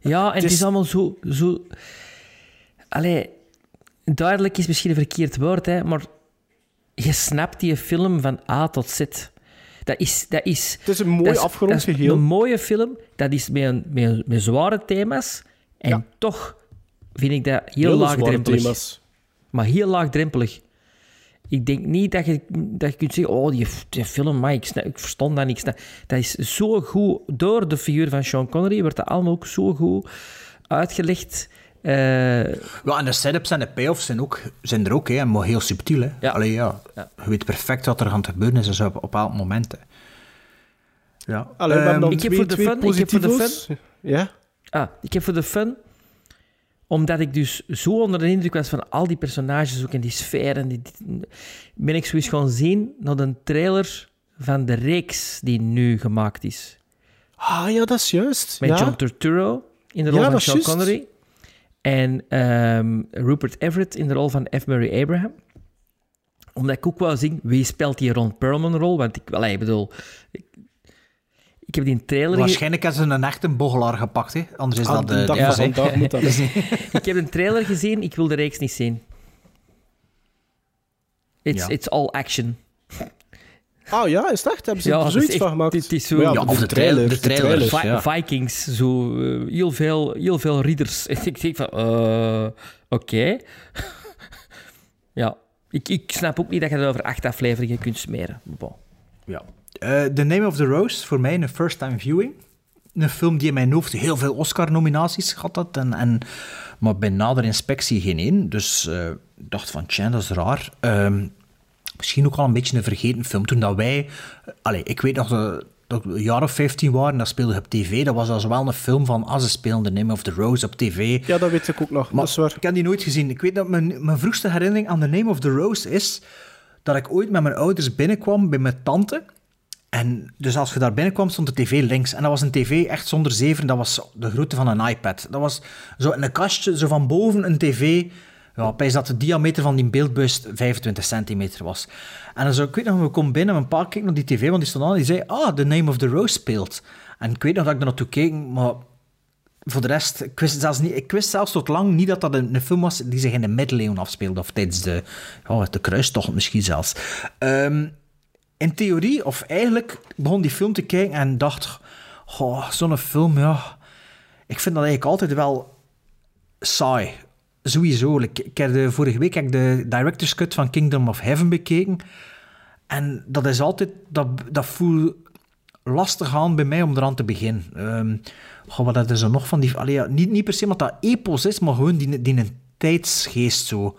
Ja, en het Het is, allemaal zo... zo... Allee, duidelijk is misschien een verkeerd woord, hè, maar je snapt die film van A tot Z. Dat is... Dat is Het is een mooi afgerond geheel. Een mooie film, dat is met, een, met, een- met zware thema's. En toch vind ik dat heel, laagdrempelig. thema's. Maar heel laagdrempelig. Ik denk niet dat je, dat je kunt zeggen, oh, die, die film, maar ik, snap, ik verstond dat niet. Dat is zo goed, door de figuur van Sean Connery, wordt dat allemaal ook zo goed uitgelegd. Eh, Ja, en de setups en de payoffs zijn, ook, zijn er ook, hè, maar heel subtiel. Hè. Allee, ja. Je weet perfect wat er aan het gebeuren is dus op, op elk moment. Hè. Ja. Allee, dan ik heb twee, voor de fun, ik heb voor de fun, Ja? Ah, ik heb voor de fun, omdat ik dus zo onder de indruk was van al die personages ook en die sfeer, en die, ben ik zoiets gaan zien naar een trailer van de reeks die nu gemaakt is. Ah ja, dat is juist. Met ja. John Turturro in de rol Ja, van Sean. Connery. En ehm, Rupert Everett in de rol van F. Murray Abraham. Omdat ik ook wou zien, wie speelt die Ron Perlman rol? Want ik, wel, ik bedoel... Ik, heb die trailer... Waarschijnlijk hebben ze een echte bochelaar gepakt. Hè. Anders is Ah, dat de de, dag de van vandaag moet dat. ik heb een trailer gezien, ik wil de reeks niet zien. It's, Ja. it's all action. Ah ja, is echt? Hebben ze er zoiets echt- van gemaakt? Het is zo... Ja, of de trailer, de trailer, Vi-. Vikings, zo eh, heel, veel, heel veel ridders. En ik denk van, eh, oké. ja, ik, ik snap ook niet dat je dat over acht afleveringen kunt smeren. Bon. Ja. Eh, The Name of the Rose, voor mij een first-time viewing. Een film die in mijn hoofd heel veel Oscar-nominaties had. had En, en, maar bij nader inspectie geen één. Dus eh, ik dacht van, tja, dat is raar. Ehm, misschien ook al een beetje een vergeten film. Toen dat wij... eh, allee, ik weet nog dat, dat we een jaar of 15 waren, dat speelde op tv. Dat was als wel een film van, ah, ze spelen The Name of the Rose op tv. Ja, dat weet ik ook nog. Maar dat is waar. ik heb die nooit gezien. Ik weet dat mijn, mijn vroegste herinnering aan The Name of the Rose is dat ik ooit met mijn ouders binnenkwam bij mijn tante. En dus als je daar binnenkwam, stond de tv links. En dat was een tv echt zonder zeven. Dat was de grootte van een iPad. Dat was zo in een kastje, zo van boven een tv. Ja, opeens dat de diameter van die beeldbuis 25 centimeter was. En dan zo, ik weet nog, we komen binnen, mijn pa keek naar die tv, want die stond aan. Die zei, ah, The Name of the Rose speelt. En ik weet nog dat ik er naartoe keek, maar voor de rest, ik wist, zelfs niet, ik wist zelfs tot lang niet dat dat een, een film was die zich in de middeleeuwen afspeelde. Of tijdens de, ja, de kruistocht misschien zelfs. Ehm, in theorie, of eigenlijk, begon die film te kijken en dacht... Oh, zo'n film, ja... Ik vind dat eigenlijk altijd wel saai. Sowieso. Ik, heb de, vorige week heb ik de director's cut van Kingdom of Heaven bekeken. En dat is altijd... Dat, dat voelt lastig aan bij mij om eraan te beginnen. Ehm goh, wat is er nog van die... Allee, ja, niet, niet per se omdat dat epos is, maar gewoon die, die een tijdsgeest zo...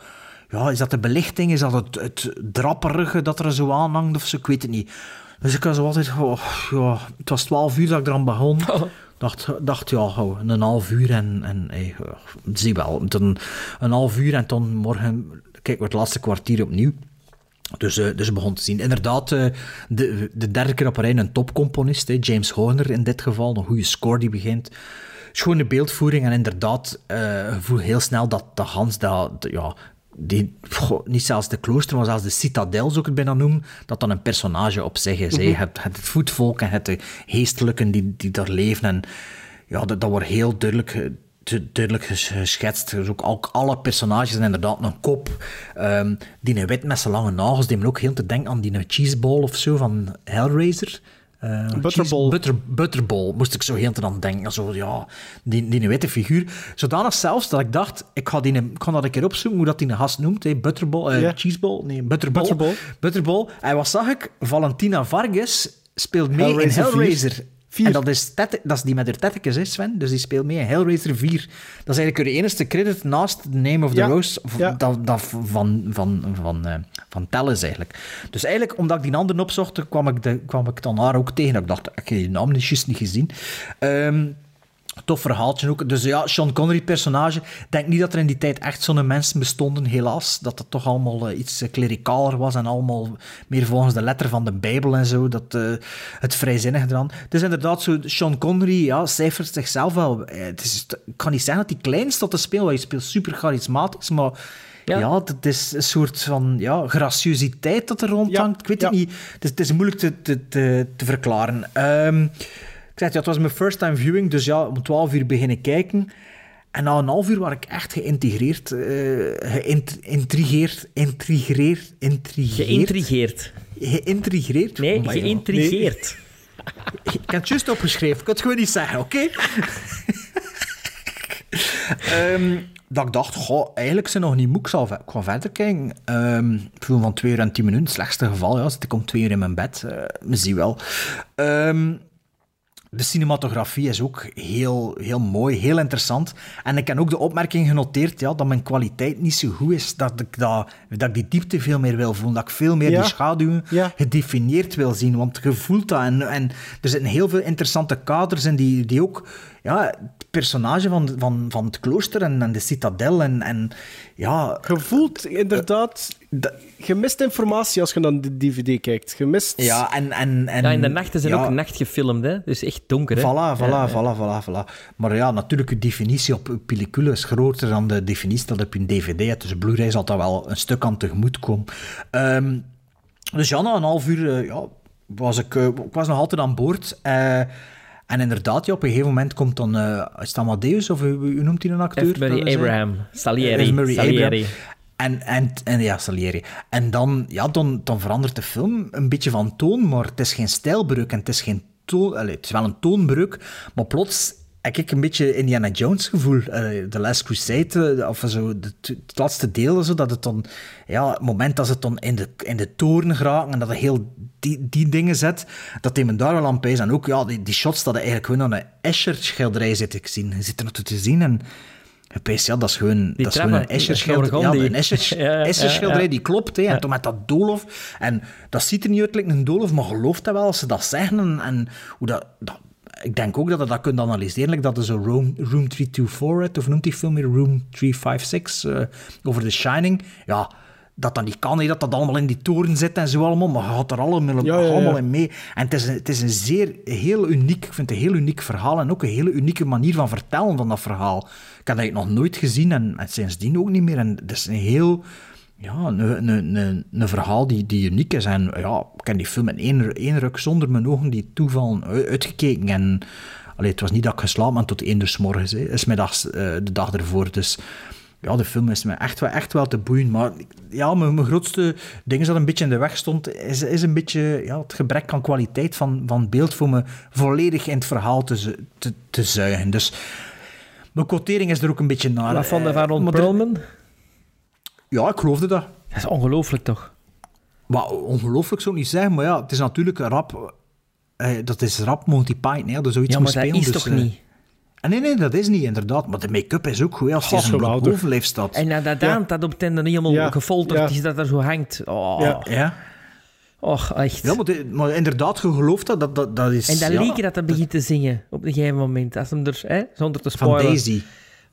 Ja, is dat de belichting? Is dat het, het drapperige dat er zo aan hangt of zo? Ik weet het niet. Dus ik was zo altijd... Oh, ja, het was twaalf uur dat ik eraan begon. Dacht, dacht ja, oh, een half uur en... en hey, zie wel. Een, een half uur en dan morgen... Kijk, we het laatste kwartier opnieuw. Dus, eh, dus begon te zien. Inderdaad, eh, de, de derde keer op een rij een topcomponist, James Horner in dit geval, een goede score die begint. Schone beeldvoering en inderdaad, je voelt heel snel dat de Hans, dat, ja, die, goh, niet zelfs de klooster, maar zelfs de citadel, zou ik het bijna noemen, dat dan een personage op zich is. hè. Je hebt, het voetvolk en het de geestelijken die, die daar leven. En ja, dat, dat wordt heel duidelijk, eh, du- duidelijk ges- geschetst. Dus ook al, alle personages zijn inderdaad een kop. Ehm, die een wit met zijn lange nagels, die me ook heel te denken aan die cheeseball of zo van Hellraiser. Eh, Butterball. butter, butterball, moest ik zo heel te aan denken. Zo, ja, die, die witte figuur. Zodanig zelfs dat ik dacht, ik ga, die, ik ga dat een keer opzoeken hoe dat die een gast noemt. Hè. Butterball, Ja. cheeseball, nee, butterball. Butterball. Butterball. En wat zag ik? Valentina Vargas speelt mee in Hellraiser Hellraiser. Vier. Vier. En dat is, tette- dat is die met haar tettekes, hè, Sven. Dus die speelt mee in Hellraiser 4. Dat is eigenlijk de enige credit naast The Name of the Ja. Rose Ja. dat, dat van, van, van, eh, van eigenlijk. Dus eigenlijk, omdat ik die anderen opzocht, kwam ik, de, kwam ik dan haar ook tegen. Dat Ik dacht, ik heb die naam niet juist niet gezien. Ehm, Tof verhaaltje ook. Dus ja, Sean Connery personage. Ik denk niet dat er in die tijd echt zo'n mensen bestonden, helaas. Dat het toch allemaal eh, iets uh, klericaler was en allemaal meer volgens de letter van de Bijbel en zo. Dat, uh, het vrijzinnige eraan. Het is inderdaad zo, Sean Connery ja, cijfert zichzelf wel. Het is, ik kan niet zeggen dat hij klein staat te spelen, want hij speelt super charismatisch, maar... Ja. ja, het is een soort van ja, graciositeit dat er rondhangt. Ja. Ik weet het niet. Het is, het is moeilijk te, te, te, te verklaren. Um, zeg, ja, het was mijn first time viewing, dus ja, om 12 uur beginnen kijken. En na een half uur was ik echt geïntegreerd, uh, geïntrigeerd, intrigeerd, intrigeerd. Geïntrigeerd. Geïntrigeerd? Nee, geïntrigeerd. Nee. ik heb het juist opgeschreven, ik kan het gewoon niet zeggen, oké? Okay? um, dat ik dacht, goh, eigenlijk zijn nog niet moe, ik zal gewoon verder kijken. Um, film van 2 uur en 10 minuten, het slechtste geval, ja, zit ik om 2 uur in mijn bed, uh, zie wel. Um, de cinematografie is ook heel, heel mooi, heel interessant. En ik heb ook de opmerking genoteerd ja, dat mijn kwaliteit niet zo goed is. Dat ik, dat, dat ik die diepte veel meer wil voelen. Dat ik veel meer Ja. die schaduwen Ja. gedefinieerd wil zien. Want je voelt dat. En, en er zitten heel veel interessante kaders in die, die ook... Ja, het personage van, van, van het klooster en, en de citadel en... en ja, Je voelt inderdaad... Je mist informatie als je naar de DVD kijkt. Je mist... Ja, en... en, en Ja, in de nachten zijn ja, ook nacht gefilmd, hè? dus echt donker. Hè? Voilà, voilà, Ja, voilà, voilà, voilà. Maar ja, natuurlijk, de definitie op pellicule is groter dan de definitie dat op een dvd hebt. Dus Blu-ray zal daar wel een stuk aan tegemoet komen. Ehm, dus ja, na een half uur eh, ja, was ik, eh, ik was nog altijd aan boord. eh, en inderdaad, ja, op een gegeven moment komt dan... eh is Amadeus, of hoe, hoe noemt hij een acteur? F. Murray eh, Abraham. Salieri. F. Murray Salieri. Abraham. En, en, en ja, Salieri. En dan, ja, dan, dan verandert de film een beetje van toon, maar het is geen stijlbreuk en het is geen toon... Allee, het is wel een toonbreuk, maar plots heb ik een beetje Indiana Jones gevoel. eh, The Last Crusade, eh, of zo, het, het laatste deel, zo, dat het dan... Ja, het moment dat ze het dan in de, in de toren geraken en dat het heel die, die dingen zet, dat hij me daar wel aan pees. En ook, ja, die, die shots dat hij eigenlijk gewoon aan een Escher-schilderij zit te zien. Je zit er naartoe te zien en... Je peest, ja, dat is gewoon, dat is gewoon een Escher-schilderij. Ja, een Escher- Ja, ja, Escher-schilderij die klopt. Hè. En toen met dat doolhof. En dat ziet er niet uit like een doolhof, maar gelooft dat wel als ze dat zeggen. En, en hoe dat, dat... Ik denk ook dat je dat kunt analyseren. dat is zo Room, room 324, uit, of noemt die film weer Room 356, eh, over The Shining. Ja, dat dat niet kan, hè, dat dat allemaal in die toren zit en zo allemaal, maar je gaat er allemaal, Ja, ja, ja. allemaal in mee. En het is, een, het is een zeer, heel uniek, ik vind het een heel uniek verhaal en ook een hele unieke manier van vertellen van dat verhaal. Ik had dat nog nooit gezien en, en sindsdien ook niet meer. En het is een heel, ja, een, een, een, een verhaal die, die uniek is. En ja, ik heb die film in één, één ruk zonder mijn ogen die toeval u- uitgekeken. En allee, het was niet dat ik geslapen ben tot één uur 's morgens, hè. is middags eh, de dag ervoor. Dus ja, de film is me echt wel, echt wel te boeien. Maar ja, mijn, mijn grootste ding dat een beetje in de weg stond, is, is een beetje ja, het gebrek aan kwaliteit van, van beeld voor me volledig in het verhaal te, te, te zuigen. Dus mijn quotering is er ook een beetje naar. Wat van Eh, Ron Perlman? Ja, ik geloofde dat. Dat is ongelooflijk, toch? Maar ongelooflijk zou ik niet zeggen, maar ja, het is natuurlijk een rap. eh, dat is rap Monty Python, hè, dat zoiets Ja, maar dat spelen. is dus, toch eh, niet? ah, nee, nee, dat is niet, inderdaad. Maar de make-up is ook goed, als zijn geweldig. bovenlijf staat. En dat Daan, dat op het einde helemaal Ja, gefolterd ja. is, dat er zo hangt. Oh, Ja. Ja, Och, echt. ja maar, de- maar inderdaad, je gelooft dat, dat, dat, dat is... en dat ja, liedje dat hij begint te zingen op een gegeven moment, als hem er, hè, zonder te Van spoilen. Daisy.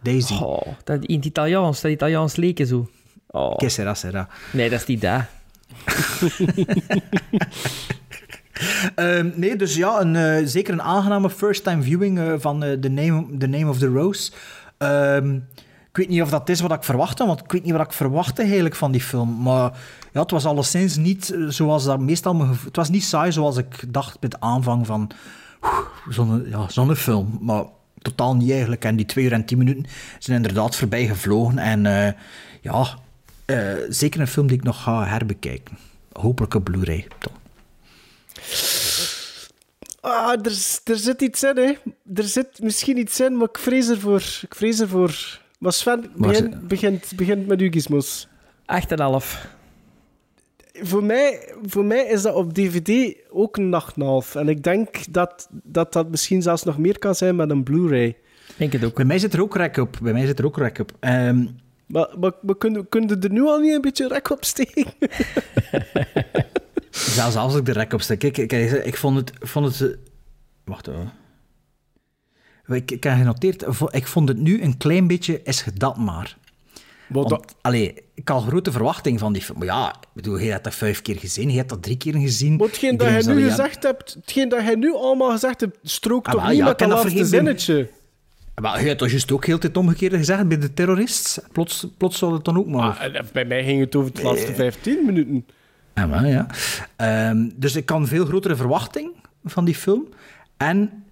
Daisy. Oh, dat in het Italiaans, dat Italiaans leken zo. Oh. Sera. Nee, dat is niet dat. Ehm, nee, dus ja, een, eh, zeker een aangename first-time viewing eh, van eh, The, Name, The Name of the Rose. Ehm, ik weet niet of dat is wat ik verwachtte, want ik weet niet wat ik verwachtte eigenlijk van die film. Maar ja, het was alleszins niet zoals dat meestal... Me het was niet saai zoals ik dacht bij het aanvang van zo'n ja, zo'n film. Maar totaal niet eigenlijk. En die twee uur en tien minuten zijn inderdaad voorbij gevlogen. En ja, eh, zeker een film die ik nog ga herbekijken. Hopelijk op Blu-ray. dan. Ah, er, er zit iets in, hè. Er zit misschien iets in, maar ik vrees ervoor. Ik vrees ervoor. Maar Sven, Maar begint, begint met uw gizmos. 8,5. Voor mij, voor mij is dat op DVD ook een nacht en een half. En ik denk dat, dat dat misschien zelfs nog meer kan zijn met een Blu-ray. Denk het ook. Bij mij zit er ook rek op. Bij mij zit er ook rek op. Ehm, Maar, maar, maar kunnen, kunnen er nu al niet een beetje rek op steken? zelfs als ik de rek op steek. Kijk, ik vond het... Vond het eh, wacht hoor. Ik, ik heb genoteerd, ik vond het nu een klein beetje, is dat maar. Want, allee, ik had grote verwachting van die film. Maar ja, ik bedoel, je hebt dat vijf keer gezien, je hebt dat drie keer gezien. Maar hetgeen dat jij nu gezegd hebt, hetgeen dat jij nu allemaal gezegd hebt, strookt Ah, toch niet ja, met ik dat dat laatste zinnetje? Maar je hebt toch juist ook heel het omgekeerde gezegd bij de terrorist? Plots, plots zou het dan ook maar... Ah, bij mij ging het over de laatste 15 minuten. Ja, wel, ja. Ehm, dus ik kan veel grotere verwachting van die film. En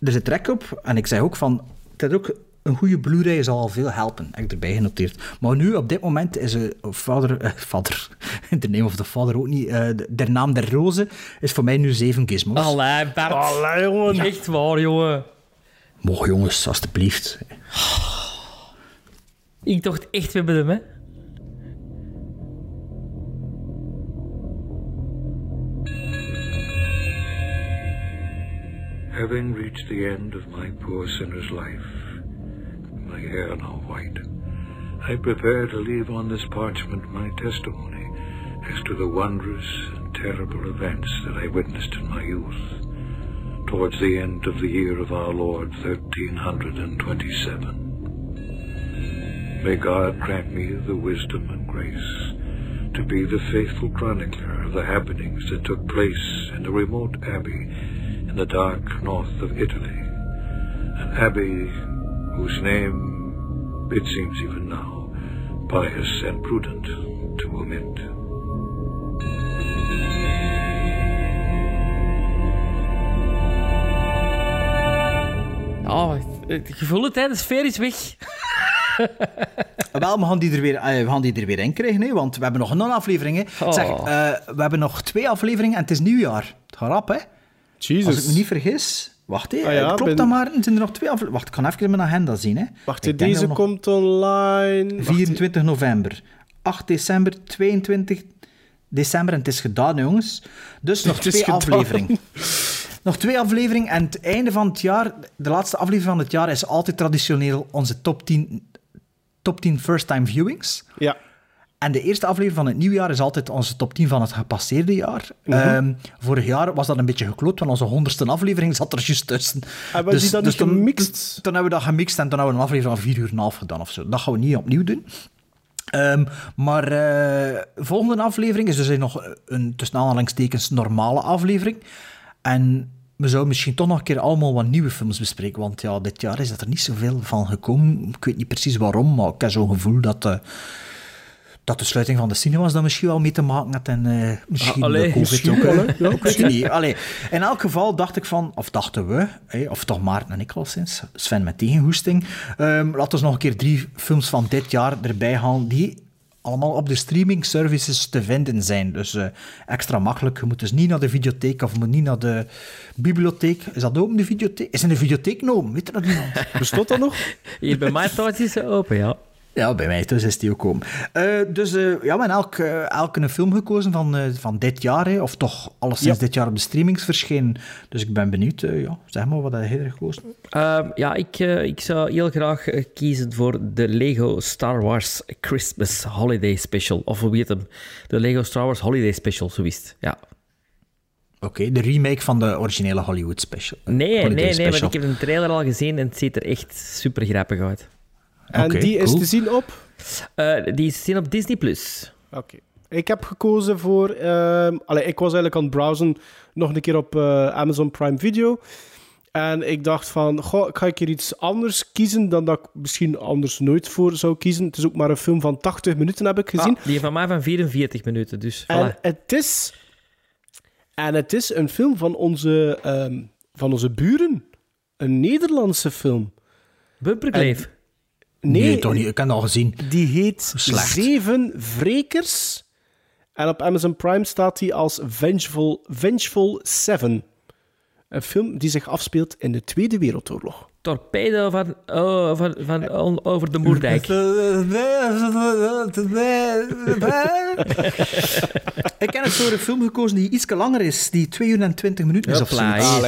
er zit trek op. En ik zei ook van... Dat ook een goede Blu-ray zal al veel helpen. Heb ik erbij genoteerd. Maar nu, op dit moment, is een vader... eh, vader. De name of the father ook niet. eh, de, de naam der roze is voor mij nu zeven gizmos. Allee, Bart. Allee, jongen. Echt waar, jongen. Mocht jongens, alstublieft. Ik dacht echt, we hebben hem, hè. Having reached the end of my poor sinner's life, my hair now white, I prepare to leave on this parchment my testimony as to the wondrous and terrible events that I witnessed in my youth, towards the end of the year of our Lord 1327. May God grant me the wisdom and grace to be the faithful chronicler of the happenings that took place in a remote abbey in the dark north of Italy, an abbey whose name, it seems even now, pious and prudent to omit. Oh, het gevoel het, hè. De sfeer is weg. Wel, we gaan die er weer, eh, we gaan die er weer in krijgen, hè, want we hebben nog een aflevering. Hè. Oh. Zeg, eh, we hebben nog twee afleveringen en het is nieuwjaar. Het gaat rap, hè? Jesus. Als ik me niet vergis. Wacht, hè. Ah ja, klopt ben- dat maar? Er zijn er nog twee afleveringen. Wacht, ik ga even mijn agenda zien, hè. Wacht, Ik deze nog- komt online. Wacht, 24 november, 8 december, 22 december en het is gedaan, jongens. Dus nog Het is twee gedaan. afleveringen. Nog twee afleveringen en het einde van het jaar, de laatste aflevering van het jaar, is altijd traditioneel onze top 10, top 10 first-time viewings. Ja. En de eerste aflevering van het nieuwjaar is altijd onze top 10 van het gepasseerde jaar. Ehm, vorig jaar was dat een beetje gekloot, want onze honderdste aflevering zat er juist tussen. We die dan niet toen, gemixt? Toen hebben we dat gemixt en toen hebben we een aflevering van 4 uur en een half gedaan of zo. Dat gaan we niet opnieuw doen. Ehm, maar eh volgende aflevering is dus nog een tussen aanhalingstekens normale aflevering. En we zouden misschien toch nog een keer allemaal wat nieuwe films bespreken. Want ja, dit jaar is dat er niet zoveel van gekomen. Ik weet niet precies waarom, maar ik heb zo'n gevoel dat, eh, dat de sluiting van de cinemas daar misschien wel mee te maken had. En eh, misschien Ah, allee, de COVID misschien ook. wel. Ja, ik weet het niet. Allee, in elk geval dacht ik van, of dachten we, of toch Maarten en ik al sinds, Sven met tegenhoesting, ehm laten we nog een keer drie films van dit jaar erbij halen die allemaal op de streaming services te vinden zijn. Dus eh, extra makkelijk. Je moet dus niet naar de videotheek of moet niet naar de bibliotheek. Is dat open, de videotheek? Is in de videotheek open? Weet er dat iemand? Bestond dat nog? Hier bij mij is ze open, ja. Ja, bij mij thuis is die ook open. Eh, dus eh, ja, we hebben elk, eh, elk een film gekozen van, van dit jaar, hè, of toch alleszins Ja. dit jaar op de streamings verschenen. Dus ik ben benieuwd. ja, zeg maar, wat heb jij er gekozen? Ehm, ja, ik, ik zou heel graag kiezen voor de Lego Star Wars Christmas Holiday Special. Of hoe heet hem? De Lego Star Wars Holiday Special, zo is het. Ja. Oké, de remake van de originele Hollywood special. Nee, Holiday nee, nee, special. want ik heb een trailer al gezien en het ziet er echt super grappig uit. En die is cool. te zien op? Eh, die is te zien op Disney+. Plus. Oké. Ik heb gekozen voor... ehm allee, ik was eigenlijk aan het browsen nog een keer op eh, Amazon Prime Video. En ik dacht van, goh, ik ga een keer iets anders kiezen dan dat ik misschien anders nooit voor zou kiezen. Het is ook maar een film van 80 minuten, heb ik gezien. Ah, die van mij van 44 minuten, dus En het is... En het is een film van onze, ehm, van onze buren. Een Nederlandse film. Bumperkleef? Nee, Nee, toch niet. Ik heb het al gezien. Die heet Slecht. Zeven Wrekers. En op Amazon Prime staat hij als Vengeful, Vengeful Seven. Een film die zich afspeelt in de Tweede Wereldoorlog. Torpedo van, oh, van, van on- over de Moerdijk. ik heb het voor een film gekozen die iets langer is, die 2 uur en 20 minuten is of zo. Ja,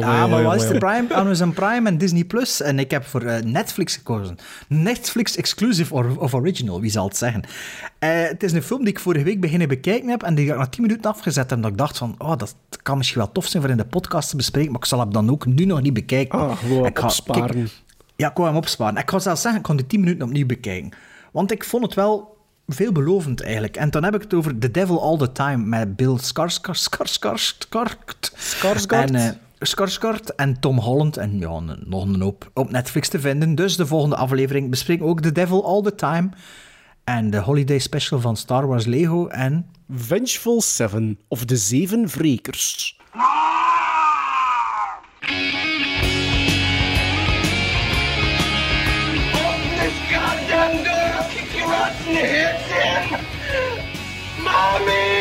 Ja, maar wat is de. Prime? Amazon Prime en Disney Plus. En ik heb voor eh, Netflix gekozen. Netflix exclusive or- of original, wie zal het zeggen. Eh, het is een film die ik vorige week beginnen bekijken heb en die ik na 10 minuten afgezet heb. Dat ik dacht van, oh, dat kan misschien wel tof zijn voor in de podcast te bespreken, maar ik zal hem dan ook nu nog niet bekijken. Ah, Ik ga- opsparen. ja, ik wou hem opsparen. Ik ga zelfs zeggen, ik kon die 10 minuten opnieuw bekijken. Want ik vond het wel veelbelovend eigenlijk. En dan heb ik het over The Devil All the Time met Bill Skarsgård. Skarsgård. Skarsgård. En, eh, Skarsgård en Tom Holland. En ja, nog een hoop op Netflix te vinden. Dus de volgende aflevering bespreken ook The Devil All the Time. En de holiday special van Star Wars Lego. En Vengeful Seven, of de Zeven Wrekers. me.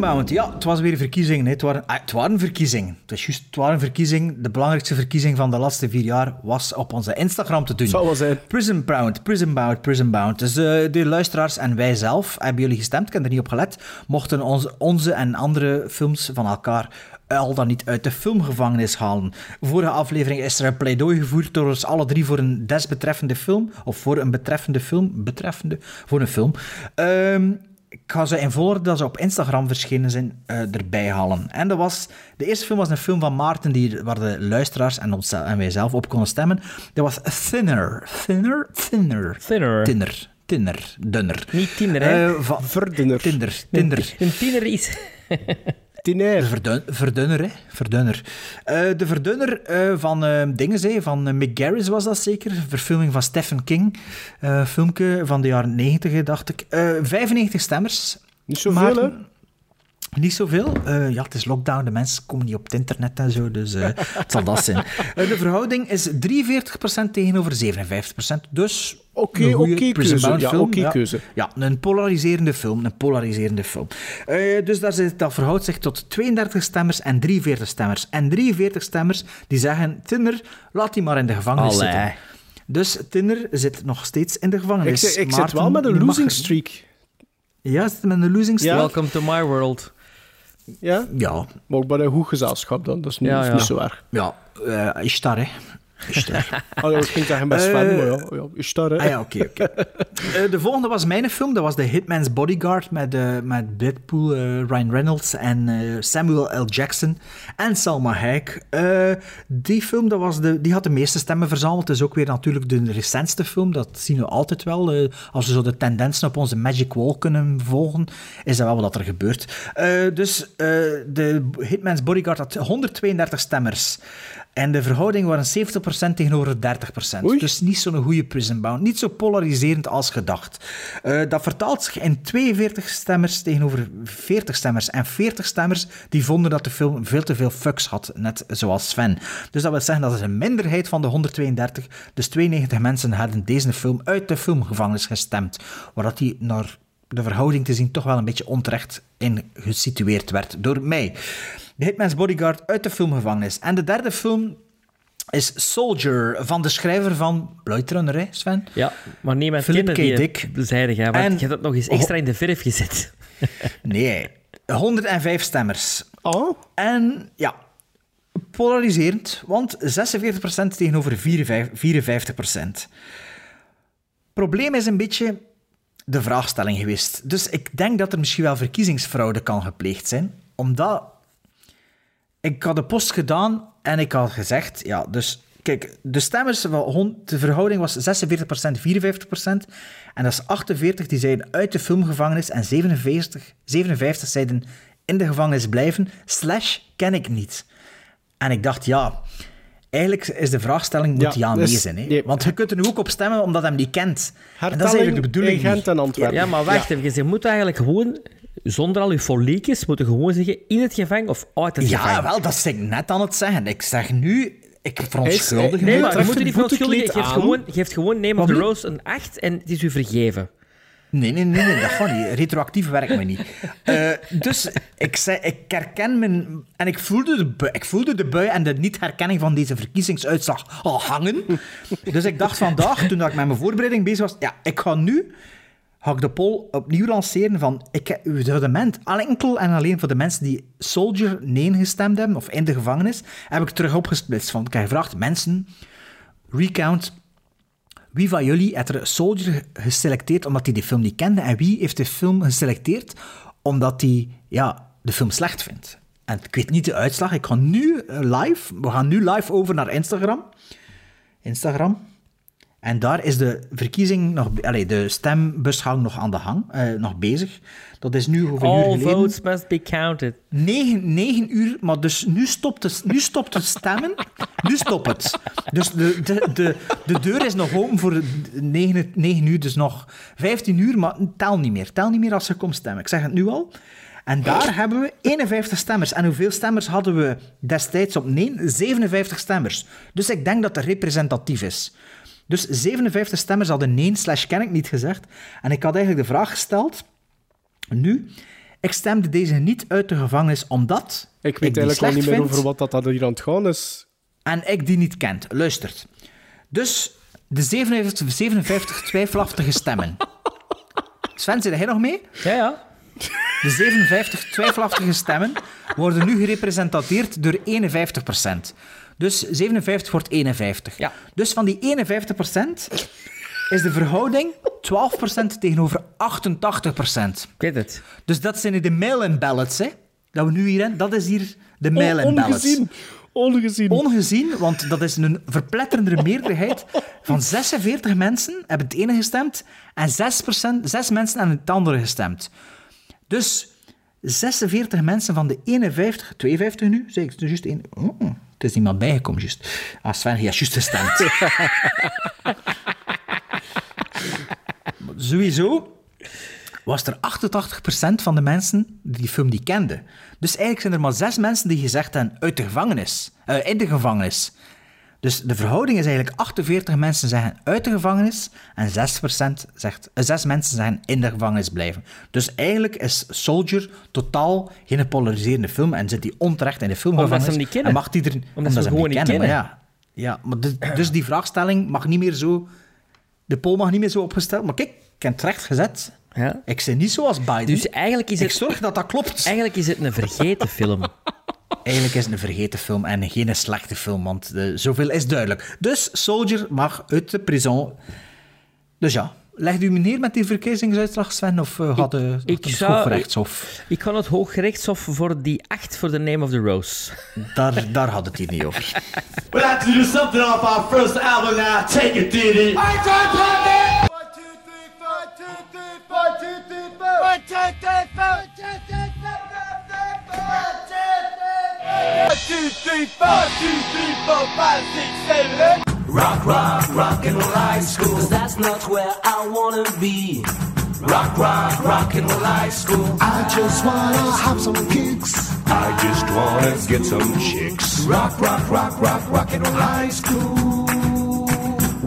Bound, ja, het was weer verkiezingen. hè. Het, waren, ah, het waren verkiezingen. Het, is juist, het waren verkiezingen. De belangrijkste verkiezing van de laatste vier jaar was op onze Instagram te doen. Zou wel zijn. Prison Bound, Prison Bound, Prison Bound. Dus eh, de luisteraars en wij zelf, hebben jullie gestemd, ik heb er niet op gelet, mochten onze, onze en andere films van elkaar al dan niet uit de filmgevangenis halen. Vorige aflevering is er een pleidooi gevoerd door ons alle drie voor een desbetreffende film, of voor een betreffende film, betreffende, voor een film. Ehm, ik ga ze in volgorde dat ze op Instagram verschenen zijn eh, erbij halen. En dat was, de eerste film was een film van Maarten die, waar de luisteraars en, ons, en wij zelf op konden stemmen. Dat was Thinner. Thinner? Thinner. Thinner. Tinner. Tinner. Dunner. Niet tiener, hè? Eh, van- Verdunner. Tinder. Tinder. Een tiener is... Tiner. Verdun, verdunner, hè? Verdunner. Eh, de verdunner eh, van eh dingen, hè? van Mick Garris was dat zeker. Verfilming van Stephen King. Filmpje van de jaren 90, dacht ik. Eh 95 stemmers. Niet zoveel, hè? Niet zoveel. Eh, ja, het is lockdown, de mensen komen niet op het internet en zo, dus eh, het zal dat zijn. Eh, de verhouding is 43% tegenover 57%, dus Oké, keuze. Ja, keuze. Ja, een polariserende film, een polariserende film. Eh, dus daar zit, dat verhoudt zich tot 32 stemmers en 43 stemmers. En 43 stemmers die zeggen, Tinner, laat die maar in de gevangenis Allee. zitten. Dus Tinner zit nog steeds in de Ik, gevangenis. zit- ik zit wel met een losing streak. Ja, zit met een losing streak? Welcome to my world. Ja? Ja. Maar ben een goed gezelschap dan, dat is niet, Ja, is ja. niet zo erg. Ja, eh Ishtar, hè. Ishtar. Oh, ja, ik ging zeggen best Eh, Sven, maar ja, ja is dat, hè? Ah ja, oké. oké. Eh, de volgende was mijn film. Dat was The Hitman's Bodyguard met, eh met Deadpool, eh, Ryan Reynolds en eh, Samuel L. Jackson en Salma Hayek. Eh, die film dat was de, die had de meeste stemmen verzameld. Het is ook weer natuurlijk de recentste film. Dat zien we altijd wel. Eh, als we zo de tendensen op onze Magic Wall kunnen volgen, is dat wel wat er gebeurt. Eh, dus eh, de Hitman's Bodyguard had 132 stemmers. En de verhouding waren 70% tegenover 30%. Dus niet zo'n goede prison bound. Niet zo polariserend als gedacht. Eh, dat vertaalt zich in 42 stemmers tegenover 40 stemmers. En 40 stemmers die vonden dat de film veel te veel fucks had, net zoals Sven. Dus dat wil zeggen dat is een minderheid van de 132. Dus 92 mensen hadden deze film uit de filmgevangenis gestemd. Waar dat die naar de verhouding te zien toch wel een beetje onterecht in gesitueerd werd door mij. The Hitman's Bodyguard uit de filmgevangenis. En de derde film is Soldier, van de schrijver van Blade Runner, hè, Sven? Ja, maar niemand Philip K. die Dick. bezijdig, hè, want En- je hebt dat nog eens extra in de verf gezet. Nee, 105 stemmers. Oh? En ja, polariserend, want 46% tegenover 54%. Probleem is een beetje de vraagstelling geweest. Dus ik denk dat er misschien wel verkiezingsfraude kan gepleegd zijn, omdat ik had de post gedaan en ik had gezegd, ja, dus kijk, de stemmers, de verhouding was 46%, 54%. En dat is 48 die zeiden uit de filmgevangenis en 47, 57 zeiden in de gevangenis blijven, slash ken ik niet. En ik dacht, ja, eigenlijk is de vraagstelling, moet Ja, ja, nee dus- zijn. Hè? nee. Want je kunt er nu ook op stemmen omdat hij hem niet kent. En dat is eigenlijk de bedoeling in Gent en Antwerpen. Ja, maar wacht even. Je moet eigenlijk gewoon, zonder al je foliekjes, moeten gewoon zeggen in het gevangen of uit het Ja, gevangen. wel, dat zeg ik net aan het zeggen. Ik zeg nu, ik verontschuldig Nee, me. maar je moet niet verontschuldigen. boetekleed Geef aan. gewoon, geef gewoon Name of the? Rose een 8 en het is u vergeven. Nee, nee, nee, nee, dat gaat niet. Retroactief werkt me niet. Eh, dus ik, zei, ik herken mijn... En ik voelde, de bui, ik voelde de bui en de niet-herkenning van deze verkiezingsuitslag al hangen. Dus ik dacht vandaag, toen ik met mijn voorbereiding bezig was, ja, ik ga nu ga ik de poll opnieuw lanceren van ik, de, de ment, enkel en alleen voor de mensen die Soldier nee gestemd hebben, of in de gevangenis, heb ik terug opgesplitst. Van, ik heb gevraagd, mensen, recount, wie van jullie heeft er Soldier geselecteerd omdat hij die film niet kende, en wie heeft de film geselecteerd omdat hij ja, de film slecht vindt. En ik weet niet de uitslag, ik ga nu eh, live, we gaan nu live over naar Instagram. Instagram. En daar is de verkiezing nog, allee, de stembusgang nog aan de gang, eh, nog bezig. Dat is nu over een uur All geleden. votes must be counted. 9, 9 uur, maar dus nu stopt, de, nu stopt het stemmen. Nu stopt het. Dus de, de, de, de deur is nog open voor 9, 9 uur, dus nog 15 uur, maar tel niet meer. Tel niet meer als je komt stemmen. Ik zeg het nu al. En daar hebben we 51 stemmers. En hoeveel stemmers hadden we destijds op nee? 57 stemmers. Dus ik denk dat het representatief is. Dus 57 stemmers hadden nee slash ken ik niet gezegd. En ik had eigenlijk de vraag gesteld... Nu, ik stemde deze niet uit de gevangenis omdat Ik weet die eigenlijk al niet meer vind over wat dat dat hier aan het gaan is. en ik die niet kent. Luistert. Dus de 57, 57 twijfelachtige stemmen. Sven, zit jij nog mee? Ja, ja. De 57 twijfelachtige stemmen worden nu gerepresenteerd door 51%. Dus 57 wordt 51. Dus van die 51% is de verhouding 12% tegenover 88%. Ik weet het. Dus dat zijn de mail-in ballots, hè? Dat we nu hier. Dat is hier de mail-in On- ballots. ongezien. Ongezien. Ongezien, want dat is een verpletterende meerderheid. Van 46 mensen hebben het ene gestemd en 6, 6 mensen hebben het andere gestemd. Dus 46 mensen van de 51, 52 nu, zeg ik het is juist één. Oh, het is iemand bijgekomen, juist. Ah, Sven, je hebt juist gestemd. Sowieso was er 88% van de mensen die die film niet kenden. Dus eigenlijk zijn er maar zes mensen die gezegd hebben uit de gevangenis. eh, in de gevangenis. Dus de verhouding is eigenlijk 48 mensen zeggen uit de gevangenis en 6%, zegt, eh, 6 mensen zeggen in de gevangenis blijven. Dus eigenlijk is Soldier totaal geen polariserende film en zit hij onterecht in de filmgevangenis. Omdat ze hem niet kennen. En mag die er, omdat, ze hem gewoon niet kennen. Maar ja, ja maar dus, dus die vraagstelling mag niet meer zo... De poll mag niet meer zo opgesteld. Maar kijk, ik heb het recht gezet. Ja. Ik ben niet zoals Biden. Dus eigenlijk is ik het... zorg dat dat klopt. Eigenlijk is het een vergeten film. Eigenlijk is het een vergeten film en geen slechte film, want eh, zoveel is duidelijk. Dus Soldier mag uit de prison. Dus ja, legt u meneer met die verkiezingsuitslag, Sven, of uh, had de, Ik het zou... Hooggerechtshof? Ik kan het Hooggerechtshof voor die 8 voor The Name of the Rose. Daar, daar had het hier niet over. We'd like to do something off our first album now. Take it, Diddy. I four. One, two, three, four. One, two, three, four. One, two, three, four. One, two, three, four. One, two, three, four, five, six, seven, eight. Rock, rock, rock and roll high school. Cause that's not where I wanna be. Rock, rock, rock and roll high school. I just wanna have some kicks. I just wanna get some chicks. Rock, rock, rock, rock, rock and roll high school.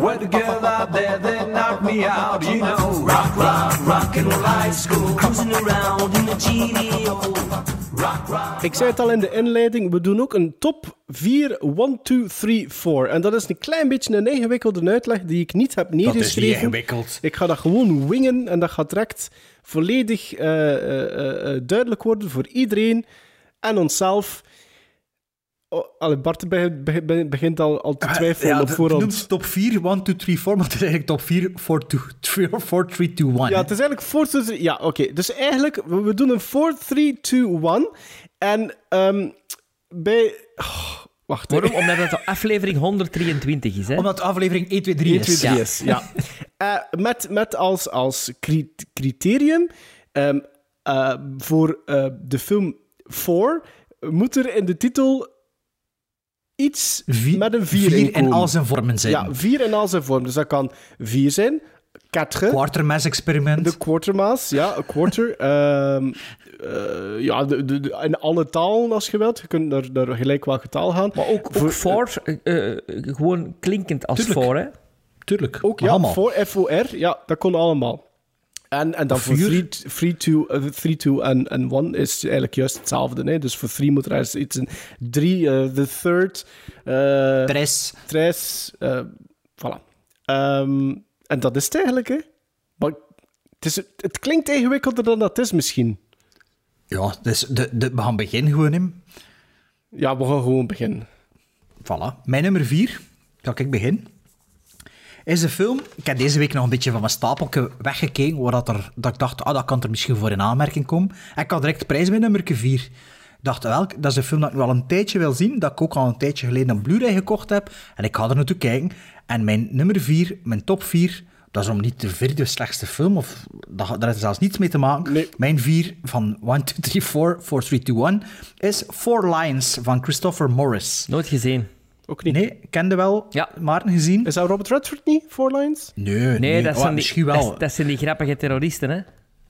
Where the girl out there, they knock me out, you know. Rock, rock, rock and roll high school. Cruising around in the GDO. Ik zei het al in de inleiding, we doen ook een top 4 1, 2, 3, 4. En dat is een klein beetje een ingewikkelde uitleg die ik niet heb neergeschreven. ingewikkeld. Ik ga dat gewoon wingen en dat gaat direct volledig eh, eh, eh, duidelijk worden voor iedereen en onszelf. Oh, allee, Bart begint, al, al te twijfelen Ja, op voorhand. noemt top 4, 1, 2, 3, 4, maar het is eigenlijk top 4, 4, 2, 3, 4, 3, 2, 1. Ja, het is eigenlijk 4, 2, 3. Ja, oké. Dus eigenlijk, we, we doen een 4, 3, 2, 1. En um, bij... Oh, wacht. Waarom? Omdat het de aflevering 123 is, hè? Omdat aflevering 1, 2, 3 1, is. 2, 3 is, ja. uh, met, met als, als cri criterium um, uh, voor uh, de film 4 moet er in de titel iets vier, met een 4 Vier in al zijn vormen zijn. Ja, 4 in al zijn vormen. Dus dat kan 4 zijn. Quatre. Quartermass experiment. De quartermass, ja, een quarter. um, uh, ja, de, de, de, in alle talen als je wilt. Je kunt naar, naar gelijk welke taal gaan. Maar ook, ook voor, uh, gewoon klinkend als tuurlijk. voor, hè? Tuurlijk. Ook, ja, allemaal. voor FOR, ja, dat kon allemaal. En, en dan voor 3, 2 en 1 is eigenlijk juist hetzelfde. Hè? Dus voor 3 moet er iets in 3, uh, the third. Uh, tres. Tres. Uh, voilà. Um, en dat is het eigenlijk, hè. Maar het is, het klinkt ingewikkelder dan dat is misschien. Ja, dus de, de, we gaan beginnen gewoon in. Ja, we gaan gewoon beginnen. Voilà. Mijn nummer vier, dat ik begin, is een film. Ik heb deze week nog een beetje van mijn stapelje weggekeken, waar dat, er, dat ik dacht, ah, dat kan er misschien voor in aanmerking komen. En ik had direct prijs bij nummer vier. Ik dacht, wel, dat is een film dat ik nu al een tijdje wil zien, dat ik ook al een tijdje geleden een Blu-ray gekocht heb. En ik ga er naartoe kijken. En mijn nummer vier, mijn top vier, dat is om niet de vierde slechtste film, of dat, daar heeft zelfs niets mee te maken. Mijn vier van 1, 2, 3, 4, 4, 3, 2, 1 is Four Lions van Christopher Morris. Nooit gezien. Ook niet. Nee, kende wel. Ja. Maarten gezien. Is dat Robert Redford niet, Four Lines? Nee, Nee, dat, Oh, zijn die, misschien dat, dat zijn die grappige terroristen, hè?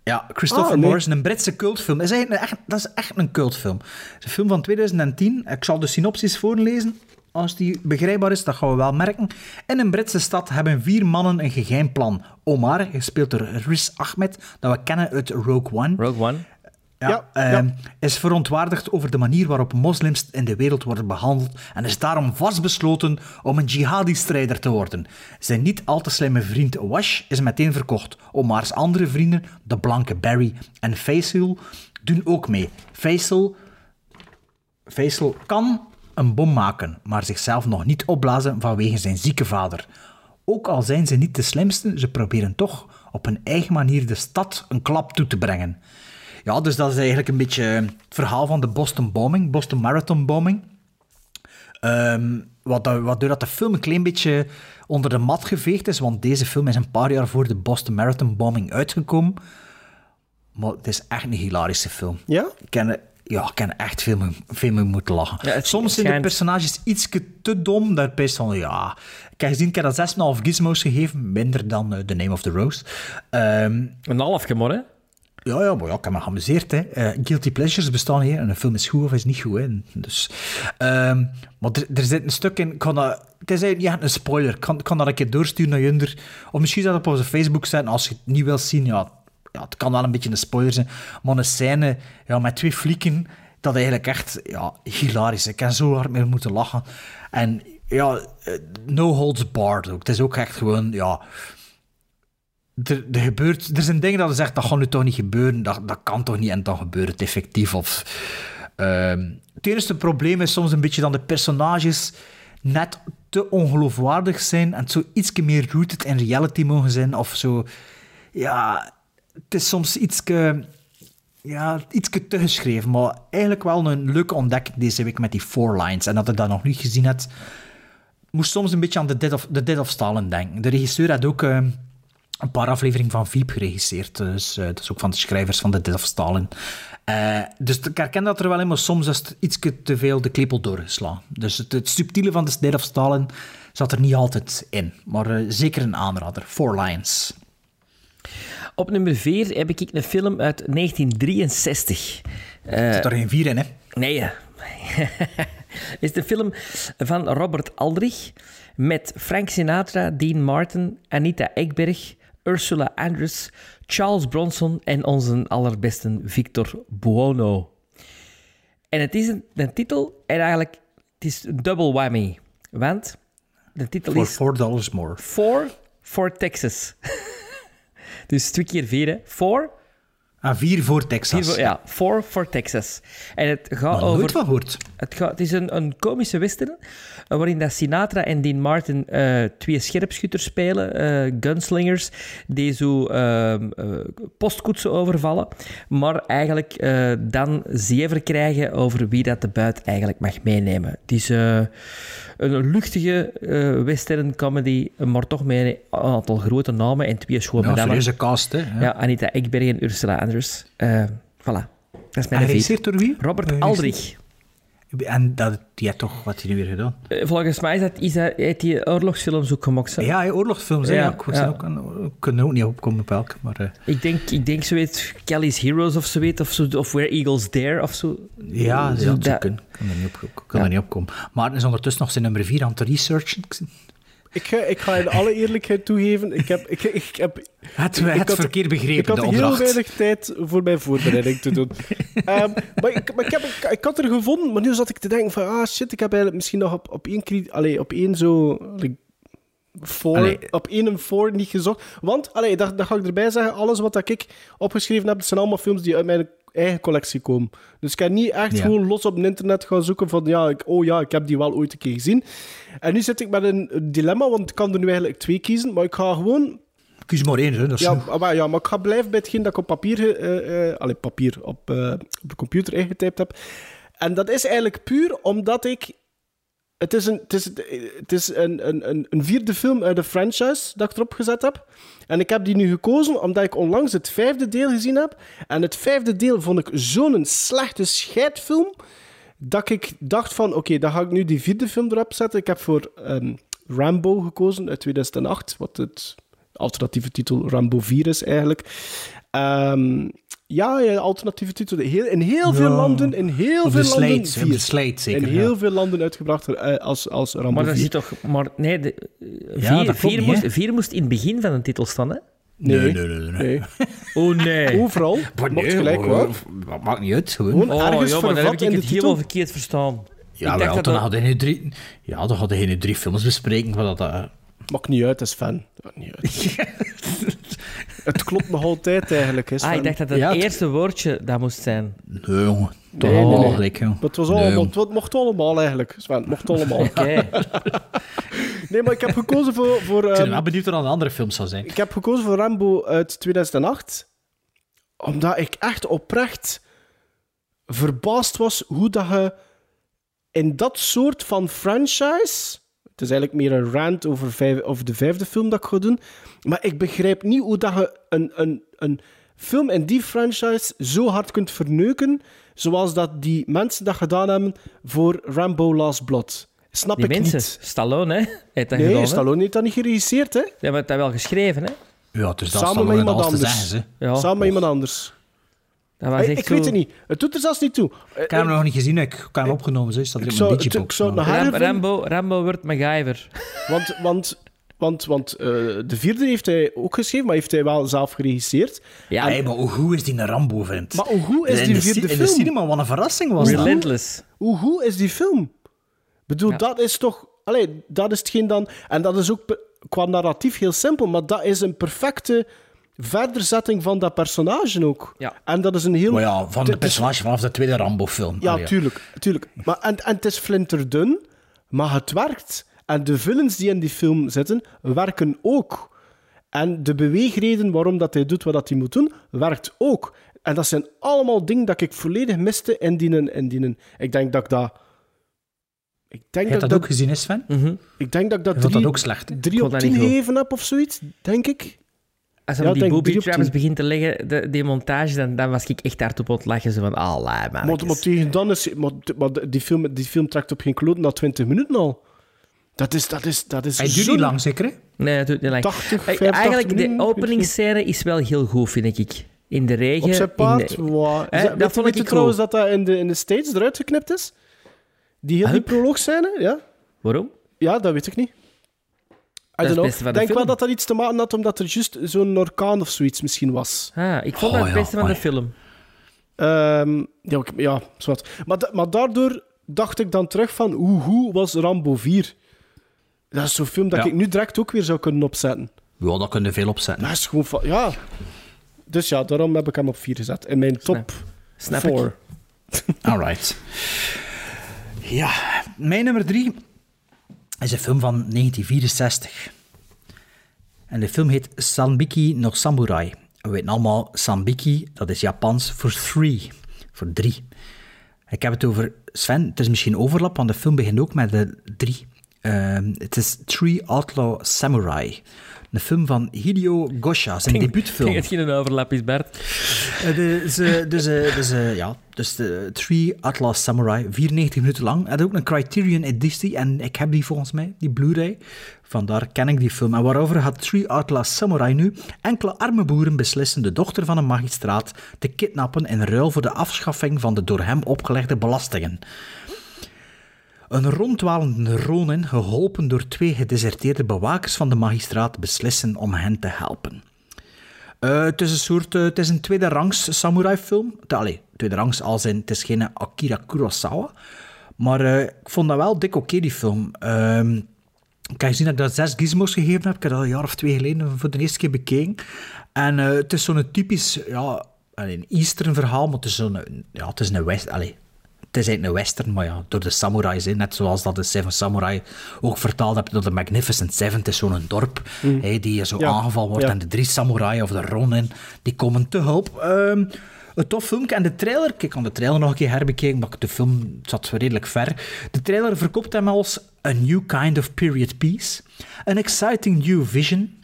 Ja, Christopher Ah, nee. Morris, een Britse cultfilm. Dat is, echt, dat is echt een cultfilm. Het is een film van 2010. Ik zal de synopsis voorlezen. Als die begrijpbaar is, dat gaan we wel merken. In een Britse stad hebben vier mannen een geheim plan. Omar, gespeeld door Riz Ahmed, dat we kennen uit Rogue One. Rogue One. Ja, ehm, is verontwaardigd over de manier waarop moslims in de wereld worden behandeld en is daarom vastbesloten om een jihadi-strijder te worden. Zijn niet al te slimme vriend Wash is meteen verkocht. Omar's andere vrienden, de blanke Barry en Faisal, doen ook mee. Faisal, Faisal kan een bom maken, maar zichzelf nog niet opblazen vanwege zijn zieke vader. Ook al zijn ze niet de slimste, ze proberen toch op hun eigen manier de stad een klap toe te brengen. Ja, dus dat is eigenlijk een beetje het verhaal van de Boston bombing, Boston Marathon bombing. Ehm, wat, dat- waardoor dat de film een klein beetje onder de mat geveegd is, want deze film is een paar jaar voor de Boston Marathon bombing uitgekomen. Maar het is echt een hilarische film. Ja? Ik ken, ja, ik ken echt veel mee, veel mee moeten lachen. Ja, het Soms zijn de personages iets te dom, dat best van, ja... Ik heb gezien, ik heb dat 6,5 gizmos gegeven, minder dan eh, The Name of the Rose. Ehm, Een half gemor, hè? Ja, ja, maar ja, ik heb me geamuseerd. Hè. Eh, guilty pleasures bestaan hier. En een film is goed of is niet goed. Hè. Dus, ehm, maar er, zit een stuk in... Kan het is eigenlijk echt een spoiler. Ik kan, kan dat een keer doorsturen naar Junder. Of misschien dat op onze Facebook zetten. Als je het niet wil zien, ja, ja, het kan wel een beetje een spoiler zijn. Maar een scène ja, met twee flieken, dat eigenlijk echt ja, hilarisch is. Ik heb zo hard mee moeten lachen. En ja, eh, no holds barred ook. Het is ook echt gewoon... Ja, er, er, gebeurt, er zijn dingen dat je zegt, dat gaat nu toch niet gebeuren, dat, dat kan toch niet en dan gebeurt het effectief. Of, ehm, het enige probleem is soms een beetje dat de personages net te ongeloofwaardig zijn en zo iets meer rooted in reality mogen zijn, of zo. Ja, het is soms iets ja, iets te geschreven, maar eigenlijk wel een leuke ontdekking deze week met die four lines. En dat ik dat nog niet gezien heb, moest soms een beetje aan The Dead of, The Dead of Stalin denken. De regisseur had ook... eh, een paar afleveringen van Veep geregisseerd. Dus, eh, dat is ook van de schrijvers van The Death of Stalin. Eh, dus ik herken dat er wel in, maar soms is het iets te veel de klepel doorgeslaan. Dus het, het subtiele van The Death of Stalin zat er niet altijd in. Maar eh, zeker een aanrader. Four Lions. Op nummer 4 heb ik een film uit 1963. Er zit er geen vier in, hè? Nee. hè. is de film van Robert Aldrich met Frank Sinatra, Dean Martin, Anita Ekberg, Ursula Andress, Charles Bronson en onze allerbeste Victor Buono. En het is een, een titel en eigenlijk het is een double whammy. Want de titel For is four dollars more. Four for Texas. dus twee keer vier, hè. Four Ah, vier voor Texas. Vier voor- ja, Four for Texas. En het gaat Nog over... nooit van gehoord. Het, gaat, het is een, een komische western, waarin dat Sinatra en Dean Martin eh, twee scherpschutters spelen, eh, gunslingers, die zo ehm, eh, postkoetsen overvallen, maar eigenlijk eh, dan zever krijgen over wie dat de buit eigenlijk mag meenemen. Het is eh, een luchtige eh, western comedy, maar toch met een aantal grote namen en twee schone Ja, madammen. serieuze cast, hè. Ja. Anita Ekberg en Ursula Andress. Eh, voilà. Dat is mijn geregisseerd door wie? Robert Eh, Aldrich. En dat, die heeft toch, wat hij nu weer gedaan? Eh, Volgens mij is dat, is dat, heeft hij oorlogsfilms ook gemaakt. zo. Ja, oorlogsfilms. hè. Ja, Ja, ik ja. ook, aan- kunnen er ook niet opkomen op welke. Maar, eh, Ik denk, ik denk zoiets, Kelly's Heroes of zoiets, of, zo, of Where Eagles Dare of zo. ja, Zo dat dat- kunnen. kan er niet op, kan Ja. er niet opkomen. Maar is ondertussen nog zijn nummer 4 aan het researchen. Ik ga, ik ga in alle eerlijkheid toegeven, ik heb... Ik, ik heb Het, ik het had- verkeerd begrepen, Ik had de heel weinig tijd voor mijn voorbereiding te doen. Ehm, maar ik, maar ik, heb, ik, ik had er gevonden, maar nu zat ik te denken van... Ah, shit, ik heb eigenlijk misschien nog op, op één... Allee, op één zo... like, voor, Allee. op één en voor niet gezocht. Want, allee, dat, dat ga ik erbij zeggen, alles wat dat ik opgeschreven heb, dat zijn allemaal films die uit mijn eigen collectie komen. Dus ik kan niet echt Ja. gewoon los op het internet gaan zoeken van, ja, ik, oh ja, ik heb die wel ooit een keer gezien. En nu zit ik met een dilemma, want ik kan er nu eigenlijk twee kiezen, maar ik ga gewoon Kies maar één, hè. Dat is ja, maar, ja, maar ik ga blijven bij hetgeen dat ik op papier, allee, papier op, eh, op de computer ingetypt heb. En dat is eigenlijk puur omdat ik. Het is een, het is, het is een, een, een, een vierde film uit de franchise dat ik erop gezet heb. En ik heb die nu gekozen omdat ik onlangs het vijfde deel gezien heb. En het vijfde deel vond ik zo'n slechte scheidfilm. Dat ik dacht van, oké, dan ga ik nu die vierde film erop zetten. Ik heb voor ehm, Rambo gekozen uit 2008. Wat het alternatieve titel Rambo 4 is eigenlijk. Ehm, ja, ja, alternatieve titel. Heel, in heel veel Ja. landen, in heel Op veel de landen, slate, op de vier. slate zeker, In heel ja. veel landen uitgebracht eh, als, als Rambo Maar 4. dat zit toch... Maar nee, de, Ja, vier, dat vier, niet, moest, vier moest in het begin van de titel staan, hè? Nee, Nee, nee, nee, nee. nee. Oh nee. Overal. Maar nee, gelijk hoor. Dat maakt niet uit, gewoon. Gewoon Oh, ergens ja, maar dan heb ik het helemaal titel. verkeerd verstaan. Ja, ik wel, dat dan dat- hadden je drie... Ja, dan hadden je drie films bespreken. Maar dat, eh, Maakt niet uit, dat is fan. Maakt niet uit. het klopt nog altijd eigenlijk. Hè, Ah, ik dacht dat het Ja, het- eerste woordje dat moest zijn. nee, jongen. Toch Nee, nee, allemaal nee. gelijk, joh. Het, was allemaal, het mocht allemaal eigenlijk, Sven. Het mocht allemaal. Oké. Nee, maar ik heb gekozen voor... voor Ik ben ehm, wel benieuwd wat aan de andere films zou zijn. Ik heb gekozen voor Rambo uit 2008, omdat ik echt oprecht verbaasd was hoe dat je in dat soort van franchise. Het is eigenlijk meer een rant over, vijf, over de vijfde film dat ik ga doen. Maar ik begrijp niet hoe dat je een, een, een film in die franchise zo hard kunt verneuken. Zoals dat die mensen dat gedaan hebben voor Rambo Last Blood. Snap Die ik mensen. niet. Stallone, hè? Heeft dat Nee, gedaan, hè? Stallone heeft dat niet geregisseerd, hè? Die hebben het wel geschreven, hè? Ja, dus dat Samen met iemand anders. zeggen, ze. Ja. Samen met iemand anders. Dat was Hey, echt ik zo... weet het niet. Het doet er zelfs niet toe. Eh, Ik heb hem nog niet gezien, ik heb hem opgenomen. Zo. Staat er Ik ik zou het maar- nog Ram- harder vinden. Rambo, Rambo wordt MacGyver. Want, want, want, want eh, de vierde heeft hij ook geschreven, maar heeft hij wel zelf geregisseerd. Ja, Hey, maar hoe goed is die een Rambo, vriend? Maar hoe goed is die de, vierde In film? de cinema, wat een verrassing was dat. Relentless. Hoe goed is die film? Ik bedoel, Ja. dat is toch... Allee, dat is hetgeen dan... En dat is ook qua narratief heel simpel, maar dat is een perfecte verderzetting van dat personage ook. Ja. En dat is een heel... Maar ja, van het de personage vanaf de tweede Rambo-film. Ja, Allee, tuurlijk. tuurlijk. Maar, en, en het is flinterdun, maar het werkt. En de villains die in die film zitten, werken ook. En de beweegreden waarom dat hij doet wat dat hij moet doen, werkt ook. En dat zijn allemaal dingen dat ik volledig miste in die... In die ik denk dat ik dat... Ik denk dat, dat ik ook gezien, is Sven? Mhm. ik denk dat ik dat drie, dat ook slecht? drie op dat tien gegeven heb of zoiets, denk ik. Als hij Ja, op die booby traps begint te leggen, de, die montage, dan, dan was ik echt hard op het lachen. Zo van, ah. Maar, maar tegen dan is... Maar, maar die, film, die film trekt op geen kloot na 20 minuten al. Dat is... Dat is, dat is Hij duurt niet lang, zeker? hè? Nee, dat doet niet lang. 80, Eh, 85 Eigenlijk, de openingsscène is wel heel goed, vind ik. In de regen. Op zijn paard. in de- wow. Hè, Is dat weet, vond weet ik je trouwens dat dat in de, in de States eruit geknipt is? Die Huh? proloogscène, ja? Waarom? Ja, dat weet ik niet. Het Ik de denk wel film. dat dat iets te maken had omdat er juist zo'n orkaan of zoiets misschien was. Ah, ik vond Oh, dat het ja, beste van de film. Ehm, ja, ja zwart. Maar, maar daardoor dacht ik dan terug van hoe hoe was Rambo 4? Dat is zo'n film dat Ja. ik nu direct ook weer zou kunnen opzetten. Ja, dat kunnen veel opzetten. Dat is gewoon van... Ja. Dus ja, daarom heb ik hem op 4 gezet. In mijn top Snap ik. 4. Alright. Ja, mijn nummer drie is een film van 1964. En de film heet Sanbiki no Samurai. We weten allemaal, Sanbiki, dat is Japans voor three, voor drie. Ik heb het over Sven, het is misschien overlap, want de film begint ook met de drie. Ehm, het is Three Outlaw Samurai. Een film van Hideo Gosha, zijn Ik debuutfilm. denk dat het geen overlap is, Bert. Eh, Dus, eh, dus, eh, dus, ja, dus de Three Atlas Samurai, 94 minuten lang. Het is ook een Criterion editie en ik heb die volgens mij, die Blu-ray. Vandaar ken ik die film. En waarover gaat Three Atlas Samurai nu? Enkele arme boeren beslissen de dochter van een magistraat te kidnappen in ruil voor de afschaffing van de door hem opgelegde belastingen. Een ronddwalende Ronin, geholpen door twee gedeserteerde bewakers van de magistraat, beslissen om hen te helpen. Eh, het is een soort, eh, het is een tweede rangs samurai film. Allee, tweede rangs als in, het is geen Akira Kurosawa. Maar eh, ik vond dat wel dik oké, die film. Ehm, Ik heb gezien dat ik dat zes gizmos gegeven heb. Ik heb dat een jaar of twee geleden voor de eerste keer bekeken. En het is zo'n typisch, ja, een eastern verhaal, maar het is zo'n, ja, het is een west, allee, het is eigenlijk een western, maar ja, door de samurais, hè, net zoals dat de Seven Samurai ook vertaald heb door de Magnificent Seven. Het is zo'n dorp Mm. hè, die zo Ja, aangevallen wordt ja. en de drie samurai of de ronin, die komen te hulp. Ehm, een tof filmpje. En de trailer, ik kan de trailer nog een keer herbekeken, maar de film zat redelijk ver. De trailer verkoopt hem als A New Kind of Period Piece, An Exciting New Vision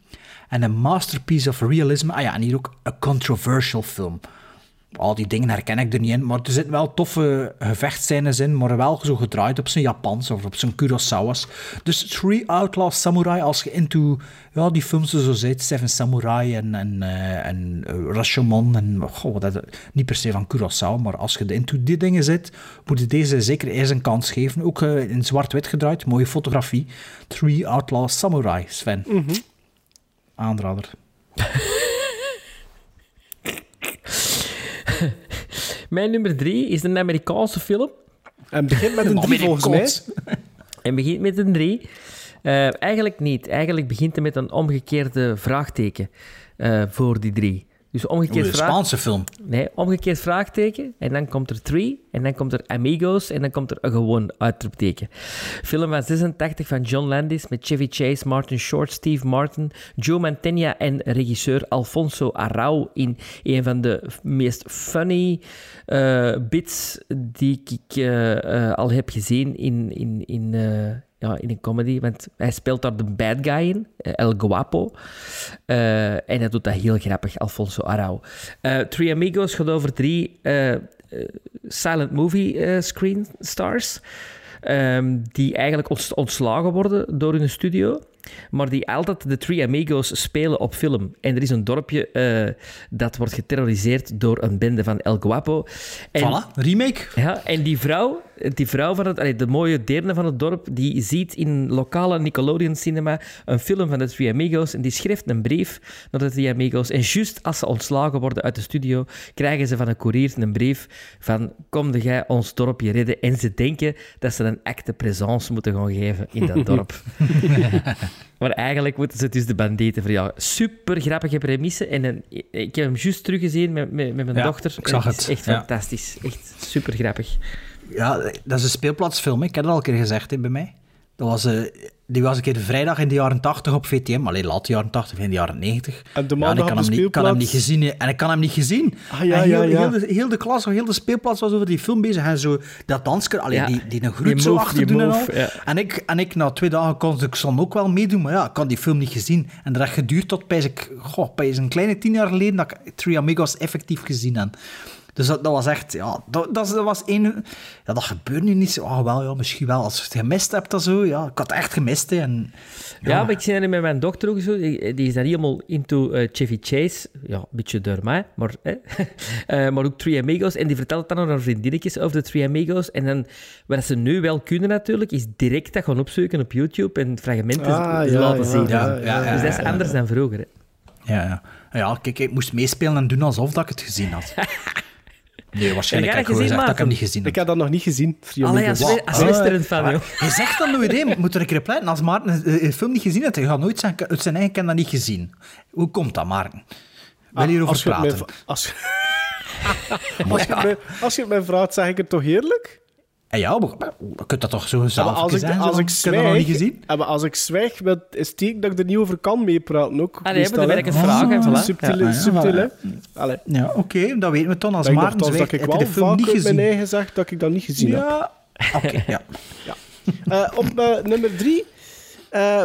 en een masterpiece of realism. Ah ja, en hier ook een controversial film. Al die dingen herken ik er niet in, maar er zitten wel toffe gevechtscènes in, maar wel zo gedraaid op zijn Japans of op zijn Kurosawa's. Dus Three Outlaw Samurai, als je into ja, die films zo zit, Seven Samurai en, en, eh, en eh, Rashomon en goh, niet per se van Kurosawa, maar als je into die dingen zit, moet je deze zeker eens een kans geven. Ook eh, in zwart-wit gedraaid, mooie fotografie. Three Outlaw Samurai, Sven. Aanrader. Mijn nummer drie is een Amerikaanse film. En begint met een drie volgens mij. En begint met een drie. Eh, eigenlijk niet. Eigenlijk begint het met een omgekeerde vraagteken eh, voor die drie. Dus omgekeerd Oeh, vraag- Spaanse film. Nee, omgekeerd vraagteken. En dan komt er three. En dan komt er amigos. En dan komt er een gewoon uitroepteken. Film van 86 van John Landis met Chevy Chase, Martin Short, Steve Martin, Joe Mantegna en regisseur Alfonso Arau in een van de meest funny eh, bits die ik eh, eh, al heb gezien in, in, in, ja, in een comedy. Want hij speelt daar de bad guy in, eh, El Guapo. Eh, en hij doet dat heel grappig, Alfonso Arau. Eh Three Amigos gaat over drie silent movie screen stars. ehm, die eigenlijk ont- ontslagen worden door hun studio. Maar die altijd de Three Amigos spelen op film. En er is een dorpje dat wordt geterroriseerd door een bende van El Guapo. En, Voilà, remake. Ja, en die vrouw, die vrouw van het, allee, de mooie derde van het dorp, die ziet in lokale Nickelodeon cinema een film van de Three Amigos en die schrijft een brief naar de Three Amigos. En juist als ze ontslagen worden uit de studio, krijgen ze van een koerier een brief van kom jij ons dorpje redden. En ze denken dat ze een acte présence moeten gaan geven in dat dorp. Maar eigenlijk moeten ze dus de bandieten verjagen. Super grappige premisse. En een- ik heb hem juist teruggezien met, met, met mijn Ja, dochter. ik zag het. is echt Ja. fantastisch. Echt super grappig. Ja, dat is een speelplaatsfilm. hè. Ik heb dat al een keer gezegd hè, bij mij. Dat was, eh, die was een keer de vrijdag in de jaren 80 op VTM. Alleen laat jaren 80, in de jaren 90. En de Ja, maandag ik kan hem, de niet, kan hem niet speelplaats. gezien. hè. En ik kan hem niet gezien. Ah, ja, en heel, ja, ja. Heel, de, heel de klas, heel de speelplaats was over die film bezig. En zo dat dansker, allee, Ja. die, die een groet zo achter doen en move, al. ja. En, ik, en ik na twee dagen kon ik ook wel meedoen. Maar ja, ik had die film niet gezien. En dat heeft geduurd tot bij, ik, goh, bij een kleine tien jaar geleden dat ik Three Amigos effectief gezien heb. Dus dat, dat was echt, ja, dat, dat, dat was één... Ja, dat gebeurt nu niet zo. Ah, wel, ja, misschien wel. Als je het gemist hebt, dat zo. Ja, ik had het echt gemist, hè. En, Ja, maar ik zie dat nu met mijn dochter ook zo. Die is dan helemaal into eh, Chevy Chase. Ja, een beetje door mij, maar, hè. Eh, maar ook Three Amigos. En die vertelt dan aan haar vriendinnetjes over de Three Amigos. En dan, wat ze nu wel kunnen natuurlijk, is direct dat gaan opzoeken op YouTube en fragmenten Ah, ja, laten ja, zien. ja, ja, dus dat is ja, anders dan vroeger. Hè. Ja, ja. Ja, kijk, ik moest meespelen en doen alsof dat ik het gezien had. Nee, waarschijnlijk Heb ik gezegd gezien, ik hem Maarten? niet gezien heb. Ik heb dat nog niet gezien. Allee, als we- als westerend van, joh. Je zegt dat nooit, hè. Moet er een keer op letten. Als Maarten een, film niet gezien heeft, hij gaat nooit zeggen, uit zijn eigen kan dat niet gezien. Hoe komt dat, Maarten? Wil je hierover als je het mij praten? Als, als, je het mij, als je het mij vraagt, zeg ik het toch eerlijk? Ja, ja, maar je kunt dat toch zo Ja, zelf als ik, zeggen? als ik Ik heb dat nog niet zwijg, gezien. ja, maar als ik zwijg, is teken dat ik er niet over kan meepraten ook. Ah, nee, meestal, maar dan ben ik het vragen, Ah, voilà. Subtiel, Ja, ja, subtiel, voilà. Allee. Ja, oké, dat weten we dan. Als Ik Maarten zwijgt, dat ik heb je wel de film niet gezien. mijn eigen zeg dat ik dat niet gezien heb. Ja, oké, ja. Eh, op eh, nummer drie eh,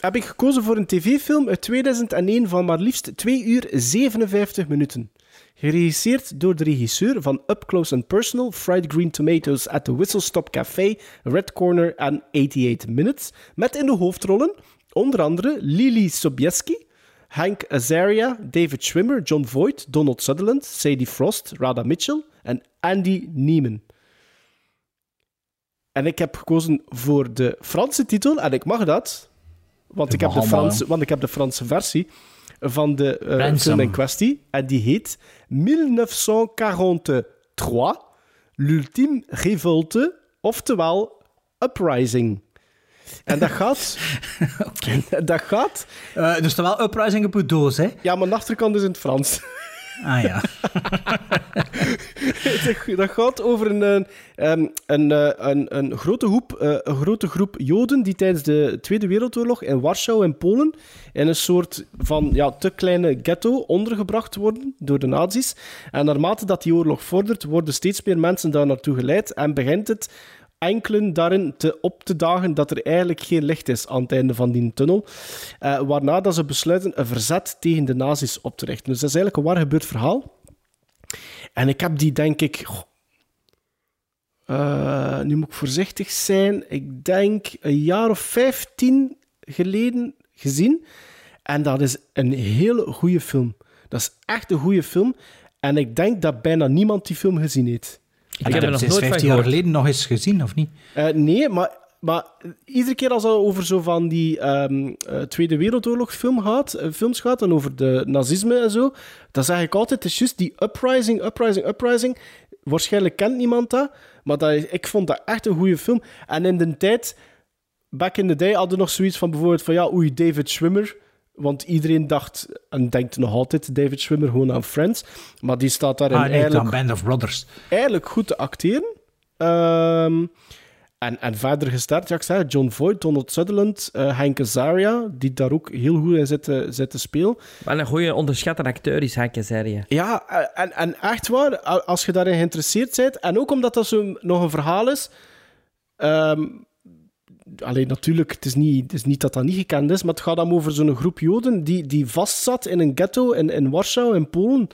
heb ik gekozen voor een tv-film uit 2001 van maar liefst 2 uur 57 minuten. Geregisseerd door de regisseur van Up Close and Personal, Fried Green Tomatoes at the Whistle Stop Café, Red Corner en 88 Minutes, met in de hoofdrollen onder andere Lily Sobieski, Hank Azaria, David Schwimmer, John Voight, Donald Sutherland, Sadie Frost, Radha Mitchell en Andy Neiman. En ik heb gekozen voor de Franse titel, en ik mag dat, want, ik heb, de Franse, want ik heb de Franse versie van de eh, Ransom. film in kwestie. En die heet 1943, L'Ultime Révolte, oftewel Uprising. En dat gaat... Dat gaat... Uh, er staat wel Uprising op uw doos, hè? Ja, maar de achterkant is in het Frans. Ah ja. dat gaat over een, een, een, een, een, grote eh, een grote groep Joden die tijdens de Tweede Wereldoorlog in Warschau en Polen in een soort van ja, te kleine ghetto ondergebracht worden door de nazi's. En naarmate dat die oorlog vordert, worden steeds meer mensen daar naartoe geleid en begint het enkelen daarin te op te dagen dat er eigenlijk geen licht is aan het einde van die tunnel. Uh, waarna dat ze besluiten een verzet tegen de nazi's op te richten. Dus dat is eigenlijk een waar gebeurd verhaal. En ik heb die, denk ik... Uh, nu moet ik voorzichtig zijn. Ik denk een jaar of vijftien geleden gezien. En dat is een hele goede film. Dat is echt een goede film. En ik denk dat bijna niemand die film gezien heeft. Ik heb hem nog nooit 15 jaar geleden nog eens gezien, of niet? Uh, nee, maar, maar iedere keer als het over zo van die um, uh, Tweede Wereldoorlog film gaat, uh, films gaat en over de nazisme en zo, dan zeg ik altijd, het is juist die uprising, uprising, uprising. Waarschijnlijk kent niemand dat, maar dat, ik vond dat echt een goede film. En in de tijd, back in the day, hadden we nog zoiets van bijvoorbeeld van, ja, oei, David Schwimmer... Want iedereen dacht, en denkt nog altijd, David Schwimmer gewoon aan Friends. Maar die staat daarin ah, nee, eigenlijk, Band of Brothers. eigenlijk goed te acteren. Um, en, en verder gestart, ja, ik zei, John Voight, Donald Sutherland, uh, Henk Azaria, die daar ook heel goed in zitten, zitten spelen. Wel een goede onderschatte acteur is Henk Azaria. Ja, en, en echt waar, als je daarin geïnteresseerd bent, en ook omdat dat zo nog een verhaal is... Um, alleen natuurlijk, het is, niet, het is niet dat dat niet gekend is, maar het gaat dan over zo'n groep Joden die, die vastzat in een ghetto in, in Warschau, in Polen.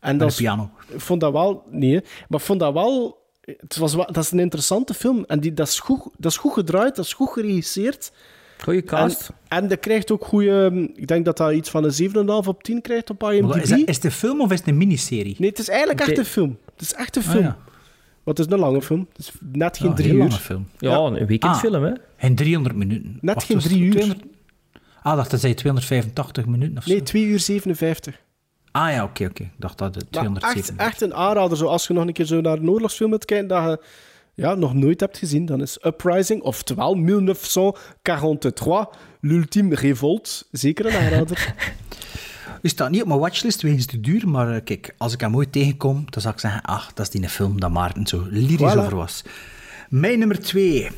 En dat piano. Ik vond dat wel... Nee, maar vond dat wel... Het was, dat is een interessante film. En die, dat, is goed, dat is goed gedraaid, dat is goed geregisseerd. Goeie cast. En, en dat krijgt ook goede... Ik denk dat dat iets van een 7,5 op 10 krijgt op IMDb. Is, dat, is het een film of is het een miniserie? Nee, het is eigenlijk echt een film. Het is echt een Ah, film. ja. Het is een lange film. Het is net geen Ja, drie heel uur. lange film. Ja, een weekendfilm, hè. En 300 minuten. Net geen drie uur. 200 Ah, dacht dat zei 285 minuten of zo. Nee, 2 uur 57. Ah ja, oké, oké. Ik dacht dat het Maar echt, 207. echt een aanrader. Zo, als je nog een keer zo naar een oorlogsfilm wilt kijken dat je ja, nog nooit hebt gezien, dan is Uprising, oftewel 1943, l'ultime révolte, zeker een aanrader. U staat niet op mijn watchlist wegens te duur, maar eh, kijk, als ik hem ooit tegenkom, dan zou ik zeggen, ach, dat is die film dat Maarten zo lyrisch Voilà. over was. Mijn nummer twee.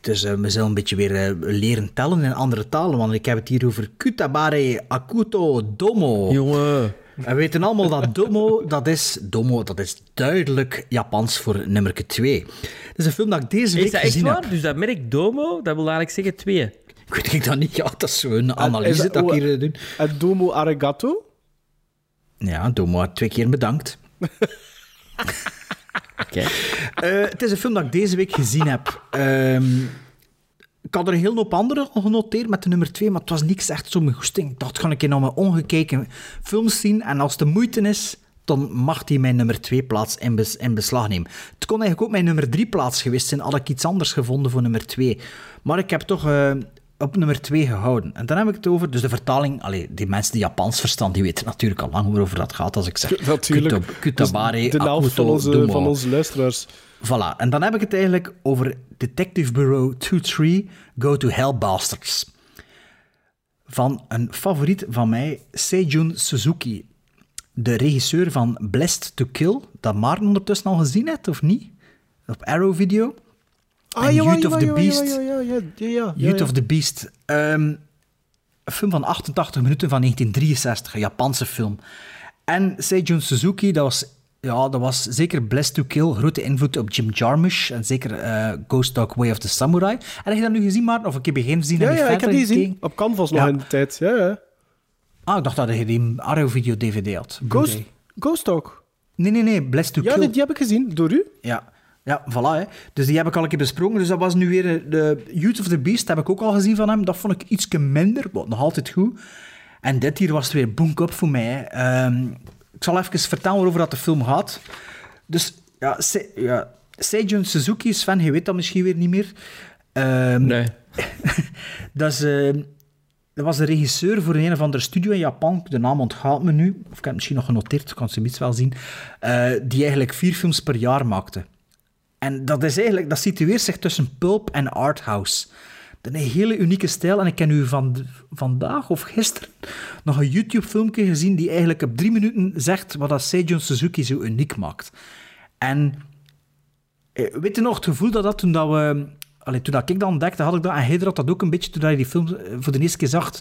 Dus we zullen een beetje weer eh, leren tellen in andere talen, want ik heb het hier over Kutabare Akuto Domo. Jongen. En we weten allemaal dat Domo, dat is, Domo, dat is duidelijk Japans voor nummer 2. Het is een film dat ik deze week Is dat echt gezien waar? heb. Dus dat merk Domo, dat wil eigenlijk zeggen twee. Weet ik dat niet? Ja, dat is zo'n analyse dat- dat ik hier eh, doe. En Domo Arigato. Ja, Domo twee keer bedankt. Oké. Eh, het is een film dat ik deze week gezien heb. Ehm, ik had er een hele hoop andere genoteerd met de nummer 2, maar het was niks echt zo mijn goesting. Ik dacht, ga ik naar mijn ongekeken films zien en als het de moeite is, dan mag die mijn nummer 2 plaats in, bes- in beslag nemen. Het kon eigenlijk ook mijn nummer 3 plaats geweest zijn, had ik iets anders gevonden voor nummer 2. Maar ik heb toch eh, op nummer 2 gehouden. En dan heb ik het over, dus de vertaling, allee, die mensen die Japans verstaan, die weten natuurlijk al lang waarover dat gaat als ik zeg Natuurlijk. Kuto- Kutabare, de helft van onze, van onze luisteraars. Voilà, en dan heb ik het eigenlijk over Detective Bureau 2-3 Go to Hell Bastards. Van een favoriet van mij, Seijun Suzuki. De regisseur van Blessed to Kill, dat Maarten ondertussen al gezien heeft, of niet? Op Arrow Video. Ah, En Youth of the Beast. Ja, ja, ja, ja, ja, ja, Youth ja. of the Beast. Een film van 88 minuten van 1963, een Japanse film. En Seijun Suzuki, dat was, ja, dat was zeker Blessed to Kill, grote invloed op Jim Jarmusch en zeker eh, Ghost Dog Way of the Samurai. En heb je dat nu gezien, Maarten? Of ik heb begin gezien? Ja, ja, ik heb die gezien. Op Canvas nog Ja. in de tijd. Ja, ja. Ah, ik dacht dat je die Arrow Video DVD had. Ghost. Ghost Talk. Nee, nee, nee, Blessed to Ja, Kill. die, die heb ik gezien. Door u? Ja, ja voilà. Hè. Dus die heb ik al een keer besproken. Dus dat was nu weer... eh, De Youth of the Beast heb ik ook al gezien van hem. Dat vond ik iets minder, maar nog altijd goed. En dit hier was weer boek op voor mij. Ehm, ik zal even vertellen waarover dat de film gaat. Dus ja, Se ja Seijun Suzuki, Sven, je weet dat misschien weer niet meer. Ehm, Nee. dat, is, eh, dat was de regisseur voor een of andere studio in Japan. De naam ontgaat me nu. Of ik heb het misschien nog genoteerd, ik kan ze iets wel zien. eh, die eigenlijk vier films per jaar maakte. En dat is eigenlijk, dat situeert zich tussen pulp en arthouse. Een hele unieke stijl. En ik heb nu van, vandaag of gisteren nog een YouTube-filmpje gezien die eigenlijk op drie minuten zegt wat dat Seijon Suzuki zo uniek maakt. En eh, weet je nog het gevoel dat dat toen dat we... Allee, toen dat ik dat ontdekte, had ik dat. En hij had dat ook een beetje toen hij die film eh, voor de eerste keer zag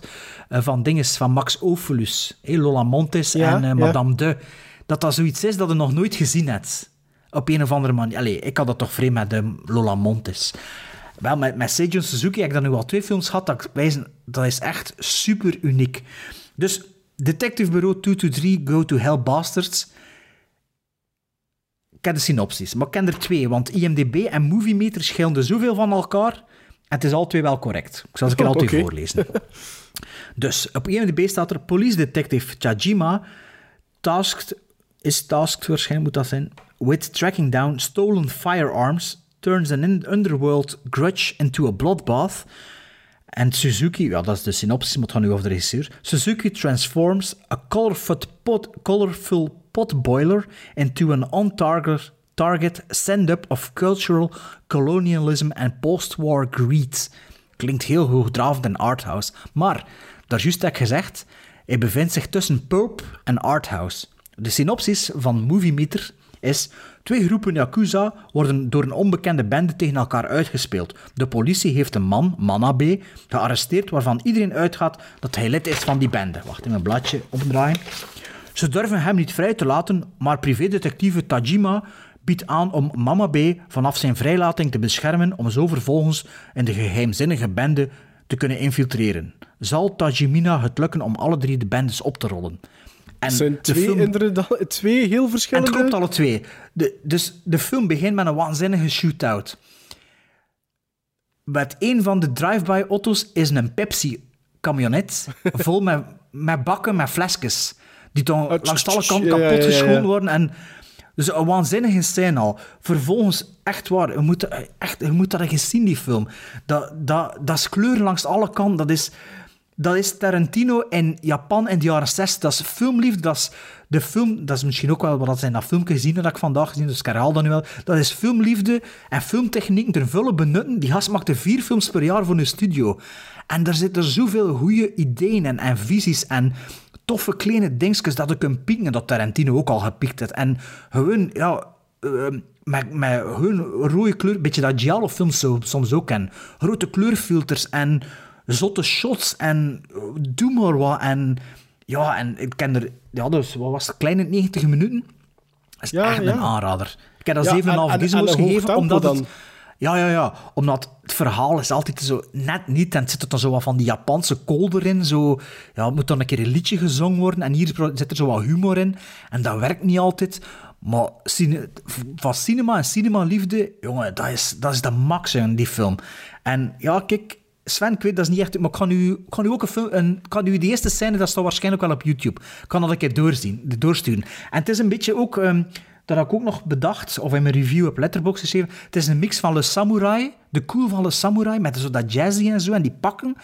eh, van dinges van Max Ophuls. Hey, Lola Montes Ja, en ja. Madame De. Dat dat zoiets is dat je nog nooit gezien hebt. Op een of andere manier. Allee, ik had dat toch vreemd met de Lola Montes. Wel, met, met Seijon Suzuki heb ik dan nu al twee films gehad. Dat, wijzen, dat is echt super uniek. Dus Detective Bureau 223 Go to Hell Bastards. Ik ken de synopsis, maar ik ken er twee. Want IMDb en Movie Meter schillen zoveel van elkaar. En het is al twee wel correct. Ik zal ze er al twee voorlezen. Dus op IMDb staat er Police Detective Chajima tasked, is tasked waarschijnlijk moet dat zijn, with tracking down stolen firearms, turns an underworld grudge into a bloodbath. En Suzuki, ja, dat is de synopsis, maar het gaat nu over de regisseur. Suzuki transforms a colorful, pot, colorful potboiler into an on-target target send-up of cultural colonialism and post-war greed. Klinkt heel hoogdravend en arthouse. Maar, daar juist heb ik gezegd, hij bevindt zich tussen pulp en arthouse. De synopsis van Movie Meter Twee groepen Yakuza worden door een onbekende bende tegen elkaar uitgespeeld. De politie heeft een man, Manabe, gearresteerd waarvan iedereen uitgaat dat hij lid is van die bende. Wacht, even een bladje omdraaien. Ze durven hem niet vrij te laten, maar privédetectieve Tajima biedt aan om Mamabe vanaf zijn vrijlating te beschermen om zo vervolgens in de geheimzinnige bende te kunnen infiltreren. Zal Tajimina het lukken om alle drie de bendes op te rollen? En zijn twee, film- inderdaad, twee heel en verschillende... het klopt alle twee. De, dus de film begint met een waanzinnige shootout. Met een van de drive-by auto's is een Pepsi-camionet vol met, met bakken met flesjes. Die dan Ah, langs alle kanten kapot ja, ja. geschoten worden. En dus een waanzinnige scène al. Vervolgens, echt waar, je moet, echt, je moet dat eens zien, die film. Dat, dat, dat is kleur langs alle kanten. Dat is, dat is Tarantino in Japan in de jaren 60. Dat is filmliefde. Dat is de film, dat is misschien ook wel wat zijn dat filmpje gezien dat ik vandaag gezien, dus ik herhaal dat nu wel. Dat is filmliefde en filmtechnieken ten volle benutten. Die gast maakte vier films per jaar voor een studio. En daar zitten zoveel goede ideeën en, en visies en toffe kleine dingetjes dat ik kunt pieken. En dat Tarantino ook al gepiekt heeft. En gewoon, ja... eh, met, met hun rode kleur, beetje dat Giallo-films zo, soms ook kennen. Grote kleurfilters en zotte shots en eh, doe maar wat. En ja, en ik ken er, ja, dus wat was het, kleine 90 minuten. Dat is Ja, echt ja. een aanrader. Ik heb dat Ja, 7,5 en- en- en gizmos gegeven, omdat dan. het... Ja, ja, ja. Omdat het verhaal is altijd zo net niet. En het zit er dan zo wat van die Japanse kool erin. Zo, ja, het moet dan een keer een liedje gezongen worden. En hier zit er zo wat humor in. En dat werkt niet altijd. Maar cine- van cinema en cinema-liefde, jongen, dat is, dat is de max in die film. En ja, kijk, Sven, ik weet dat is niet echt... Maar kan u, kan u ook een kan u die eerste scène, dat staat waarschijnlijk wel op YouTube. Kan dat een keer doorzien, doorsturen. En het is een beetje ook... ehm, dat heb ik ook nog bedacht, of in mijn review op Letterboxd geschreven. Het is een mix van Le Samurai, de cool van Le Samurai, met zo dat jazzy en zo, en die pakken.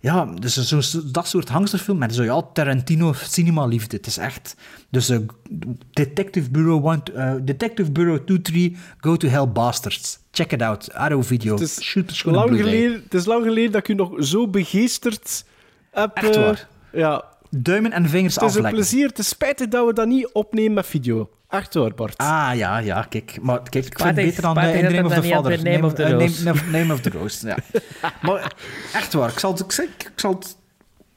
Ja, dus zo, dat soort hangsterfilm met zo, ja, Tarantino cinema-liefde. Het is echt... Dus eh, Detective Bureau, one, eh, Detective Bureau 2-3, Go to Hell Bastards. Check it out. Arrow video. Het is, Shoot, lang geleden, het is lang geleden dat ik u nog zo begeesterd heb... Echt eh, waar. ja. Duimen en vingers Het is een plezier. Het is spijtig dat we dat niet opnemen met video. Bart. Ah, ja, ja, kijk. Maar kijk, ik vind het beter dan uh, Name of the Father. op de Name of the name, name of the Rose, ja. maar echt waar, ik zal het... Ik, zal het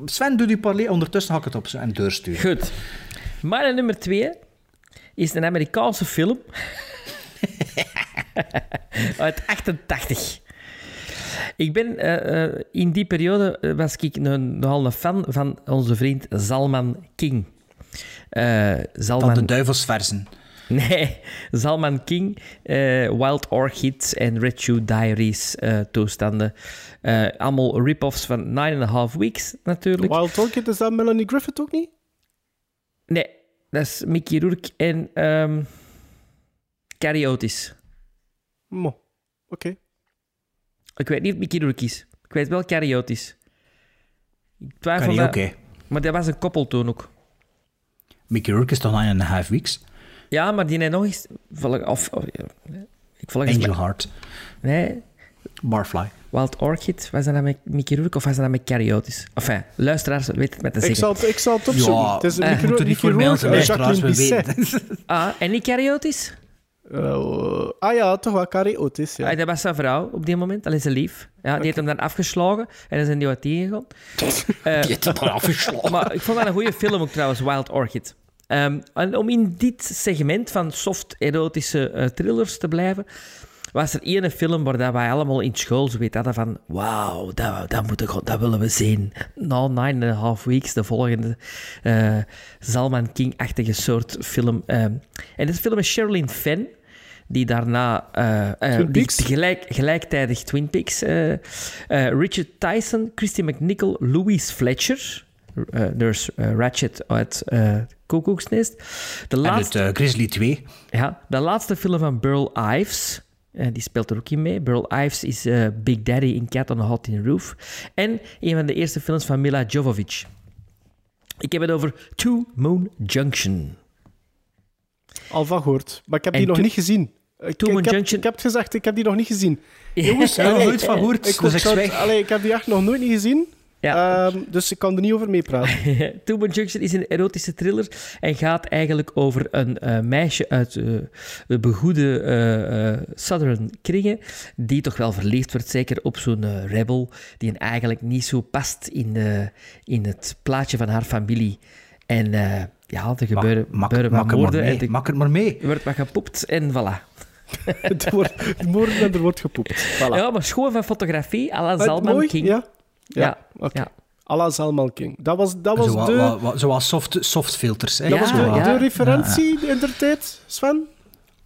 Sven, doe die parley, ondertussen hak ik het op zo en doorsturen. Goed. Mijn nummer twee is een Amerikaanse film. Uit 88. Ik ben eh, in die periode was ik een- nogal een fan van onze vriend Zalman King. Eh, Zalman... Van de duivelsversen. Nee, Zalman King, eh, Wild Orchids en Red Shoe Diaries eh, toestanden. Eh, allemaal rip-offs van Nine and a Half Weeks, natuurlijk. Wild Orchid, is dat Melanie Griffith ook niet? Nee, dat is Mickey Rourke en ehm Carrie Otis. Mo. Oké. Ik weet niet of Mickey Rourke is. Ik weet wel Carrie Otis. Ik twijfel dat-. Maar dat was een koppel toen ook. Mickey Rourke is toch nine and a half weeks? Ja, maar die heeft nog eens... Of, of, Ik volgens Angel Heart. Nee. Barfly. Wild Orchid, was dat nou met Mickey Rourke of was dat nou met Carrie Otis? Enfin, luisteraars weten het met te Ik zeggen. zal het, ik zal het opzoeken. Ja, het is eh, Mickey moet er Rourke, niet voor Mickey Rourke en luisteraars, Jacqueline Bisset. Ah, en niet Carrie Otis? Eh, ah ja, toch wel Carrie Otis, ja. Ah, dat was zijn vrouw op die moment, dat is zijn lief. Ja, die heeft hem dan afgeslagen en dan zijn die wat tegengegaan. Eh, Die heeft hem dan afgeslagen. Maar ik vond dat een goede film ook trouwens, Wild Orchid. Ehm, en om in dit segment van soft erotische eh, thrillers te blijven, was er één film waar dat wij allemaal in school zo weten hadden van wauw, dat, dat, dat willen we zien. Na Nine and a Half Weeks, de volgende eh Zalman King-achtige soort film. Ehm, en dit film is Sherilyn Fenn, die daarna eh, Twin die gelijk, gelijktijdig Twin Peaks. Richard Tyson, Christy McNichol, Louise Fletcher, Nurse Ratchet uit Koekoeksnest. De En laatste, het eh, Grizzly 2. ja, de laatste film van Burl Ives. eh, die speelt er ook in mee. Burl Ives is eh, Big Daddy in Cat on a Hot Tin Roof. En een van de eerste films van Mila Jovovich. Ik heb het over Two Moon Junction. Al van gehoord. Maar ik heb En die nog niet gezien. Ik, Two ik, Moon heb, Junction- ik heb het gezegd, ik heb die nog niet gezien. Ja, Jongens, ik heb nooit van gehoord, Ik, dus ik allee, ik heb die echt nog nooit niet gezien. Ja. Ehm, dus ik kan er niet over meepraten. Moon Junction is een erotische thriller en gaat eigenlijk over een eh, meisje uit eh, de begoede eh, eh, Southern kringen, die toch wel verliefd wordt, zeker op zo'n rebel, die eigenlijk niet zo past in, in het plaatje van haar familie. En eh, ja, er gebeuren, mak- gebeuren mak er moorden mee, en mak er maar mee. er wordt wat gepoept en voilà. er wordt en er wordt gepoept. Voilà. Ja, maar schoon van fotografie, à la Het Zalman mooi, King. Ja, ja. Ja, oké. ja. À la Zalman King. Dat was, dat was Zo, de, wa- wa- Zoals soft, soft filters. Hè. dat Ja, was de, de ja. referentie in der tijd, Sven?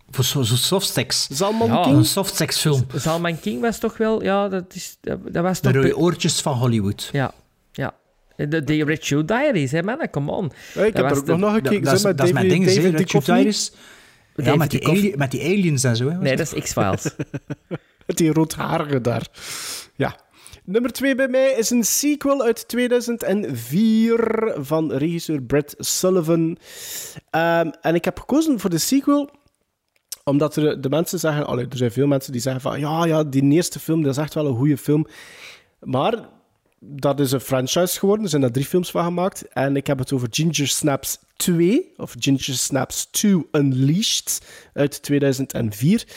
Voor zo, zo softsex. Zalman Ja, King? Een softsex-film. Zalman King was toch wel, ja, dat, is, dat, dat was De toch... rode oortjes van Hollywood. Ja, ja. De, de Red Shoe Diaries, hè, man, come on. Ja, ik Dat heb er ook de- nog naar Dat, gekeken. dat dat is mijn ding, David Red Shoe Duchovny. Diaries. Ja, met die, met die aliens en zo. Hè, Nee, dat is X-Files. Met die roodharige daar. Ja. Nummer 2 bij mij is een sequel uit 2004 van regisseur Brett Sullivan. Ehm, en ik heb gekozen voor de sequel omdat er de mensen zeggen... Allee, er zijn veel mensen die zeggen van... Ja, ja, die eerste film, dat is echt wel een goede film. Maar dat is een franchise geworden. Er zijn daar drie films van gemaakt. En ik heb het over Ginger Snaps 2, of Ginger Snaps 2 Unleashed, uit 2004.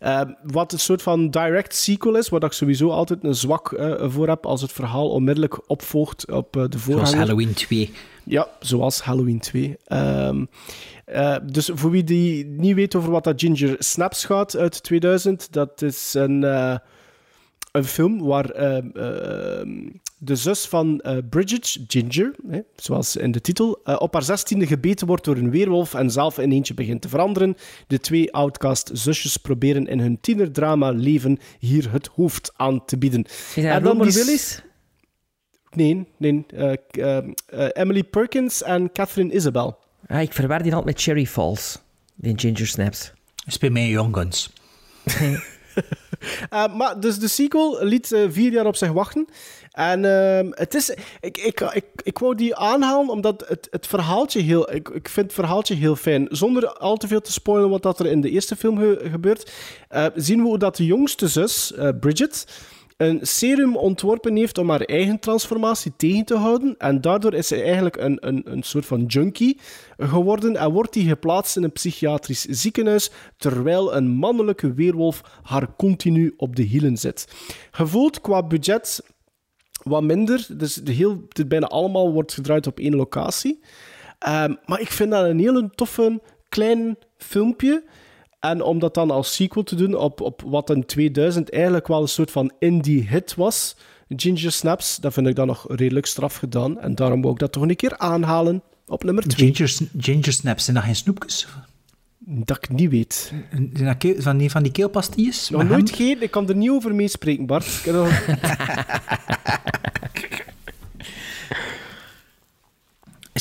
Eh, wat een soort van direct sequel is, waar ik sowieso altijd een zwak eh, voor heb als het verhaal onmiddellijk opvolgt op eh, de voorganger. Zoals Halloween 2. Ja, zoals Halloween 2. Ehm, eh, dus voor wie die niet weet over wat dat Ginger Snaps gaat uit 2000, dat is een, een film waar ehm, ehm, de zus van eh, Bridget, Ginger, hè, zoals in de titel, eh, op haar zestiende gebeten wordt door een weerwolf en zelf in eentje begint te veranderen. De twee outcast zusjes proberen in hun tienerdrama leven hier het hoofd aan te bieden. Is dat En dan Willis? Nee, nee. eh, Emily Perkins en Catherine Isabel. Ah, ik verwar die altijd met Cherry Falls, die Ginger Snaps. Speel mij Young Guns. Eh, maar dus de sequel liet eh, vier jaar op zich wachten. En ehm, het is... Ik, ik, ik, ik wou die aanhalen omdat het, het verhaaltje heel... Ik, ik vind het verhaaltje heel fijn. Zonder al te veel te spoilen wat dat er in de eerste film ge- gebeurt, eh, zien we dat de jongste zus, Bridget, een serum ontworpen heeft om haar eigen transformatie tegen te houden. En daardoor is ze eigenlijk een, een, een soort van junkie geworden en wordt die geplaatst in een psychiatrisch ziekenhuis, terwijl een mannelijke weerwolf haar continu op de hielen zit. Gevoeld qua budget wat minder, dus de heel, dit bijna allemaal wordt gedraaid op één locatie. Ehm, maar ik vind dat een hele toffe klein filmpje. En om dat dan als sequel te doen op, op wat in 2000 eigenlijk wel een soort van indie hit was, Ginger Snaps, dat vind ik dan nog redelijk straf gedaan. En daarom wou ik dat toch een keer aanhalen op nummer 2. Ginger, ginger snaps, zijn dat geen snoepjes? Dat ik niet weet. Zijn dat keel- van die, van die keelpastilles? Nog nooit geen, ik kan er niet over meespreken, Bart. Ik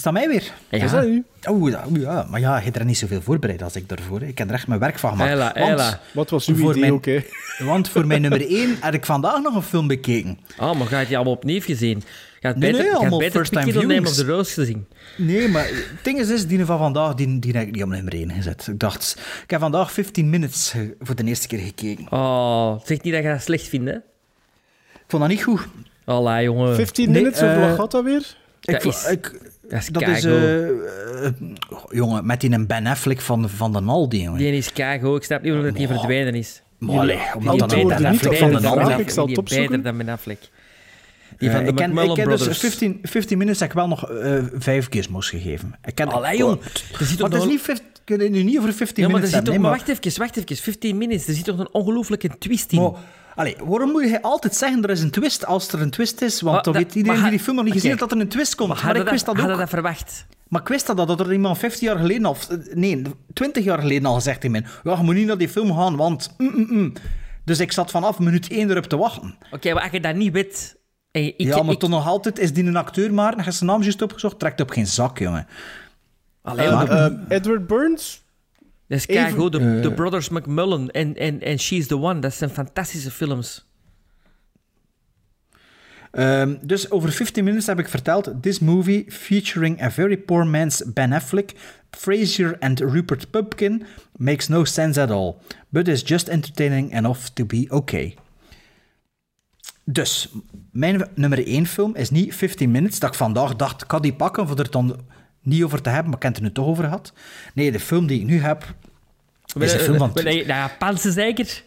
Is Is dat mij weer? Ja. Is dat u? Oeh, ja, oeh, ja. maar ja, je hebt er niet zoveel voorbereid als ik daarvoor. Ik heb er echt mijn werk van gemaakt. Ella, Want Ella. Wat was uw voor idee mijn- ook, hè? Want voor mijn nummer 1 heb ik vandaag nog een film bekeken. Oh, maar ga je die allemaal opnieuw gezien? Je had Nee, beter, nee, had allemaal beter Name of viewings. the Rose gezien. Nee, maar het ding is, is die van vandaag, die, die heb ik niet op nummer 1 gezet. Ik dacht, ik heb vandaag 15 Minutes voor de eerste keer gekeken. Oh, zeg niet dat je dat slecht vindt, hè? Ik vond dat niet goed. Allee, jongen. 15 Nee, minutes, over eh, wat gaat dat weer? Ik, Dat is- ik, is dat is, eh, eh, jongen, met die een Ben Affleck van, van de Aldi, jongen. Die is keigoed. Ik snap niet waarom dat die verdwenen is. Maar allee, omdat Die dat een beter Ben dan- Affleck van de Aldi Ben Ik zal het Die beter dan Ben Affleck. Die Eh, van de ik ken, McMullen ik ken dus Brothers. 15, 15 minutes heb ik wel nog eh, vijf gizmos gegeven. Ik ken, Allee, jong. Maar toch het is niet 15, ik kan het nu niet over 15 Ja, maar, minutes toch, maar wacht even, wacht even. 15 minutes. Er zit toch een ongelooflijke twist in. maar, allee, waarom moet je altijd zeggen er is een twist als er een twist is? Want Maar dan dat- weet iedereen maar die die film nog niet gezien heeft dat er een twist komt. maar Maar, ik wist dat ook. dat verwacht? Maar ik wist dat, dat er iemand 15 jaar geleden, of eh, nee, 20 jaar geleden al gezegd heeft: ja, je moet niet naar die film gaan, want. mm, mm, mm." Dus ik zat vanaf minuut 1 erop te wachten. Oké, maar als je dat niet weet... je- ik, ja, maar ik, toch nog altijd is die een acteur maar, je zijn naam juist opgezocht, trekt op geen zak, jongen. Allee, Eh, maar- eh, Edward Burns? Dat is even- keigoed. De, eh. de Brothers McMullen en, en, en She's the One. Dat zijn fantastische films. Ehm, dus over 15 minutes heb ik verteld: This movie featuring a very poor man's Ben Affleck, Frazier and Rupert Pupkin makes no sense at all, but is just entertaining enough to be okay. Dus, mijn nummer 1 film is niet 15 minutes, dat ik vandaag dacht, ik had die pakken voor er dan niet over te hebben, maar ik heb het er nu toch over gehad. Nee, de film die ik nu heb, is een film van... Een Japanse zeker?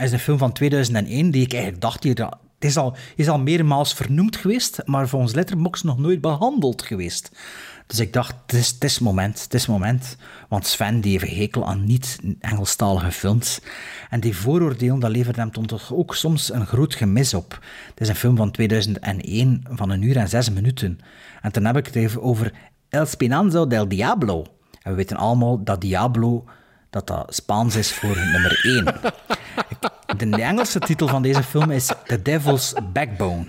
is een film van 2001 die ik eigenlijk dacht, die, het is al, is al meermaals vernoemd geweest, maar volgens Letterboxd nog nooit behandeld geweest. Dus ik dacht, het is, het is moment, het is moment. Want Sven die heeft een hekel aan niet-Engelstalige films. En die vooroordelen, dat levert hem toch ook soms een groot gemis op. Het is een film van 2001 van een uur en zes minuten. En dan heb ik het even over El Spinanzo del Diablo. En we weten allemaal dat Diablo dat dat Spaans is voor nummer 1. De Engelse titel van deze film is The Devil's Backbone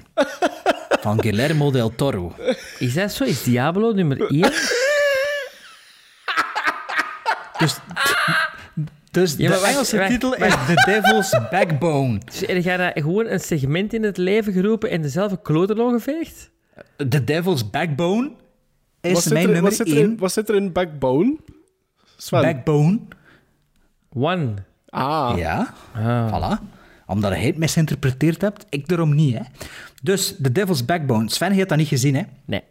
van Guillermo del Toro. Is dat zo? Is Diablo nummer 1? Dus, dus Ja, de wacht, Engelse wacht, titel wacht. is The Devil's Backbone. Dus jij daar gewoon een segment in het leven geroepen en dezelfde kloterloo geveegd? The Devil's Backbone is Wat zit, mijn er, nummer wat, zit er in, 1. wat zit er in Backbone? Sven. Backbone. One. ah. Ja, Ah. voilà. Omdat hij het misinterpreteerd hebt, ik erom niet. Hè. Dus The Devil's Backbone. Sven, je hebt dat niet gezien, hè? Nee.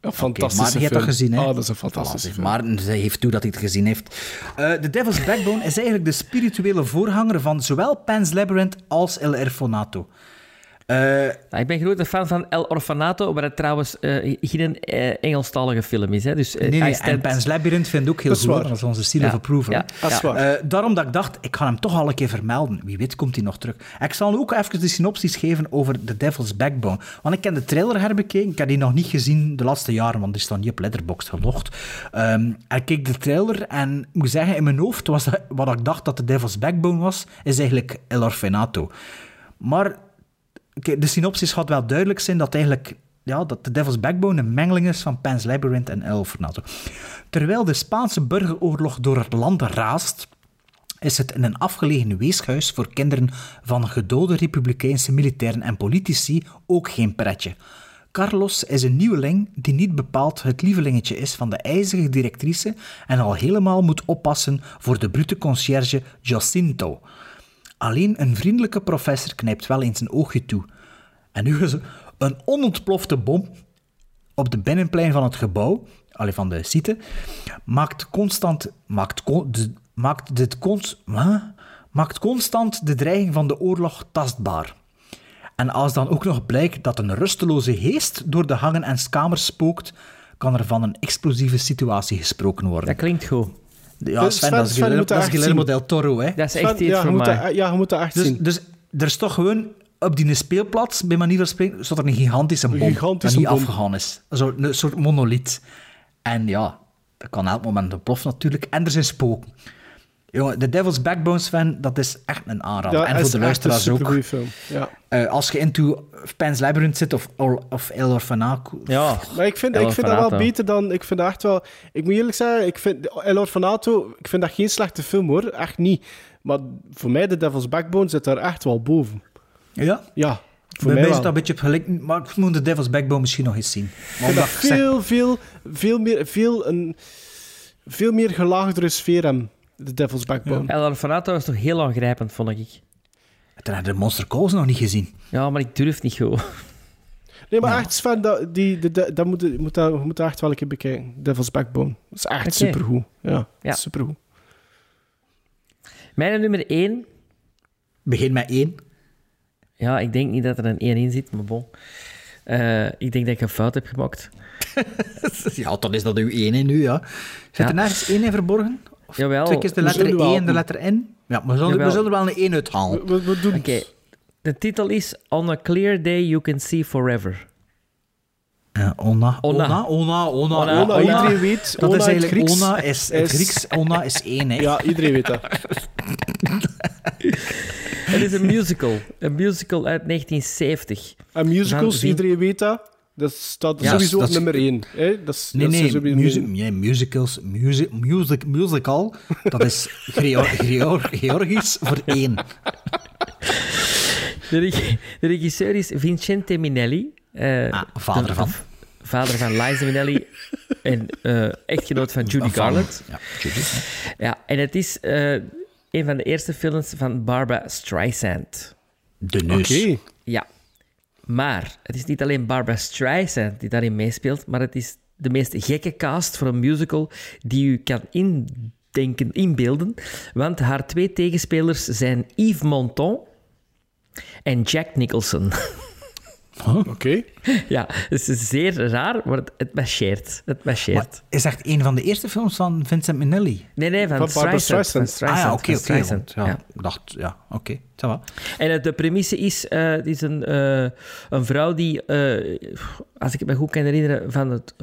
Een Oké, fantastische maar hebt film. dat gezien, hè? Oh, dat is een fantastische Voilà, film. Maar zij heeft toe dat hij het gezien heeft. Eh The Devil's Backbone is eigenlijk de spirituele voorganger van zowel Pan's Labyrinth als El Orfanato. Eh, Nou, ik ben grote fan van El Orfanato, maar dat trouwens eh, geen eh, Engelstalige film is. Hè. Dus, nee, nee, hij en Pan's Labyrinth vind ik ook heel Dat is goed. waar. Dat is onze seal Ja, of approval. ja, hè. dat is waar. Eh, daarom dat ik dacht, ik ga hem toch al een keer vermelden. Wie weet komt hij nog terug. Ik zal ook even de synopsis geven over The Devil's Backbone. Want ik heb de trailer herbekeken. Ik heb die nog niet gezien de laatste jaren, want die staan niet op Letterboxd gelogd. Ehm, en ik keek de trailer en ik moet zeggen, in mijn hoofd was dat, wat ik dacht dat The Devil's Backbone was, is eigenlijk El Orfanato. Maar de synopsis gaat wel duidelijk zijn dat eigenlijk ja, dat The Devil's Backbone een mengeling is van Pan's Labyrinth en El. Terwijl de Spaanse burgeroorlog door het land raast, is het in een afgelegen weeshuis voor kinderen van gedode republikeinse militairen en politici ook geen pretje. Carlos is een nieuweling die niet bepaald het lievelingetje is van de ijzige directrice en al helemaal moet oppassen voor de brute conciërge Jacinto. Alleen een vriendelijke professor knijpt wel eens een oogje toe. En nu is een onontplofte bom op de binnenplein van het gebouw, allee, van de site, maakt constant, maakt, maakt, dit maakt constant de dreiging van de oorlog tastbaar. En als dan ook nog blijkt dat een rusteloze geest door de hangen en kamers spookt, kan er van een explosieve situatie gesproken worden. Dat klinkt goed. Ja, Dus Sven, Sven- dat is Sven Guillermo, moet dat dat is echt Guillermo zien. del Toro, hè. Dat is Sven, echt iets ja, je voor moet mij. dat, ja, je moet dat echt Dus, zien. dus er is toch gewoon op die speelplaats, bij manier van spreken, staat er een gigantische bom gigantische dat niet bom. afgegaan is. Zo, een soort monolith. En ja, dat kan elk moment ontploffen natuurlijk. En er zijn spoken. Jongen, The Devil's Backbones fan, dat is echt een aanrader. Ja, en voor de luisteraars een ook. film. Ja. Eh, als je into Pan's Labyrinth zit of, of El Orfanato... Ja. Maar ik vind, El ik vind dat wel beter dan... Ik vind dat echt wel... Ik moet eerlijk zeggen, ik vind El Orfanato... Ik vind dat geen slechte film, hoor. Echt niet. Maar voor mij, The Devil's Backbone, zit daar echt wel boven. Ja? Ja. Voor Bij mij mij is dat een beetje op gelijk, maar ik moet The Devil's Backbone misschien nog eens zien. Ik Maar dat ik zeg- veel, veel, veel meer... Veel, een, veel meer gelaagdere sfeer hem. The Devil's Backbone. El Orfanato was toch heel aangrijpend, vond ik. Toen heb je de Monster Calls nog niet gezien. Ja, maar ik durf niet gewoon. Nee, maar echt, Sven, dat, die, de, de- dat moet, je moet, dat, je moet dat echt wel een keer bekijken. Devil's Backbone. Dat is echt supergoed. Ja, Ja. supergoed. Mijn nummer 1. Begin met 1. Ja, ik denk niet dat er een 1 in zit, maar bon. Eh, ik denk dat ik een fout heb gemaakt. Ja, dan is dat uw 1 in nu, ja. Zit Ja. er nergens 1 in verborgen? Of Jawel. twee keer de letter E en de letter N? Ja, maar we zullen, we Jawel. zullen er wel een 1 uithalen. We, we doen Oké. De titel is On a Clear Day You Can See Forever. Ja, ona, Ona. ona, ona, ona, Ona, ona. iedereen weet, Dat ona is eigenlijk, Grieks ona is, het is- Grieks, ona is 1, hè. Ja, iedereen weet dat. Het is een musical. Een musical uit 1970. En musicals, Van Vin- iedereen weet dat. Dat staat Ja, sowieso dat op is- nummer 1. Hè? Dat is, Nee, dat nee, musicals, music, music, musical, dat is Geor- Geor- Georgisch voor 1. De, reg- de regisseur is Vincente Minelli. eh, Ah, vader de- van. Vader van Liza Minnelli en eh, echtgenoot van Judy Van- Garland. Ja, Judy. Ja, en het is eh, een van de eerste films van Barbara Streisand. De neus. Oké. Ja. Maar het is niet alleen Barbara Streisand die daarin meespeelt, maar het is de meest gekke cast voor een musical die u kan indenken, inbeelden. Want haar twee tegenspelers zijn Yves Montand en Jack Nicholson. Oké. Ja, het is zeer raar, maar het, het marcheert. Het marcheert. Maar is echt een van de eerste films van Vincent Minnelli? Nee, nee, van, Van Barbara Streisand. Ah ja, oké, oké. Ja. ja, dacht, ja, oké. En eh, de premisse is, eh, het is een, eh, een vrouw die, eh, als ik het me goed kan herinneren, van het,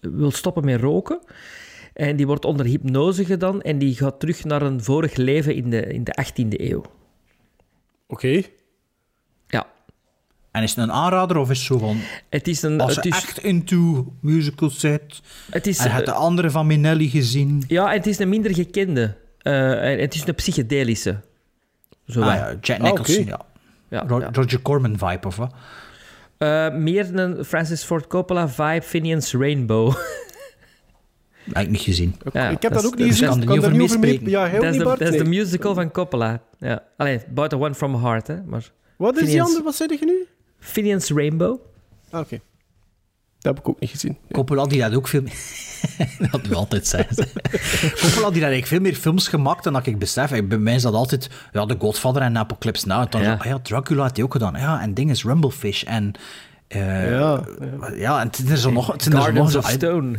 wil stoppen met roken. En die wordt onder hypnose gedaan en die gaat terug naar een vorig leven in de, in de 18e eeuw. Oké. En is het een aanrader of is het zo van... het is een... Als het is, echt into musicals zit... het is, En je hebt de andere van Minnelli gezien... ja, het is een minder gekende. Eh, en het is een psychedelische. Zo Ah ja, Jack Ah, Nicholson, ja. Ja, Ro- ja. Roger Corman vibe, of wat? Eh, meer een Francis Ford Coppola vibe, Finian's Rainbow. Heb ik niet gezien. Ja, ik heb dat, ook niet gezien. kan Ik er kan niet daar over niet over mee... meespreken. Ja, heel Dat is, niet, Bart? dat is de musical van Coppola. Ja. Allee, About the One from Heart, hè. Maar Wat is die andere? Wat zei je nu? Finian's Rainbow. Ah, Oké. Dat heb ik ook niet gezien. Coppola die had ook veel meer... dat wil altijd zijn. Coppola die had eigenlijk veel meer films gemaakt dan dat ik besef. Ik- Bij mij is dat altijd ja, The Godfather en Apocalypse Now. En dan Ja. zo, ah ja, Dracula had hij ook gedaan. Ja, en ding is Rumblefish. En, eh, Ja, ja. en het zijn er zo nog... Het zijn er zo nog of Stone.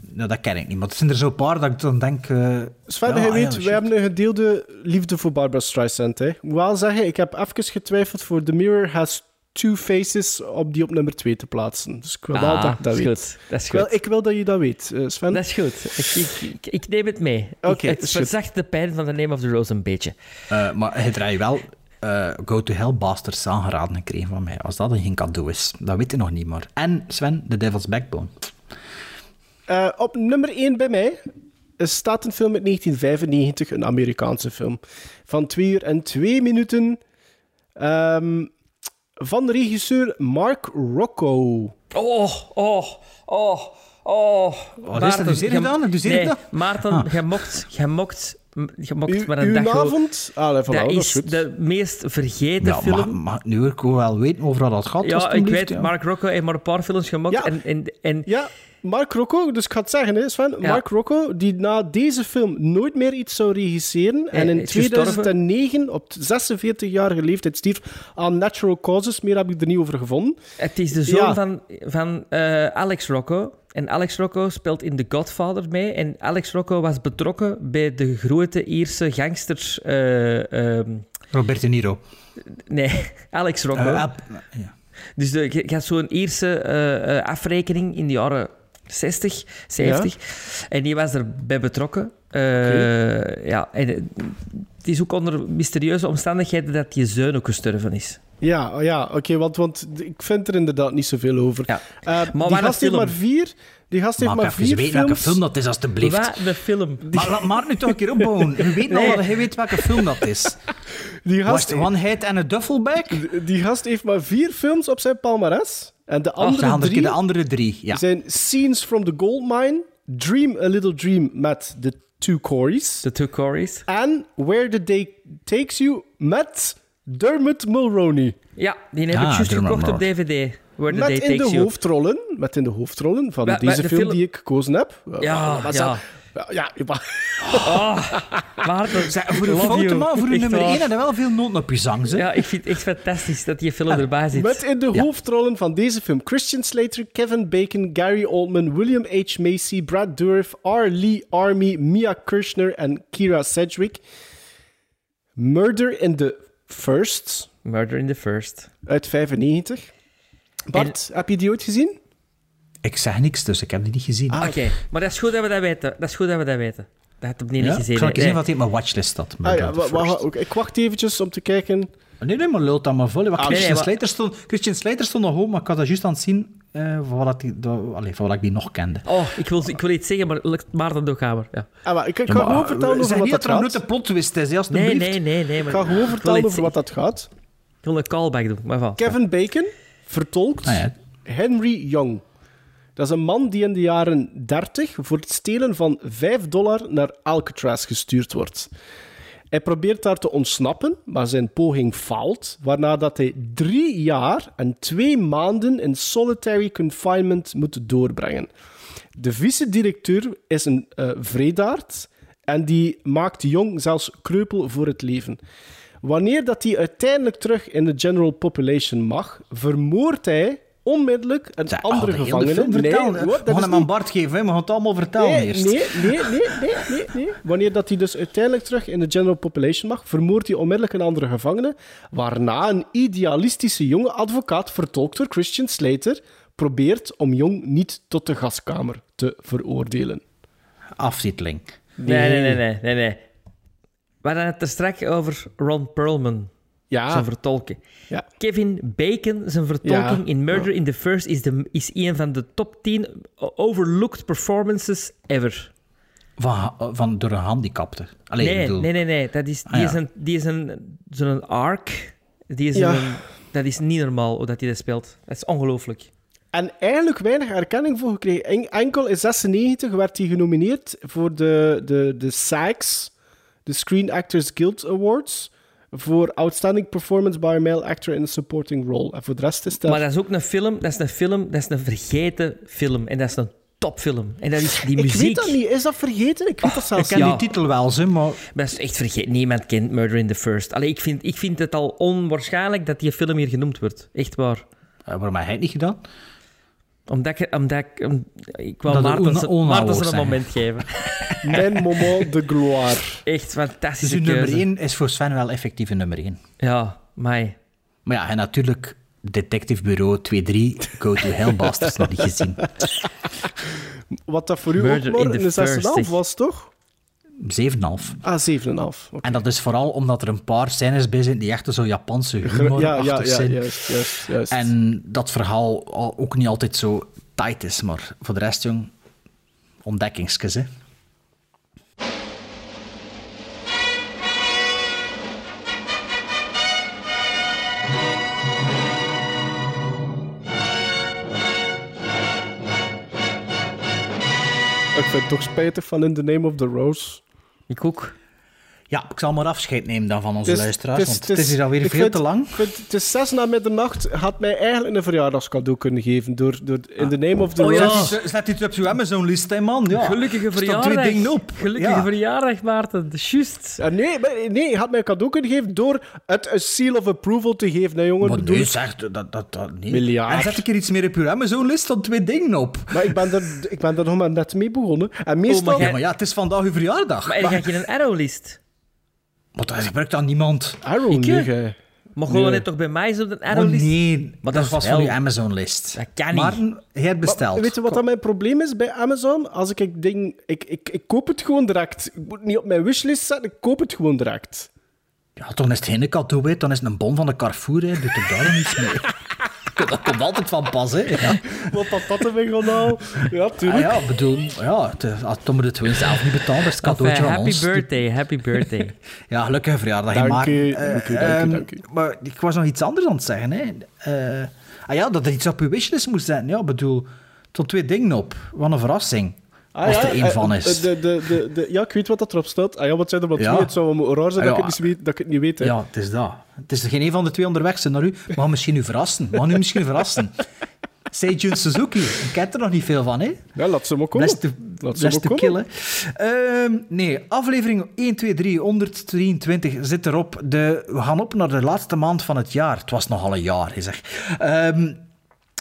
nou, dat ken ik niet, maar het zijn er zo'n paar dat ik dan denk... eh, Sven, ja, jij ah ja, weet, we hebben een gedeelde liefde voor Barbara Streisand. Hè. Ik moet wel zeggen, ik heb even getwijfeld voor The Mirror Has Two Faces op die op nummer 2 te plaatsen. Dus ik wil wel Ah, dat je dat is weet. goed. Dat is Ik wil, goed. ik wil dat je dat weet, eh, Sven. Dat is goed. Ik, ik, ik, ik neem het mee. Oké, Ik- het goed. verzacht de pijn van The Name of the Rose een beetje. Eh, maar hij draait wel eh, Go to Hell Bastards aangeraden gekregen van mij. Als dat dan geen cadeau is, dat weet je nog niet maar. En Sven, The Devil's Backbone. Eh, op nummer 1 bij mij staat een film uit 1995, een Amerikaanse film. Van 2 uur en 2 minuten. ehm, van de regisseur Mark Rocco. Oh, oh, oh, oh. Wat is dat? Doe gedaan? Doe nee, gedaan? Maarten, Ah. je mocht, je mocht, U, maar een dag avond? Ah, voilà, dat dat is goed. de meest vergeten Ja, film. mag, mag nu ook wel weten over wat dat gaat. ja, ik weet, ja. Mark Rocco heeft maar een paar films gemaakt. Ja. En, en, en Ja, Mark Rocco, dus ik ga het zeggen, hè, Sven. Ja. Mark Rocco, die na deze film nooit meer iets zou regisseren. en in is gestorven. 2009, op 46-jarige leeftijd, stierf aan natural causes. Meer heb ik er niet over gevonden. het is de zoon Ja. van, van eh, Alex Rocco. En Alex Rocco speelt in The Godfather mee. En Alex Rocco was betrokken bij de grote Ierse gangsters... eh, ehm, Robert De Niro. nee, Alex Rocco. Eh, ja. Dus de, je, je had zo'n Ierse eh, afrekening in de jaren 60, 70. En die was erbij betrokken. Eh, Ja, en het is ook onder mysterieuze omstandigheden dat die zoon ook gestorven is. Ja, oh ja oké, want, want ik vind er inderdaad niet zoveel over. Ja. Eh, Maar die gast heeft maar vier... Die gast heeft Maak maar even vier weten welke film dat is, alstublieft. Wat? De film. Maar laat maar nu toch een keer opbouwen. Je weet nou Nee. wel, je weet welke film dat is. Die gast, One Head en a Duffelbag? die gast heeft maar vier films op zijn palmares. En de andere de andere, drie de andere drie, ja. zijn Scenes from the Gold Mine, Dream a Little Dream met de Two Corys. De Two Corys. En Where the Day Takes You met Dermot Mulroney. Ja, die heb Ah, ik juist Dermot gekocht op. DVD. Where Met in de hoofdrollen, met in de hoofdrollen van Maar- deze maar de film, film- die ik gekozen heb. Ja, Maar ja. Ja, ja, maar- Oh, Zeg, voor een foto, you. man, voor nummer waar. 1 hadden wel veel noten op je zang. Ze. Ja, ik vind het echt fantastisch dat die film erbij zit. Met in de Ja. hoofdrollen van deze film Christian Slater, Kevin Bacon, Gary Oldman, William H. Macy, Brad Dourif, R. Lee Army, Mia Kirshner en Kira Sedgwick. Murder in the First Murder in the First. uit 95. Bart, heb je die ooit gezien? Ik zeg niks, dus ik heb die niet gezien. Ah, Oké, maar dat is goed dat we dat weten. Dat is goed dat we dat weten. Dat had ik niet ja? gezien. Ik zal ik zien wat hij op mijn watchlist staat. Ah, ja, wa- wa- ik wacht eventjes om te kijken. Nee, nee, maar lult dat maar vol. Ah, Christian, nee, Slater stond, Christian Slater stond nog hoog, maar ik had dat juist aan het zien eh van, wat ik, dat- allee, van wat ik die nog kende. Oh, ik wil, ik wil iets zeggen, maar Maarten Dooghamer. Ja. Ah, maar ik, ik Ja, ga maar, gewoon vertellen over zeg wat niet dat er gaat. grote plot twist is, hè, Nee, nee, nee, nee. Ik Maar ga gewoon ik vertellen over wat dat gaat. Ik wil een callback doen, maar van. Kevin Bacon vertolkt Ah, ja. Henry Young. Dat is een man die in de jaren 30 voor het stelen van 5 dollar naar Alcatraz gestuurd wordt. Hij probeert daar te ontsnappen, maar zijn poging faalt, waarna dat hij drie jaar en twee maanden in solitary confinement moet doorbrengen. De vice-directeur is een eh vredaard en die maakt Jong zelfs kreupel voor het leven. Wanneer dat hij uiteindelijk terug in de general population mag, vermoordt hij onmiddellijk een andere oh, gevangene. vertellen, hoor, We gaan hem aan Bart geven, hè. we gaan het allemaal vertellen Nee, eerst. nee, nee, nee, nee, nee, nee. Wanneer dat hij dus uiteindelijk terug in de general population mag, vermoordt hij onmiddellijk een andere gevangene, waarna een idealistische jonge advocaat, vertolkt door Christian Slater, probeert om Jong niet tot de gaskamer te veroordelen. Aftiteling. Nee, nee, nee, nee, nee, nee. We hadden het er straks over Ron Perlman. Ja. Zijn vertolking. Ja. Kevin Bacon, zijn vertolking Ja. in Murder in the First is, de, is een van de top 10 overlooked performances ever. Van, van, door een handicapte. Nee, bedoel- nee, nee, nee. Dat is, die, Ah, ja. is een, die is een, zo'n arc. Die is Ja. een, dat is niet normaal hoe dat hij dat speelt. Dat is ongelooflijk. En eigenlijk weinig erkenning voor gekregen. En- Enkel in 96 werd hij genomineerd voor de, de, de SAGs, de Screen Actors Guild Awards, voor Outstanding Performance by a Male Actor in a Supporting Role. En voor de rest is dat... Maar dat is ook een film, dat is een film, dat is een vergeten film. En dat is een topfilm. En dat is die ik muziek. weet dat niet. Is dat vergeten? Ik weet dat Ik zelfs ken Ja. die titel wel, ze, maar... Dat is echt vergeten. Niemand kent Murder in the First. Allee, ik, vind, ik vind het al onwaarschijnlijk dat die film hier genoemd wordt. Echt waar. Eh, waarom heb hij het niet gedaan? Omdat ik... Omdat ik, om- ik wil Dat Maarten, zijn. een moment geven. Mijn moment de gloire. Echt Dus fantastische uw nummer keuze. 1 is voor Sven wel effectief een nummer 1. Ja, mij. Maar ja, en natuurlijk Detective Bureau 2-3, Go to Hell Bastards nog niet gezien. Wat dat voor u Murder ook in maar een 6,5 First. was, toch? 7,5. Ah, 7,5. Oké. En dat is vooral omdat er een paar scènes bij zijn die echt zo Japanse humor Ja, ja, ja, zijn. juist, juist, juist. En dat verhaal al- ook niet altijd zo tight is, maar voor de rest, jong, ontdekkingskes, hè. Ik vind het toch spijtig van In the Name of the Rose. Ik ook. Ja, ik zal maar afscheid nemen dan van onze luisteraars, want het is hier alweer veel vind- te lang. vind- het is zes na middernacht. Had mij eigenlijk een verjaardagscadeau kunnen geven door, door In the Name of the Oh ja, zet- dit op zo'n Amazon-list, hè, man. Ja. Gelukkige Er verjaardag. twee dingen op. Gelukkige Ja. verjaardag, Maarten. Juist. Ja, nee, maar- nee, je had mij een cadeau kunnen geven door het een seal of approval te geven. Nee, jongen, Maar bedoel nee, zeg, dat, dat, dat niet. Miljard. En zet ik er iets meer op uw Amazon-list, dan twee dingen op. Maar ik ben, er, ik ben er nog maar net mee begonnen. En meestal... Oh, maar Ja, maar ja, het is vandaag uw verjaardag. Maar dan ga je een arrow-list. Maar dat gebruikt dan niemand. Arrow, Ik, gij. Maar gewoon Nee. net toch bij mij is op de Oh, Arrow-list? nee, Maar dat is was wel- van uw Amazon-list. Dat kan niet. Maar hij had besteld. Maar weet je wat dat mijn probleem is bij Amazon? Als ik, ik ding, ik, ik, ik koop het gewoon direct. Ik moet het niet op mijn wishlist zetten, ik koop het gewoon direct. Ja, toen is het geen cadeau, dan is het een bon van de Carrefour. Hè. Doet er daar niets mee. Dat komt altijd van pas, hè. Ja. Wat patattenwinkel nou? Ja, Ah, tuurlijk. ja, ik bedoel, ja, het, ah, dan moet het gewoon zelf niet betalen, dat is het Of, eh, cadeautje van happy ons. birthday, happy birthday. Ja, gelukkige verjaardag. Dank maar, u, eh, dank u, dank u, ehm, dank u. Maar ik was nog iets anders aan het zeggen. Hè. Eh, ah ja, dat er iets op je wishlist moest zijn. Ja, ik bedoel, tot twee dingen op. Wat een verrassing. Ah, als ja, er één eh, van is. De, de, de, de, ja, ik weet wat dat erop staat. Ah ja, wat zijn er maar Ja. twee? Het zou wel raar zijn Ah, dat, ik het niet weet, dat ik het niet weet. Hè. Ja, het is dat. Het is er geen een van de twee onderweg zijn naar u. Mag misschien u verrassen. Mag u misschien verrassen. Seijun Suzuki. Ik ken er nog niet veel van, hè? Ja, laat ze maar komen. Maar to komen. kill, hè. Ehm, nee, aflevering 1, 2, 3, 123 zit erop. De, we gaan op naar de laatste maand van het jaar. Het was nogal een jaar, hè, zeg. Ehm,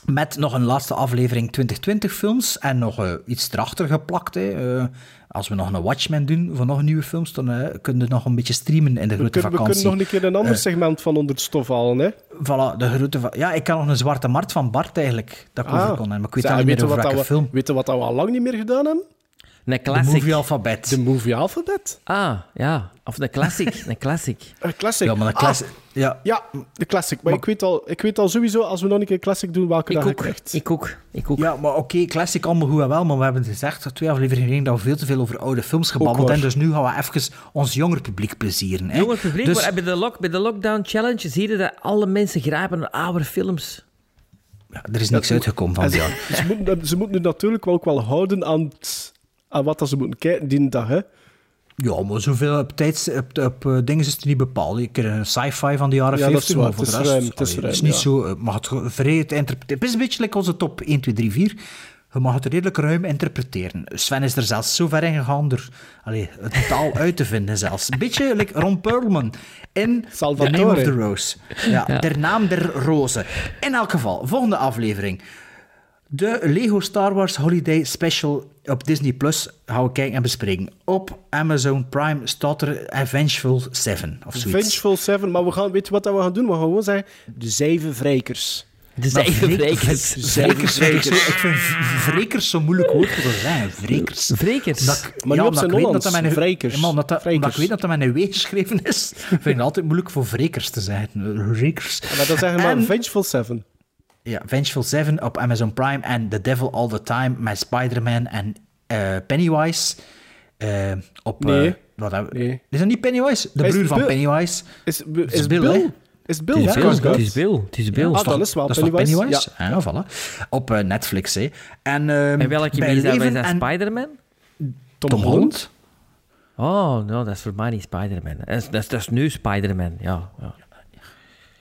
met nog een laatste aflevering 2020 films en nog eh, iets erachter geplakt. Hè. Eh, als we nog een Watchmen doen voor nog nieuwe films, dan eh, kunnen we nog een beetje streamen in de We grote kunnen, we vakantie. kunnen nog een keer een ander segment van onder het stof halen. Hè. Voilà, de grote... Ja, ik kan nog een Zwarte Markt van Bart eigenlijk, dat ik over kon hebben. Maar ik weet al niet meer je over wat welke we- film. Weet je wat we al lang niet meer gedaan hebben? Een De classic. Movie Alphabet. De Movie Alphabet. Ah, ja. Of een classic. Een classic. Een classic. Ja, maar een classic... Ja, Ah, ja, de classic. Maar, ik, weet al, ik weet al sowieso, als we nog een keer classic doen, welke Ik dag ook. ik krijgt. Ik ook. Ik ook. Ja, maar oké, classic allemaal goed en wel, maar we hebben gezegd, twee afleveringen geleden, dat we veel te veel over oude films gebabbeld hebben, dus nu gaan we even ons jonger publiek plezieren. Hè. Jonger publiek, Dus- maar bij de, lock, bij de Lockdown Challenge zie je dat alle mensen grijpen naar oude films. ja, er is niks uitgekomen van ze, ze, moeten, ze moeten nu natuurlijk wel ook wel houden aan, het- aan wat dat ze moeten kijken die dag. Hè. Ja, maar zoveel op, tijds, op, op eh, dingen is het niet bepaald. Je krijgt een sci-fi van de jaren Ja, dat is 50, waar. maar voor de rest... ruim, het is allee, ruim, is niet ja. zo... eh, mag het vrij te interpreteren. Het is een beetje like onze top 1, 2, 3, 4. Je mag het redelijk ruim interpreteren. Sven is er zelfs zo ver in gegaan door allee, het taal uit te vinden zelfs. Een beetje like Ron Perlman in The Salvatore. Name of the Rose. Ja, Ja. Der naam der roze. In elk geval, volgende aflevering. De Lego Star Wars Holiday Special op Disney Plus gaan we kijken en bespreken. Op Amazon Prime staat er Avengeful 7 of zoiets. Vengeful Seven, maar we gaan, weet je wat dat we gaan doen? We gaan gewoon zeggen, de zeven vrijkers. De zeven vrek- vrekers. Vrekers, ik, zo, vind vrekers zo'n moeilijk woord te zeggen. Vrekers. Vrekers. Maar ja, niet op omdat zijn ik weet Hollands, dat vrekers. Ja, maar omdat, dat, omdat Vrekers. ik weet dat dat met een W geschreven is, vind ik het altijd moeilijk voor vrekers te zeggen. Vrekers. Maar dat zeggen we maar En- Vengeful Seven. Ja, Vengeful 7 op Amazon Prime en The Devil All the Time met Spider-Man en eh, Pennywise. eh, op, Nee. eh, wat, hebben we- Nee. Is dat niet Pennywise? De broer van Bill? Pennywise. Is, is is Bill, Bill? hè? Is het Bill? Het is Bill. Het is Bill. Het is Bill. Ah, dan is het wel Dat is toch Pennywise? Pennywise? Ja, ja voilà. Op eh, Netflix, hè. En, ehm, En welke bij is dat? Is Spider-Man? Tom, Tom Holland? Oh, no, dat is voor mij niet Spider-Man. Dat is, dat is, dat is nu Spider-Man, ja. ja.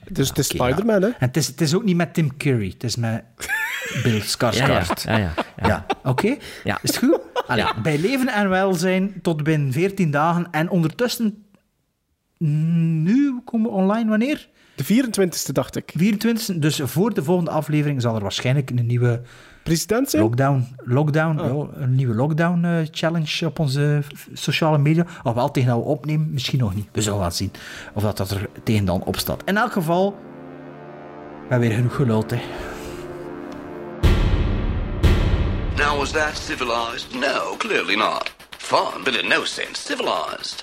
Dus het is ja. Spider-Man, hè? En het is, het is ook niet met Tim Curry, het is met Bill Ja, ja, Skarsgård. ja, ja, ja. Ja, oké. Ja. Is het goed? Allee, Bij leven en welzijn tot binnen 14 dagen. En ondertussen, nu komen we online wanneer? De 24e, dacht ik. 24. Dus voor de volgende aflevering zal er waarschijnlijk een nieuwe President zijn? lockdown, lockdown Ah. ja, een nieuwe lockdown eh, challenge op onze sociale media. Of wel tegen dat we opnemen, misschien nog niet. We zullen wel zien of dat, dat er tegen dan op staat. In elk geval, we hebben weer genoeg geluld, hè. Now, was that civilized? No, clearly not. Fun, but in no sense civilized.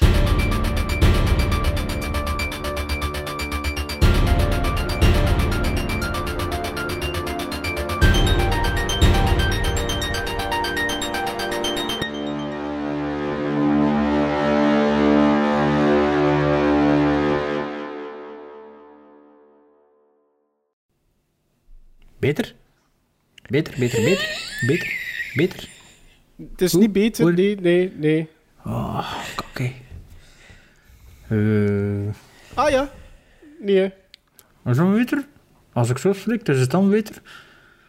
Beter? Beter, beter, beter, beter, beter. Het is niet beter, Hoe? nee, nee, nee. Oh, oké. Eh, Ah ja. Nee, is dat beter? Als ik zo spreek, dus is het dan beter?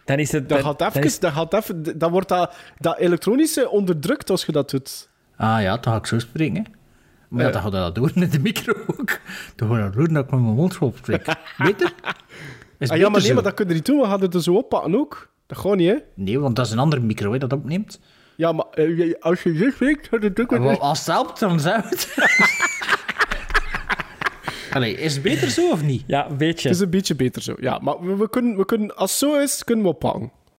Dan is het... Dat dan- gaat dan even, is- dat gaat even, dat wordt dat, dat elektronische onderdrukt als je dat doet. Ah ja, dan ga ik zo spreken, hè. Maar ja, Ja. dan gaat dat doen in de micro ook. Dan ga je dat doen dat ik met mijn mond. Beter? Is Ah ja, maar nee, zo? maar dat kun je niet doen, we gaan het er zo oppakken ook. Dat gaat niet, hè. Nee, want dat is een andere micro hè, dat opneemt. Ja, maar eh, als je zo spreekt, gaat het ook wel, als het helpt, dan zou het. Allee, is het beter zo of niet? Ja, een beetje. Het is een beetje beter zo. Ja, maar we, we kunnen, we kunnen, als het zo is, kunnen we oppakken.